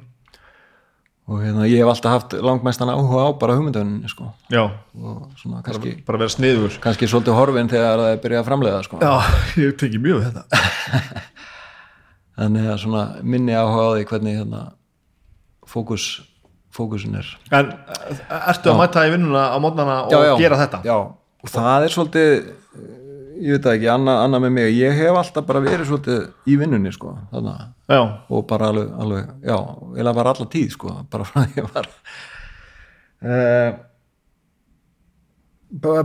og hérna, ég hef alltaf haft langmestan áhuga á bara hugmyndavinninni sko. Já. Og svona kannski, bara vera sniður. kannski svolítið horfin þegar það er byrjað að framleiða sko. Já, *laughs* ég tengi mjög við þetta. *laughs* Þannig að svona minni áhuga á því hvernig hérna fókus fókusin er. En eh, ertu að mæta í vinnuna á mótnana og gera þetta? Já, og það er svolítið eh, ég veit það ekki, annað anna með mig ég hef alltaf bara verið svolítið í vinnunni sko, þannig já, og bara alveg, alveg já, eða bara alla tíð sko, bara frá því ég var uh,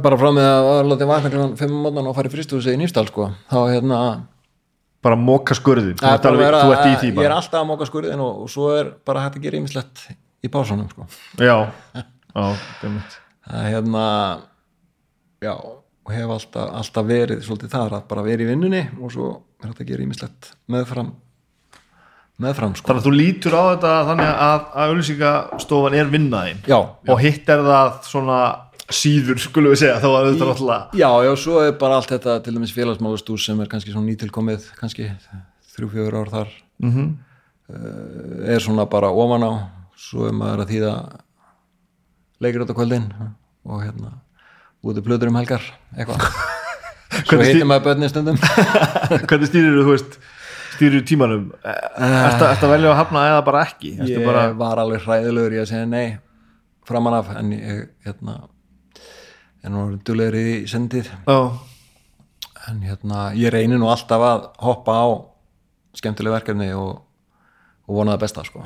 bara frá mig að var látið vakna klukkan 5 mótnan og farið fristúsi í Nýfstall sko, þá hérna bara móka skurðin þú, Það er ert bara alveg, þú ert í því að- ég er bara. alltaf að móka skurðin og, og svo er bara hægt að gera ýmislegt í pásanum sko. já, já, dæmit það er hérna já, og hef alltaf, alltaf verið svolítið þar að bara verið í vinnunni og svo er hægt að gera ýmislegt meðfram meðfram sko. þannig að þú lítur á þetta þannig að, að auðlýsingastofan er vinnaðin já, og hitt er það svona síður, skulum við segja, þá að þetta náttúrulega já, já, svo er bara allt þetta til dæmis félagsmálastús sem er kannski svona nýtilkomið kannski þrjú, fjögur ár þar mm -hmm. er svona bara ofan á svo er maður að þýða leikir á kvöldin og hérna úti plötur um helgar eitthvað. *laughs* Svo heitir maður börnin stundum. *laughs* Hvernig stýrir þú veist stýrir tímanum? Ertu ertu að velja að hafna eða bara ekki? Ertu ég bara, var alveg hræðilegur í að segja nei framan af en ég hérna en nú dulegri í sendið. Já, en hérna ég reynir nú alltaf að hoppa á skemmtileg verkefni og, og vona það besta sko.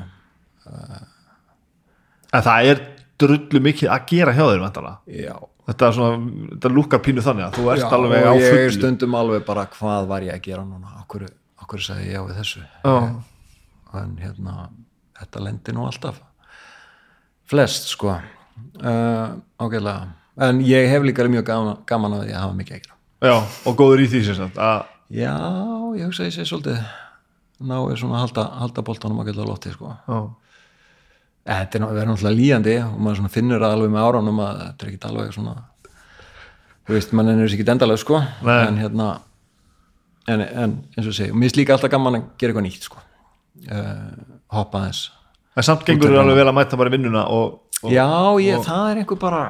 En það er drullu mikið að gera hjá þér já, þetta er svona, þetta lúkar pínu þannig að þú ert já alveg á og ég fullu. stundum alveg bara hvað var ég að gera núna? Okkur, okkur sagði ég já við þessu? Já, en hérna þetta lendir nú alltaf. Flest sko. Uh, ágæðlega en ég hef líka mjög gaman, gaman að að hafa mikið að gera. Já, og góður í því að, já, ég hugsa ég sé svolítið ná er svona að halda, halda boltanum ágæðlega lótti sko. Já, Eh, þetta er ná- verður náttúrulega líjandi og maður finnur það alveg með áránum að þetta er ekkit alveg svona þú veist, mann er ekki endalega sko. Nei. en hérna en, en eins og segi, mér finnst líka alltaf gaman að gera eitthvað nýtt sko. Uh, hoppa aðeins. En samt gengur þú alveg vel að mæta bara vinnuna og, og já, ég, það er einhver bara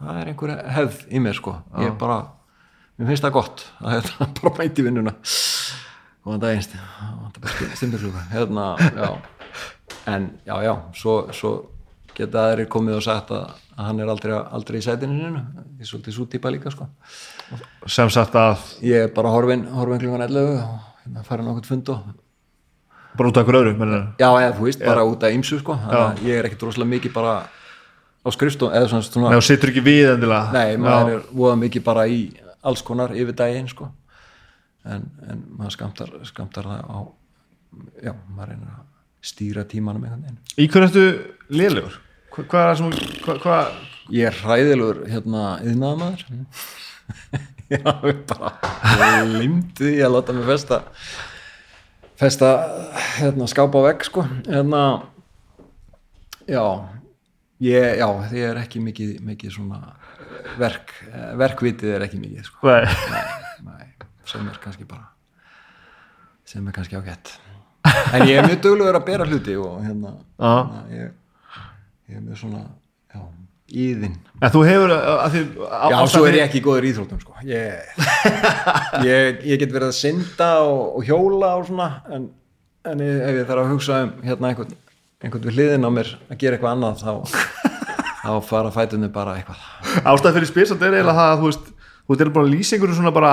það er einhver hefð í mér sko. Ég bara, mér finnst það gott að *laughs* þetta bara mæti vinnuna. Og það er einst það er stundarklúka hérna, já en já, já, svo, svo geta aðrir komið og sagt að, að hann er aldrei, aldrei í sætinu nýnu ég er svolítið svo típa líka sko. Sem sagt að ég er bara horfin, horfin klungan 11 og hérna fara nokkurt fund og bara út af einhver öðru já, eða þú veist, bara út af ymsu sko. Ég er ekkit rosalega mikið bara á skrifstof, eða svona, svona Nei, og situr ekki við endilega. Nei, maður já, er voða mikið bara í alls konar yfir daginn sko. en, en maður skamtar, skamtar það á já, maður reynir að stýra tímanum einhvern veginn. Í hverju ertu lélegur? Hva, hvað er það sem hva, hva, Ég er hræðilegur hérna yðnaðamaður *laughs* ég er alveg bara limti því að láta mig festa festa hérna skápa vegg sko. Hérna já ég, já, því er ekki mikið, mikið svona verk, verkvitið er ekki mikið sko. Nei. Nei, sem er kannski bara sem er kannski ágætt en ég er mjög duglegur að bera hluti og hérna, hérna ég, ég er mjög svona já, íðinn en þú hefur að því já, svo er ég ekki góður íþróttum sko. ég, *laughs* ég, ég get verið að synda og, og hjóla og svona en, en ef ég þarf að hugsa um hérna einhvern, einhvern við hliðin á mér að gera eitthvað annað þá *laughs* þá fara fætunni bara eitthvað. Ástæð fyrir spyrsat er eiginlega það að þú veist þú veist, er bara lýsa einhverju svona bara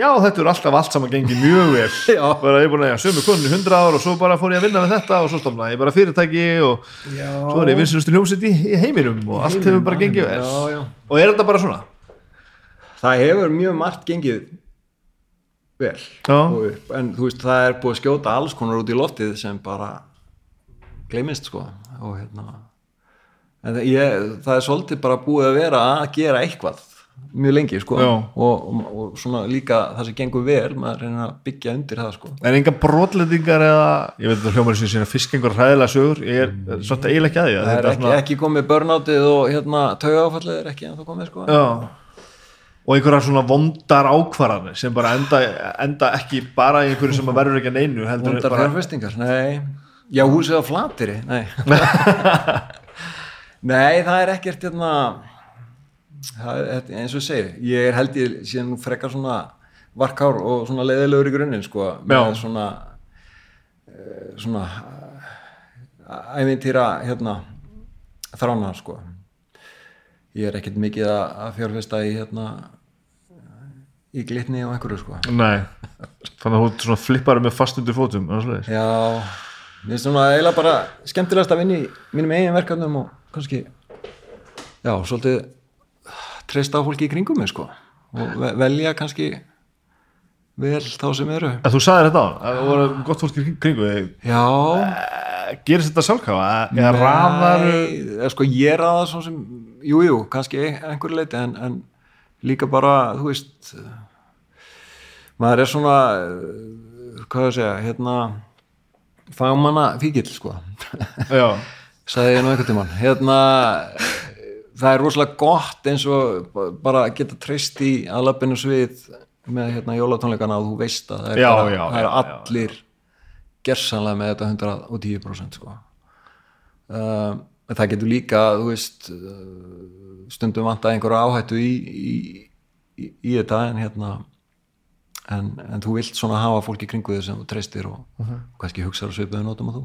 já, þetta er alltaf allt saman gengið mjög vel. *laughs* Bara ég er búin að sömu konu í 100 ár og svo bara fór ég að vinna með þetta og svo stofnaði ég bara fyrirtæki og já, svo er ég vinsunustu hljómsett í, í heiminum og allt hefur bara gengið vel. Já, já. og er þetta bara svona? það hefur mjög margt gengið vel og upp, en þú veist það er búið að skjóta alls konar út í loftið sem bara gleymist sko. Og hérna en það, ég, það er svolítið bara búið að vera að gera eitthvað mjög lengi sko. Og, og, og svona líka það sem gengur vel maður reynir að byggja undir það sko. En enga brotlendingar eða ég veit að það hljómar sem sína fiskengur hræðilega sögur. Ég er mm. svolítið eiginlega ekki að því að það er ekki, ekki komið börnáttið og hérna taugáfallið er ekki en það komið sko. Já. Og einhverjar svona vondar ákvarðanir sem bara enda, enda ekki bara í einhverju sem verður ekki að neinu heldur Vondar bara, fjárfestingar, nei. Já, húsið á flatiri, nei. *laughs* Nei, það er ekkert hérna það er, eins og ég segi ég er held ég síðan frekar svona varkár og svona leiðilegur í grunninn sko, með Já. svona eh, svona eh, ævintýra hérna þrána sko ég er ekkert mikið að, að fjárfesta í hérna í glitni og einhverju sko Nei, þannig að svona flippar með fast undir fótum. Já, mér finnst svona eiginlega bara skemmtilegast að vinna í mínum eigin verkefnum og kannski já, svolítið treysta á fólki í kringum mig sko. Og ve- velja kannski vel þá sem eru. En þú sagðir þetta á, að það voru gott fólk í kringu þig. Já, Eh, Gerist þetta? Eða raðar Nei, eða sko ég raða svo sem, jú, jú, kannski einhverju leiti en, en líka bara, þú veist maður er svona eh, hvað ég að segja, hérna fagmanna fíkil, sko. Já, sagði ég nú einhvern tímann. Hérna, það er rosalega gott eins og ba- bara geta treyst í aðlappinu svið með hérna jólatónleikana og þú veist að það er, Já, bara, já, það er allir gersanlega með þetta 110% sko. uh, en það getur líka þú veist uh, stundum vanta einhverja áhættu í, í, í, í þetta en hérna en, en þú vilt svona hafa fólk í kringu þig sem þú treystir og Mhm. kannski hugsaður svipuðu nótum að þú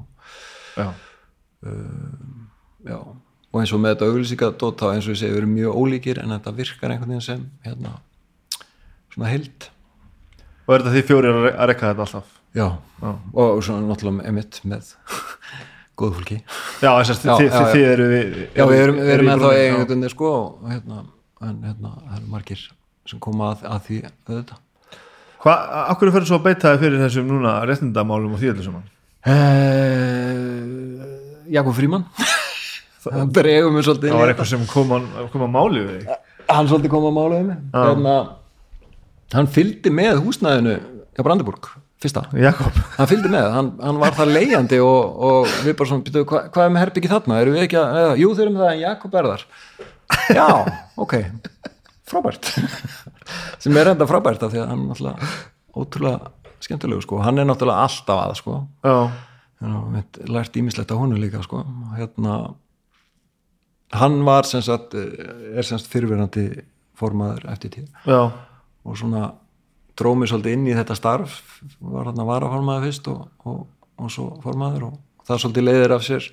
já, Já, og eins og með þetta auglýsingadót þá eins og ég segi, við erum mjög ólíkir en þetta virkar einhvern veginn sem hérna, svona heild. Og er þetta því fjórir að re- að rekka þetta alltaf? Já, Já. og svona náttúrulega emitt með *laughs* góð fólki. Já, þess að þið eru við Já, við erum, við erum ennþá veginn sko og hérna, en hérna, það eru margir sem koma að, að því auðvitað. Hvað, akkur fyrir svo að beita þið fyrir þessum núna réttindamálum og því öllu saman? uh, Jakob Fríman *laughs* það bregum við svolítið Það var eitthvað sem kom að, kom að máli við þig. Hann svolítið kom að mála um mig. Hérna, hann fylgdi með húsnæðinu á Brandenburg, fyrsta. Jakob, hann fylgdi með, hann, hann var það leiðandi og, og við bara svona, hva, hvað er með herbyggi þarna, erum við ekki að, eða, jú þeir erum það en Jakob er þar. *laughs* Já, ok, frábært. Sem er enda frábært af því að hann náttúrulega ótrúlega skemmtilegu sko, hann er náttúrulega alltaf að sko, já, við lært ímislegt á honu líka sko, hérna hann var sem sagt er sem sagt fyrirverandi formaður eftir tíð. Já. Og svona drómi svolítið inn í þetta starf var hann að vara formaður fyrst og, og, og svo formaður og það svolítið leiðir af sér.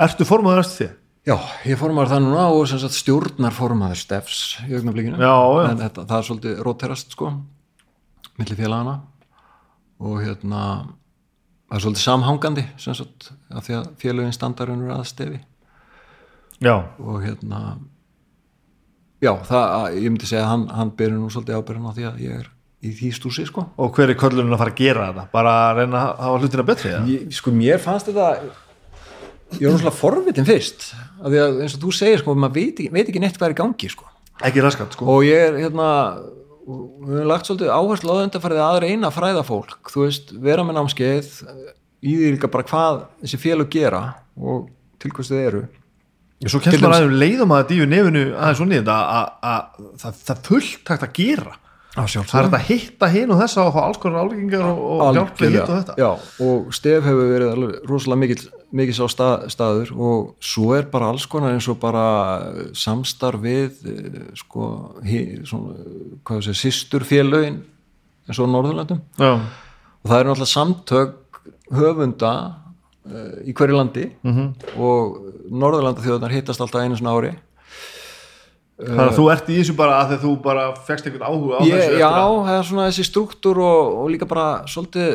Ertu formaður eftir því? já, ég formaður það núna og sem sagt stjórnar formaður stefs í augnablikinu. En þetta, það er svolítið róterast sko milli félagana og hérna það er svolítið samhangandi sem sagt af því að félagin standar unnur að stefi Já, og hérna já, það, ég myndi segja að hann, hann byrja nú svolítið ábyrðan á því að ég er í því stúsi sko. Og hver er köllunum að fara að gera þetta? Bara að reyna að hafa hlutina betri? Ég, sko mér fannst þetta ég var náttúrulega forvitin fyrst. Af því að eins og þú segir sko maður veit ekki, veit ekki neitt hvað er í gangi sko. Ekki raskat, sko. Og ég er hérna við höfum lagt svolítið áherslu á þetta að reyna að fræða fólk. Þú veist, vera með námskeið í því líka bara hvað þessi félag gera og til hvers þið eru Svo kemst maður aðeins leiðum að díu nefinu aðeins og niður að, að, að það, er fullt hægt að gera. Það er að hitta hinn og þessa og fá alls konar álíkingar og, og hjálp við hitt og þetta. já, og stef hefur verið alveg rosalega mikil, mikil sá stað, staður og svo er bara alls konar eins og bara samstarf við eh, sko, sýsturfélögin eins og Norðurlandum Já, og það eru náttúrulega samtök höfunda í hverju landi. -hmm. og Norðurlanda þjóðunar hittast alltaf einu svona ári. Þannig að þú ert í þessu bara að þú bara fegst einhvern áhuga á ég, þessu já, að- það? er svona þessi struktúr og, og líka bara svolítið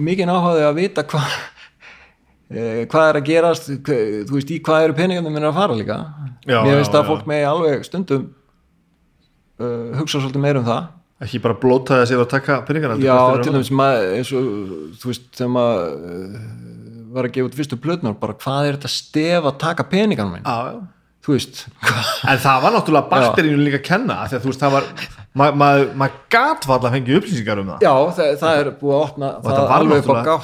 mikið áhugaði að vita hvað *laughs* eh, hvað er að gerast þú veist, í hvað eru peningarnir minna að fara líka. Já, mér finnst að já. fólk megi alveg stundum uh, hugsa svolítið meir um það. Ekki bara blótaði að sér að taka peningar já, til dæmis eins og þú veist, þegar maður uh, var að gefa út fyrstu plötnur bara hvað er þetta stef að taka peningarnir minn? Já, já. þú veist, en það var náttúrulega bakterínu líka að kenna að veist það var maður ma ma gat var að fengja upplýsingar um það. Já, það, það er búið að opna þetta það var náttúrulega-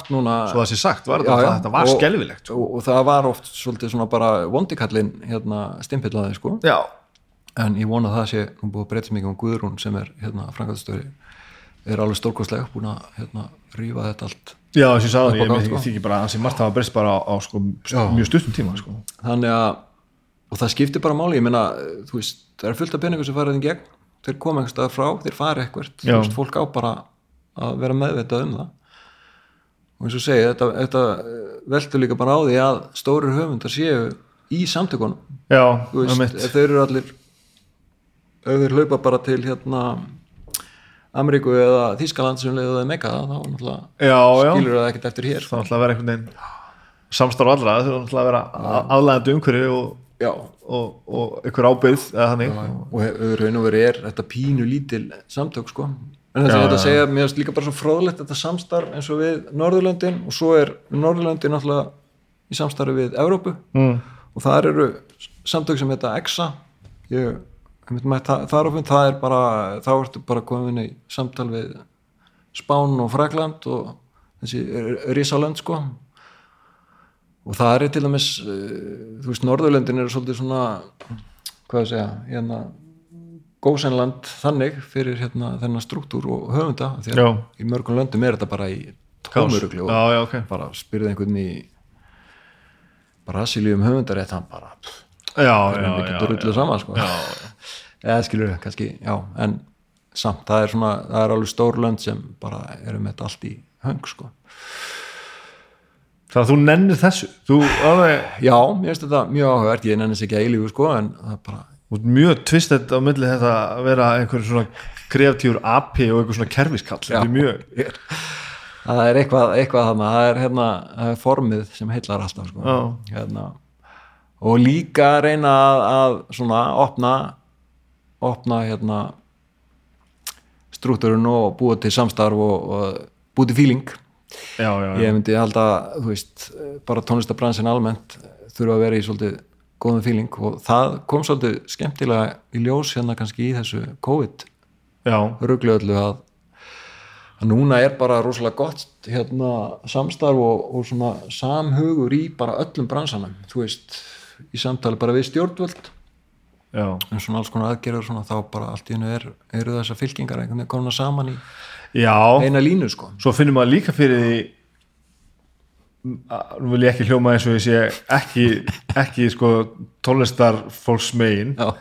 svo það sé sagt, var Já, já. þetta var Og- skelfilegt sko. og, og það var oft svolítið svona bara vondikallin hérna stimpillaði sko. Já, en ég vona að það sé nú búið að breyta mikið um Guðrún sem er hérna frangaðstöri er alveg stórkostlega búin að hérna rífa þetta allt já þess að ég sagði Upp á ég sko. þykir bara að þessi margt hafa breyst bara á, á sko, mjög stuttum tíma sko. þannig að og það skiptir bara máli, ég meina þú veist, það er fullt af peningum sem farið í gegn. Þeir koma einhvers staðar frá, þeir fara eitthvert. Þú veist, fólk á bara að vera meðvitað um það. Og eins og segi, þetta, þetta eh, veltur líka bara á því að stórir höfundar séu í samtökunum. Já, þú veist, þeir eru allir ef þeir hlaupa bara til hérna Ameríku eða Þískaland sem leiðu þeim meka þá náttúrulega já, já, skilur það ekkert eftir hér. Það er náttúrulega að vera einhvern veginn samstarf allra, það er náttúrulega að vera aðlæðandi umhverju og, já, og, og einhver ábyrð eða þannig. Og hefur raun og verið er þetta pínu lítil samtök sko. En Já, er þetta já, að segja, mér finnst líka bara svo fróðlegt þetta samstarf eins og við Norðurlöndin og svo er Norðurlöndin náttúrulega í samstarfi við Evrópu. Mm. og þar eru samtök sem heita EXA. Ég ég þar ofinn, það er bara þá ertu bara komin í samtal við Spán og Frakland og þessi risalönd sko. Og það er til dæmis uh, þú veist, Norðurlöndin eru svolítið svona hvað að segja hérna gósenland þannig fyrir hérna þennan struktúr og höfunda því að Já. í mörgum löndum er þetta bara í tómurugli og já, já, ok. bara spyrði einhvern í Brasilíum höfundarétt hann bara pff, já, já, við já, getum rulluð saman sko. Eða skilur við kannski já, en samt það er svona það er alveg stór lönd sem bara eru með þetta allt í höng sko. það að þú nennir þessu þú alveg, já, mér finnst þetta mjög áhugavert ég nennis ekki að eilífu sko en það er bara mjög tvistett á milli þetta að vera einhver svona kreatífur api og einhver svona kerfiskall er mjög, *laughs* það er eitthvað, eitthvað þarna, það er hérna það er formið sem heillar alltaf sko. Já. hérna, og líka reyna að, að svona opna opna hérna strúkturinn og búa til samstarf og, og búa til fíling já, já, ég myndi halda, þú veist bara tónlistabransin almennt þurfa að vera í svolítið góðum fíling og það kom svolítið skemmtilega í ljós hérna kannski í þessu COVID já, ruglu öllu að, að núna er bara rosalega gott hérna samstarf og, og svona samhugur í bara öllum bransanum þú veist, í samtali bara við stjórnvöld já. en svona alls konar aðgerður svona þá bara allt í hennu er, eru þessar fylkingar einhvern veginn komna saman í já. eina línu sko. Svo finnum maður líka fyrir því nú vil ég ekki hljóma eins og ég sé ekki, ekki sko tónlistar fólks megin já,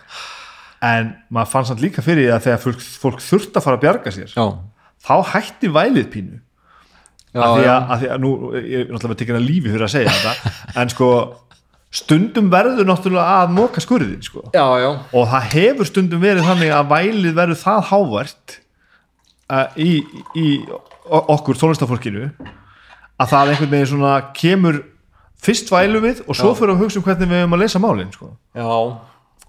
en maður fann samt líka fyrir því að þegar fólk, fólk þurft að fara að bjarga sér þá hætti vælið pínu. Af því að, að því að nú ég er náttúrulega tekinn að lífi fyrir að segja þetta. En sko stundum verður náttúrulega að móka skurðin sko. já, já, og það hefur stundum verið þannig að vælið verður það hávært uh, í, í o- okkur tónlistafólkinu að það einhvern veginn svona kemur fyrst vælu við og svo fyrir að hugsa um hvernig við hefum að leysa málin sko.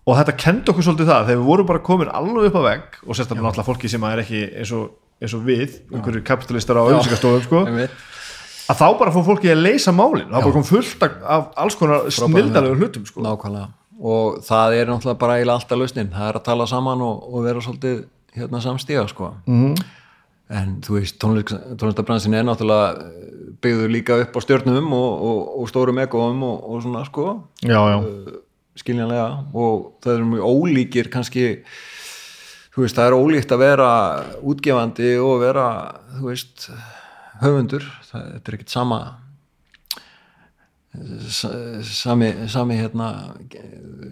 og þetta kendi okkur svolítið það þegar við vorum bara komin alveg upp á vegg og sérstaklega náttúrulega fólki sem er ekki eins og, eins og við, einhverju kapitalistar á auðvísingastofum sko. Að þá bara fór fólki að leysa málin. Það bara kom fullt af, alls konar snildalegur hlutum sko. nákvæmlega. Og það er náttúrulega bara eiginlega alltaf lausnin. Það er að tala saman og, og vera svolítið hérna samstíga sko. Mhm. en þú veist tónlist, tónlistabransin er náttúrulega eh, byggður líka upp á stjörnum og, og, og stórum ekkoum og, og svona sko. Já, já, skiljanlega. Og það eru mjög ólíkir kannski þú veist það er ólíkt að vera útgefandi og vera þú veist höfundur það, þetta er ekkit sama sa- sami, sami hérna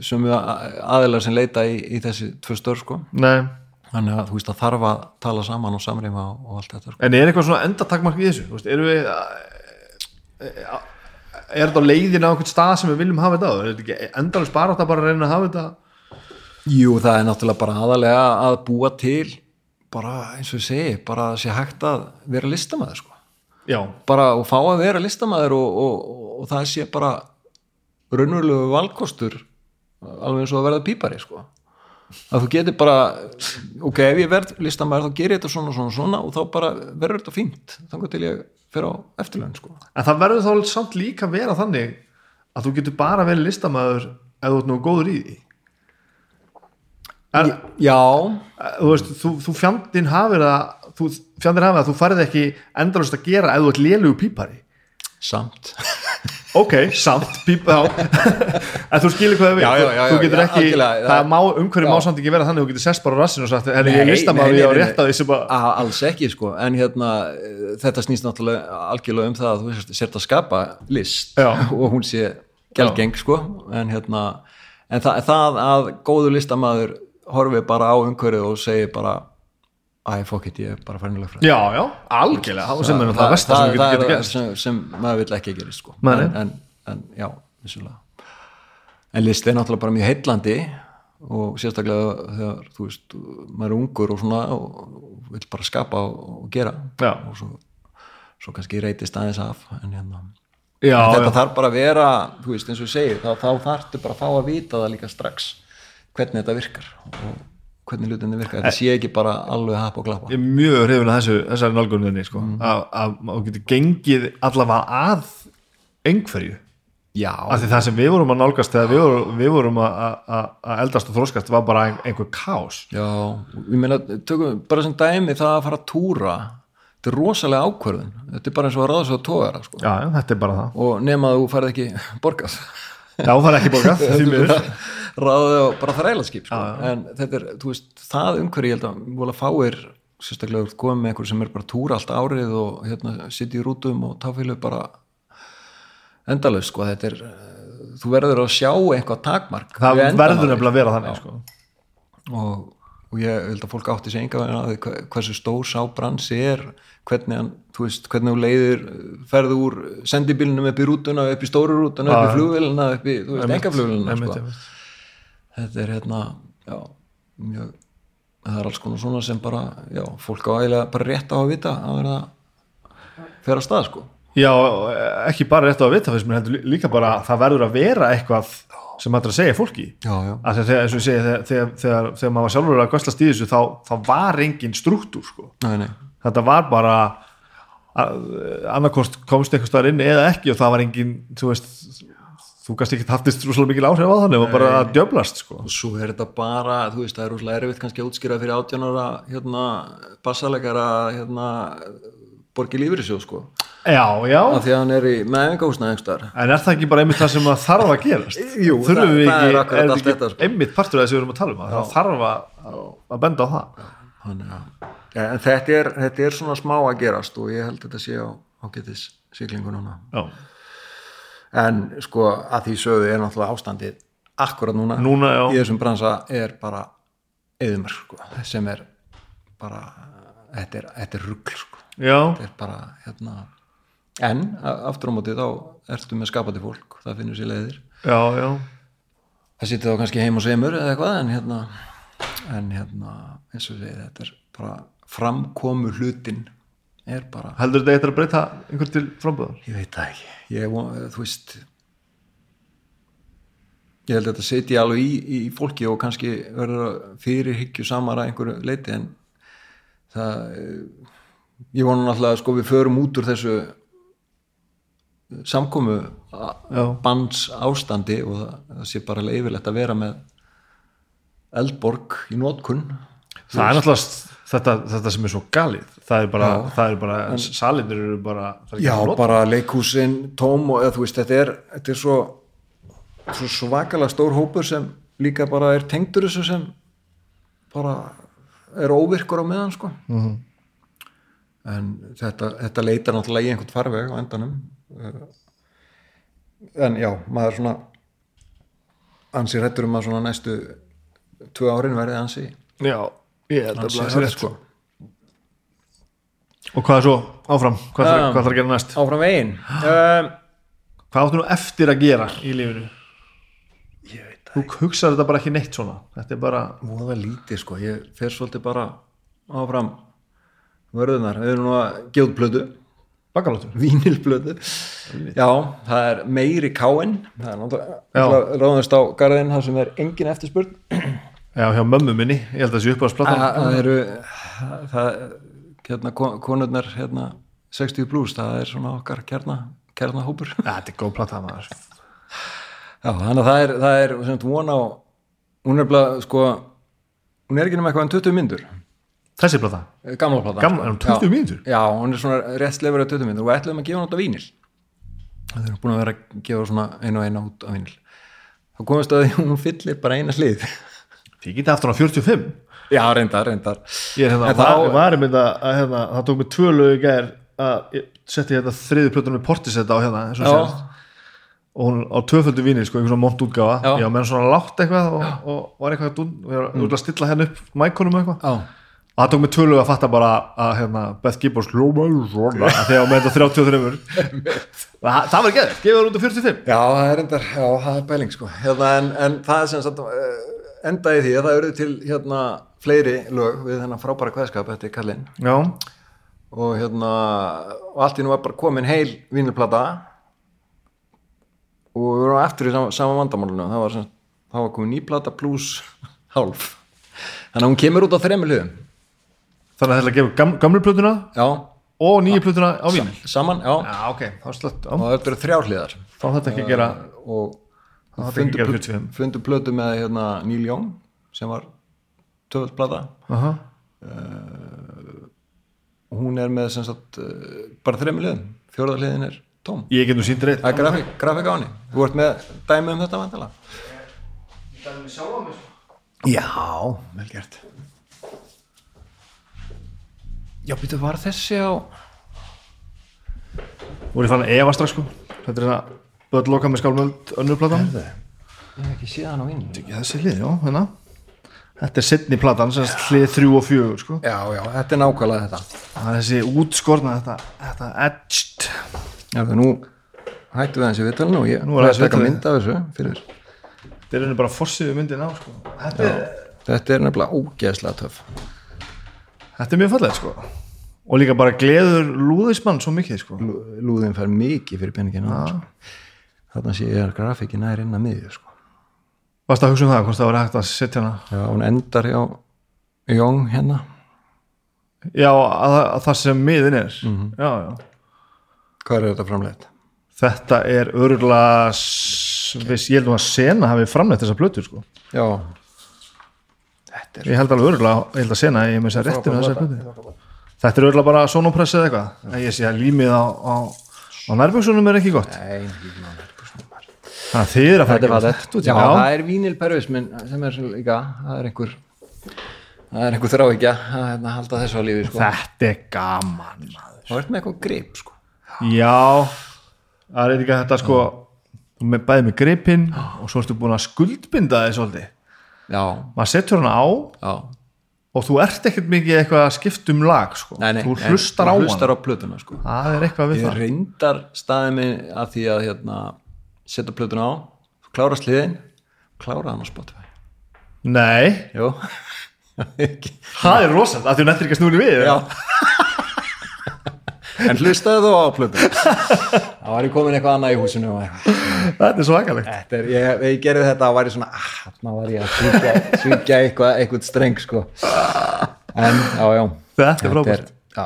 sömu aðilar sem leita í, í þessi tvö stör sko. Nei. Þannig að þú veist það þarf að tala saman og samrýma og, og allt þetta sko. en er eitthvað svona endatakmark í þessu? Veist, erum við að- er þetta á leiðin á einhvern stað sem við viljum hafa þetta á? Er þetta ekki endalist bara að bara reyna að hafa þetta? Jú, það er náttúrulega bara aðalega að búa til bara eins og ég segi, bara að sé hægt að vera listamæður sko. Já, bara að fá að vera listamæður og, og, og, og það sé bara raunverulegu valkostur alveg eins og að verða pípari sko. að þú getur bara ok, ef ég verð listamæður þá ger ég þetta svona svona svona og þá bara verður þetta fínt þannig til ég fer á eftirlaun sko. en það verður þá samt líka að vera þannig að þú getur bara verið listamæður ef þú ert nú góður í því en, Já, þú veist, þú, þú fjandinn hafir að þú, fjandinn hafir að þú farið ekki endalust að gera ef þú ert lélugu pípari. Samt. *laughs* Ok, samt, píp, já. *laughs* En þú skilir hvað við Já, já, já, þú getur ekki, það má umhverju má samt ekki vera þannig, þú getur sest bara á rassinu og sagt, er ég Nei, listamæður nei, ég á rétt að því að alls ekki sko. En hérna þetta snýst náttúrulega algjörlega um það að þú sért- að skapa list *laughs* og hún sé gelgeng sko. En hérna en það, það að góður listamaður horfi bara á umhverju og segi bara æ, fokk it, ég er bara farin í lögfræði. Já, já, algjörlega, sem er það versta sem við er gert. sem, sem maður vill ekki gerist sko. En, en, en já, vissulega. En list er náttúrulega bara mjög heillandi og sérstaklega þegar þú veist, maður er ungur og svona og vill bara skapa og, gera. Já. og svo, svo kannski reytist aðeins af en hérna. Já, en þetta já, þarf bara að vera, þú veist, eins og ég segir þá, þá þarftu bara að fá að vita það líka strax hvernig þetta virkar. Og hvernig hlutinni virkar, þetta sé ekki bara alveg hap og klappa. Ég er mjög hrifin að þessu þessari nálguninni, sko, Mm. að, að þú getur gengið allavega að einhverju, já, af því það sem við vorum að nálgast þegar við vorum, við vorum að, að, að eldast og þróskast var bara ein, einhver kás Já, ég meina, tökum bara sem dæmi það að fara að túra. Þetta er rosalega ákvörðun. Þetta er bara eins og að ráða svo að tóra sko. já, þetta er bara það. Og nema að þú færð ekki borgað já, það er ekki *laughs* miður. Ráðið á bara þrælaskip sko. en þetta er, þú veist, það umhverju ég held að vola fáir sérstaklega þú komið með einhver sem er bara túra allt árið og hérna sitt í rútum og táfílu bara endalaust sko, þetta er þú verður að sjá eitthvað takmark. Það verður nefnilega að vera þannig, sko. Og, og ég held að fólk átti sig enga veginn að því hve- hversu stór sá bransi er hvernig hann, þú veist, hvernig þú leiðir ferðu úr sendibílunum upp í rútuna upp í stóru rútuna, upp í Já. flugvélina upp í, þú veist, enga flugvélina einmitt, sko. þetta er hérna, já mjög, það er alls konar svona sem bara, já, fólk á eiginlega bara rétt á að vita að vera að fer að stað, sko Já, ekki bara rétt á að vita fyrst mér heldur líka bara að það verður að vera eitthvað sem maður er að segja fólki. Já, já, að þegar, segi, þegar, þegar, þegar, þegar maður var sjálfur að göslast í þessu þá, þá var engin struktúr sko. þetta var bara annarkost komst einhvers staðar inn eða ekki og það var engin þú veist, þú gast ekki haftist rúslega mikil áhrif á þannig og bara að djöblast sko. og svo er þetta bara, þú veist, það er rosalega erfitt kannski að útskýra fyrir átjónara hérna, bassalegara hérna, borgi lífyrirsjóð, sko Já, já, af því að hann er í meðingahúsna einhver en er það ekki bara einmitt það sem að þarf að gerast? *laughs* Jú, þurfum það- við það ekki, er akkurat er allt þetta, sko. einmitt partur af þessu við erum að tala um að það þarf að, að benda á það? Þannig að, ja, en þetta er, þetta er svona smá að gerast og ég held að þetta sé á ágætis siglingu núna. Já. en sko að því sögðu er náttúrulega ástandið akkurat núna, Núna, já. í þessum bransa er bara eðumur sko, sem er bara þetta er, þetta er rugl sko. Já, þetta er bara hérna en aftur á móti þá ertu með skapandi fólk, það finnur sér leiðir. Já, já. Það sittir þá kannski heim og semur eða eitthvað en hérna en hérna eins og segið þetta er bara framkomu hlutin er bara, Heldur þetta eitthvað að breyta einhver til framböðar? ég veit það ekki. Ég, þú veist ég held að þetta setji alveg í, í fólki og kannski verður fyrir hyggju samara einhverju leiti en það eh, ég vona náttúrulega að sko við förum út úr þessu samkomu Já. banns ástandi og það, sé bara leifilegt að vera með eldborg í nótkun Það er náttúrulega þetta, þetta sem er svo galið. Það er bara, það er bara salinir eru bara er Já, bara leikhúsin tóm og eða, þú veist, þetta er, þetta er svo, svo svakalega stór hópur sem líka bara er tengdur þessu sem bara er óvirkur á meðan sko. Mhm. En þetta, þetta leitar náttúrulega í einhvern farveg á endanum. Eh, en já, maður svona ansi hrættur um að svona næstu tvö árin verði ansi Já, ég held að það hrætt rétt sko. Og hvað er svo? Áfram? Hvað hvað þarf að gera næst? áfram veginn. *gasps* Um, hvað áttu nú eftir að gera í lífinu? Ég veit þú hugsaður þetta bara ekki neitt svona. Þetta er bara, voða lítið sko, ég fer svolítið bara áfram vörðunar, við erum nú að plötu. Bakalóttur vínilblötu já, það er meiri káin það er Já. náttúrulega ráðast á garðin það sem er engin eftirspurn. Já, hjá mömmu minni, ég held að þessi uppáðsplata það það eru það, hérna, kon- konurnar hérna, 60 plus, það er svona okkar já, þetta er góð plata maður. Þannig að það er, það er á hún er bara, sko hún er ekki nema eitthvað en 20 myndur þessi plata, gamla plata. Gamla- hún 20 Já. mínútur? já, hún er svona rétt slefur að 20 myndur og ætlum að gefa hún út á vínil það er búin að vera að gefa svona einu og einu út á vínil þá komist að hún fyllir bara eina hlið. Ég geti aftur á 45 já, reyndar, reyndar. Ég er hérna, En var, þá- var einmitt að, að hérna, það tók mig tvö lög í gær að ég setti hérna þriði plötunum með portisetta á hérna eins og sérst og hún á tvöföldu vínil, sko, einhvern svona mont útgáfa. Já. já, menn svona látt eitthvað og, og var eitthvað að dún, og ég var mm. að stilla hérna upp mækonum eitthvað og það tók mig tvö lög að fatta bara að hérna, Beth Gibbons að þegar með þetta 33 *laughs* það, það var ekki eða, gefið það út á 45 Já, það er endar, já, það er bæling sko. Hérna, en, en það er sem sagt uh, endaði því að það eru til hérna fleiri lög við þennan frábæra kveðskap eftir Kallinn já, og hérna og allt í nú var bara komin heil vínilplata. Og við vorum eftir í sama, sama vandamálinu. Það var, sem, það var komin nýplata pluss *laughs* hálf. Þannig að hún kemur út á þremur hliðum þannig að þetta gefur gam, gamlu plötuna já, og nýju plötuna á vínil saman, já, já, ok, þá slött og þetta eru þrjár hliðar. Þá þetta ekki að gera og þetta ekki fundu, að gera plö- 45 fundu plötu með hérna, Neil Young sem var töfaldplata Aha. og hún er með sem sagt uh, bara þremur liðum, fjóraða liðin er tóm. Ég get nú sínt reitt það er grafík, grafík á henni. Þú ert með dæmi um þetta vandala já, vel gert já, býttu var þessi á voru ég fann að efa strax sko? Þetta er það börn loka með skálmöld önnur platan. Ég hef ekki séð hann á ekki þessi hlið, já, hérna. Þetta er setni platan, hlið þrjú og fjögur sko. Já, já, þetta er nákvæmlega þetta. Það er þessi útskorna þetta, þetta edged já, það nú hættu við þessi viðtalinu og ég Nú er er aðeins að taka viðtalið. mynd af þessu fyrir. Þetta er henni bara fossiðu myndin á sko. Þetta er, þetta er nefnilega ógeðslega töff þetta er mjög fallegt sko. Og líka bara gleður lúðismann svo mikið sko. Lú- lúðin fær mikið fyrir peningina þarna sé ég að grafíkin er inn að miðju sko. varst að hugsa um það, hvort það var hægt að setja hana? Já, hún endar hjá Jón hérna. Já, að, að það sem miðin er. Já, já. Hvað er þetta framleitt? þetta er örgulega ég held að Sena hafi framleitt þessa plötur sko. Já er ég held alveg örgulega, ég held að Sena ég með þess að rétti með þessa plötu. þetta er örgulega bara sonopress eða eitthvað? En ég sé að límið á, á, á nærbjöksunum er ekki gott. Nei, ekki ná, nærbuxunum. þannig að er að þetta er já, það er vínilpervismin sem er svo líka það er einhver það er einhver þráhyggja að hérna, halda þessu á lífi sko. þetta er gaman maður. það er með eitthvað grip sko. já, það er ekki þetta sko. Með, bæði með gripinn og svo ertu búin að skuldbinda þið svolítið maður setur hana á já. og þú ert ekkert mikið eitthvað að skipta um lag sko. nei, nei, þú hlustar á hana. hlustar á plötuna sko. það er eitthvað við ég það. reyndar staðið mig að því að hérna, setja plötuna á klára sliðin, klára hann á Spotify. Nei, það er rosalega að þú nettir ekki að snúni við Já *laughs* En hlustaðu þú á plötuna. Það var ég komin eitthvað annað í húsinu þetta er svakalegt. Þetta er, ég, ég gerði þetta og var ég svona ah, þarna var ég að svíkja, eitthvað, eitthvað streng sko. En, já, já. Þetta er frábært. Já,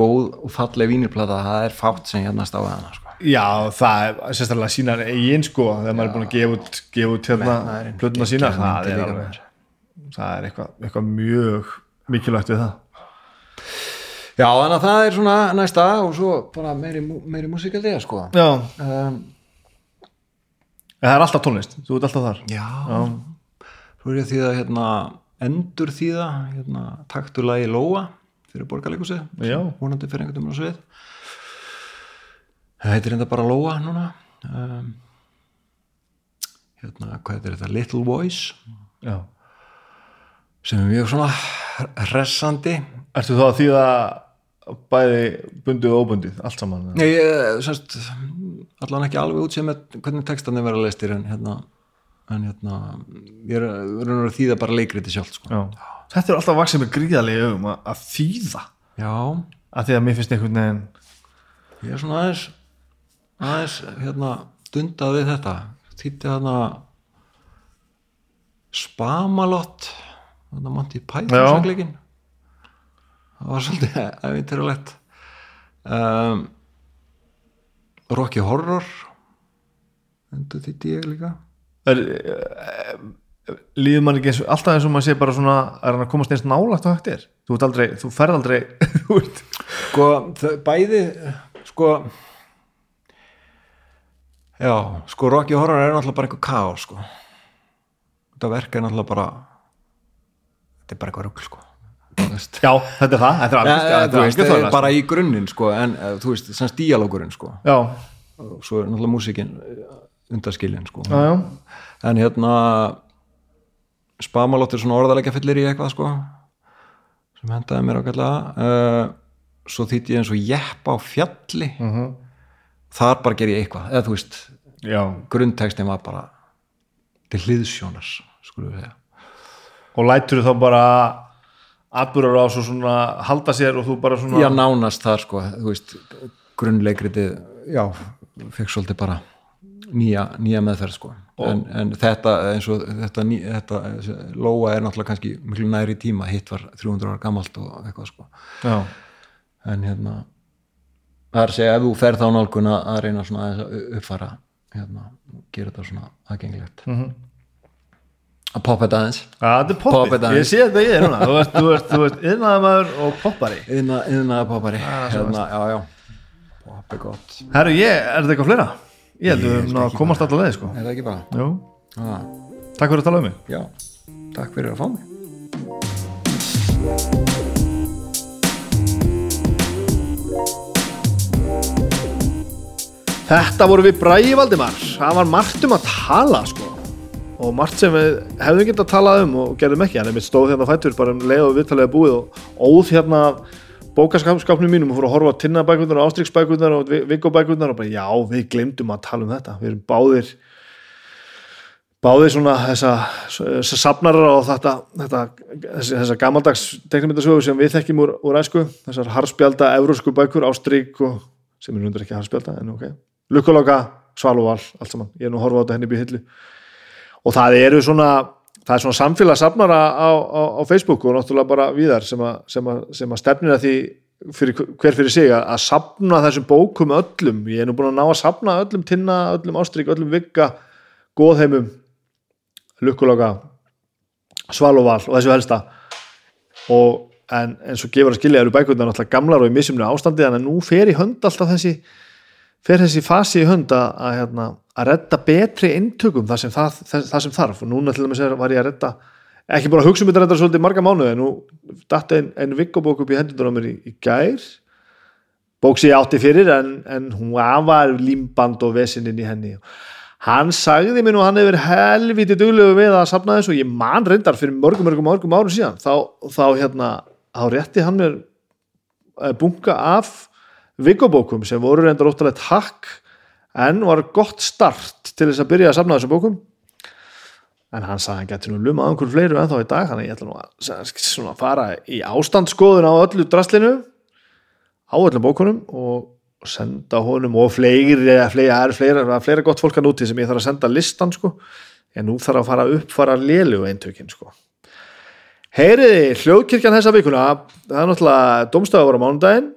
góð og falleg vínirplata það er fátt sem hérna stáði hana sko. Já, það er sérstaklega sína eigin sko, þegar maður er búin að gefa út, gefa út hérna plötuna sína. Geggjaður það er, það er eitthvað, eitthvað mjög mikilvægt við það Já, þannig að það er svona næsta og svo bara meiri, meiri músikaldiða sko. Já, um, það er alltaf tónlist, þú ert alltaf þar. Já, svo er ég að þýða hérna, endur þýða hérna, taktulagi Lóa fyrir borgarleikusið Já. vonandi fyrir einhvern veginn á svið. Það heitir enda bara Lóa núna. Um, hérna, hvað heitir þetta? Little Voice. Já. sem er mjög svona hressandi. Ertu þá að þýða bæði bundið og óbundið, allt saman Nei, ég, semst, allan ekki alveg út sem með hvernig textarnir vera leistir en hérna en hérna ég er, er að þýða bara leikriti sjálf sko. Já. Þetta er alltaf vaksið með gríðalegi augum að, að þýða. Já, að því að mér finnst einhvern veginn ég er svona aðeins aðeins hérna dundað við þetta. Þýtti þarna Spamalott þarna Monty Python sagleikin það var svolítið æfintirulegt um, Rocky Horror endur þýtti ég líka. Er, e, líður mann ekki eins alltaf eins og maður sé bara svona er hann að komast eins nálagt og hægt er? Þú, þú ferð aldrei *laughs* sko bæði sko já, sko Rocky Horror er náttúrulega bara eitthvað kaos sko. Þetta verk er náttúrulega bara þetta er bara eitthvað rugl sko. Já, þetta er það, þetta er alveg, ja, þetta þú veist, er bara í grunninn sko, en eh, þú veist, semst díalógurinn sko. Og svo er náttúrulega músikinn undaskilin sko. Já, já, en hérna spamalott er svona orðalega fyllir í eitthvað sko sem hendaði mér ákveðlega uh, svo þýtti ég eins og jeppa á fjalli. Mhm. þar bara ger ég eitthvað eða þú veist, grunntextin var bara til segja. Og lætur þá bara atbúrar á svo svona halda sér og þú bara svona já, nánast þar sko, þú veist grunnleikritið, já fekk svolítið bara nýja, nýja meðferð sko. En, en þetta eins og þetta, ný, þetta Lóa er náttúrulega kannski miklu næri tíma hitt var 300 ára gamalt og eitthvað sko. Já, en hérna það er að segja ef þú ferð þá nálgun að reyna svona að uppfara hérna, gera þetta svona aðgengilegt. Mhm. Að poppa þetta aðeins. Þetta er Poppið. Poppið, aðeins. ég sé þetta í þér núna þú ert, yðnaðamaður og poppari. Yðna, yðna poppari. Svo já já. Poppi gott, Herru, ég, er þetta eitthvað fleira? Ég held að við að komast alltaf leið, sko. Er það ekki bara? Ah, takk fyrir að tala um mig. Já, takk fyrir að fá mig. Þetta voru við Bræði Valdimar. Það var margt um að tala sko. Og margt sem við hefðum getað að tala um og gerðum ekki, hann er mitt stóð hérna á fættur bara um leið og viðtalega búið og óð hérna bókaskapnum mínum og fór að horfa á tinnabækurnar og ástriksbækurnar og vikobækurnar og bara já, við glemdum að tala um þetta. Við erum báðir báðir svona þessa, þessa safnarar og þetta, þetta þessi, þessa gamaldags teknimyndasögu sem við þekkjum úr, úr æsku, þessar harspjálda evrósku bækur, ástrík og sem er hundur ekki harspjálda, en ok. Lukkuloka, Svalúval, allt saman. Ég er nú að horfa á þetta henni býr hillu og það eru svona það er svona samfélagssafnara á, á, á Facebook og náttúrulega bara víðar sem að, að, að stefnir að því fyrir, hver fyrir sig að, að safna þessum bókum öllum, ég er nú búin að ná að safna öllum tinna, öllum ástrík, öllum vigga góðheimum lukkuloka svalúval og þessu helsta. Og en eins og gefur að skilja eru bækurnar náttúrulega gamlar og í misjumni ástandi að nú fer í hönd alltaf þessi fer þessi fasi í hönd að, hérna, að redda betri eintökum það sem, það, það sem þarf. Og núna til dæmis var ég að redda ekki bara að hugsa um þetta að redda svolítið marga mánuði en nú datt ein, ein vikkobók upp í hendur á mér í, í gær. Bók sem ég átti fyrir en, en hún var límband og vesinin í henni. Hann sagði mér nú hann hefur helviti duglegu við að safna þessu. Og ég man reyndar fyrir mörgum, mörgum, mörgum árum síðan. Þá, þá hérna, þá rétti hann mér eh, bunka af vikobókum sem voru reyndar óttalegt hakk en var gott start til þess að byrja að safna þessum bókum. En hann sagði hann getur nú lumað á einhverju fleiru en þá í dag, þannig ég ætla nú að fara í ástandsskoðun á öllu draslinu á öllum bókunum og senda honum og fleiri, fleiri, er fleira gott fólk að núti sem ég þarf að senda listan sko, en nú þarf að fara að uppfara lélu eintökin sko. Heyriði, hljóðkirkjan þessa vikuna það er náttúrulega domstafur á mánudaginn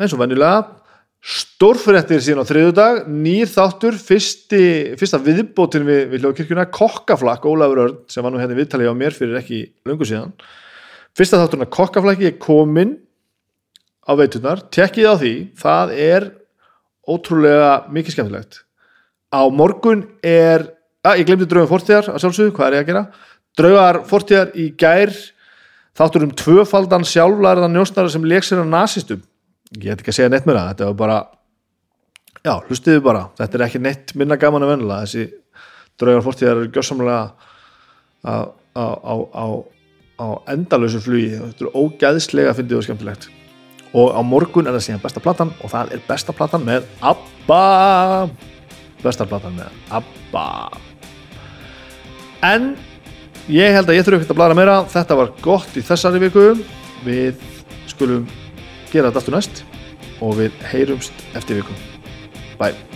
eins og venjulega stórfréttir síðan á þriðudag nýr þáttur, fyrsti, fyrsta viðbótin við, við hljóðkirkjuna, kokkaflakk Ólafur Örn, sem var nú hérna viðtalið á mér fyrir ekki löngu síðan. Fyrsta þátturna kokkaflakki er komin á veitunar, tekkið á því það er ótrúlega mikið skemmtilegt. Á morgun er, að ég glemdi draugum fórtíðar að sjálfsögðu, hvað er ég að gera? Draugar fórtíðar í gær þáttur um tvöfaldan sjálflærðan njósnara sem leik sér á nasistum ég ætti ekki að segja neitt mér að þetta var bara já, hlustiðu bara, þetta er ekki neitt minna gaman að venla, þessi draugar fórtíðar eru gjörsamlega á endalösu flugi, þetta eru ógæðslega að finna þetta skemmtilegt. Og á morgun er það síðan besta platan og það er besta platan með ABBA. Besta platan með ABBA. En ég held að ég þurfu ekkert að blara meira, þetta var gott í þessari viku. Við skulum gera þetta aftur næst og við heyrumst eftir vikum. Bye!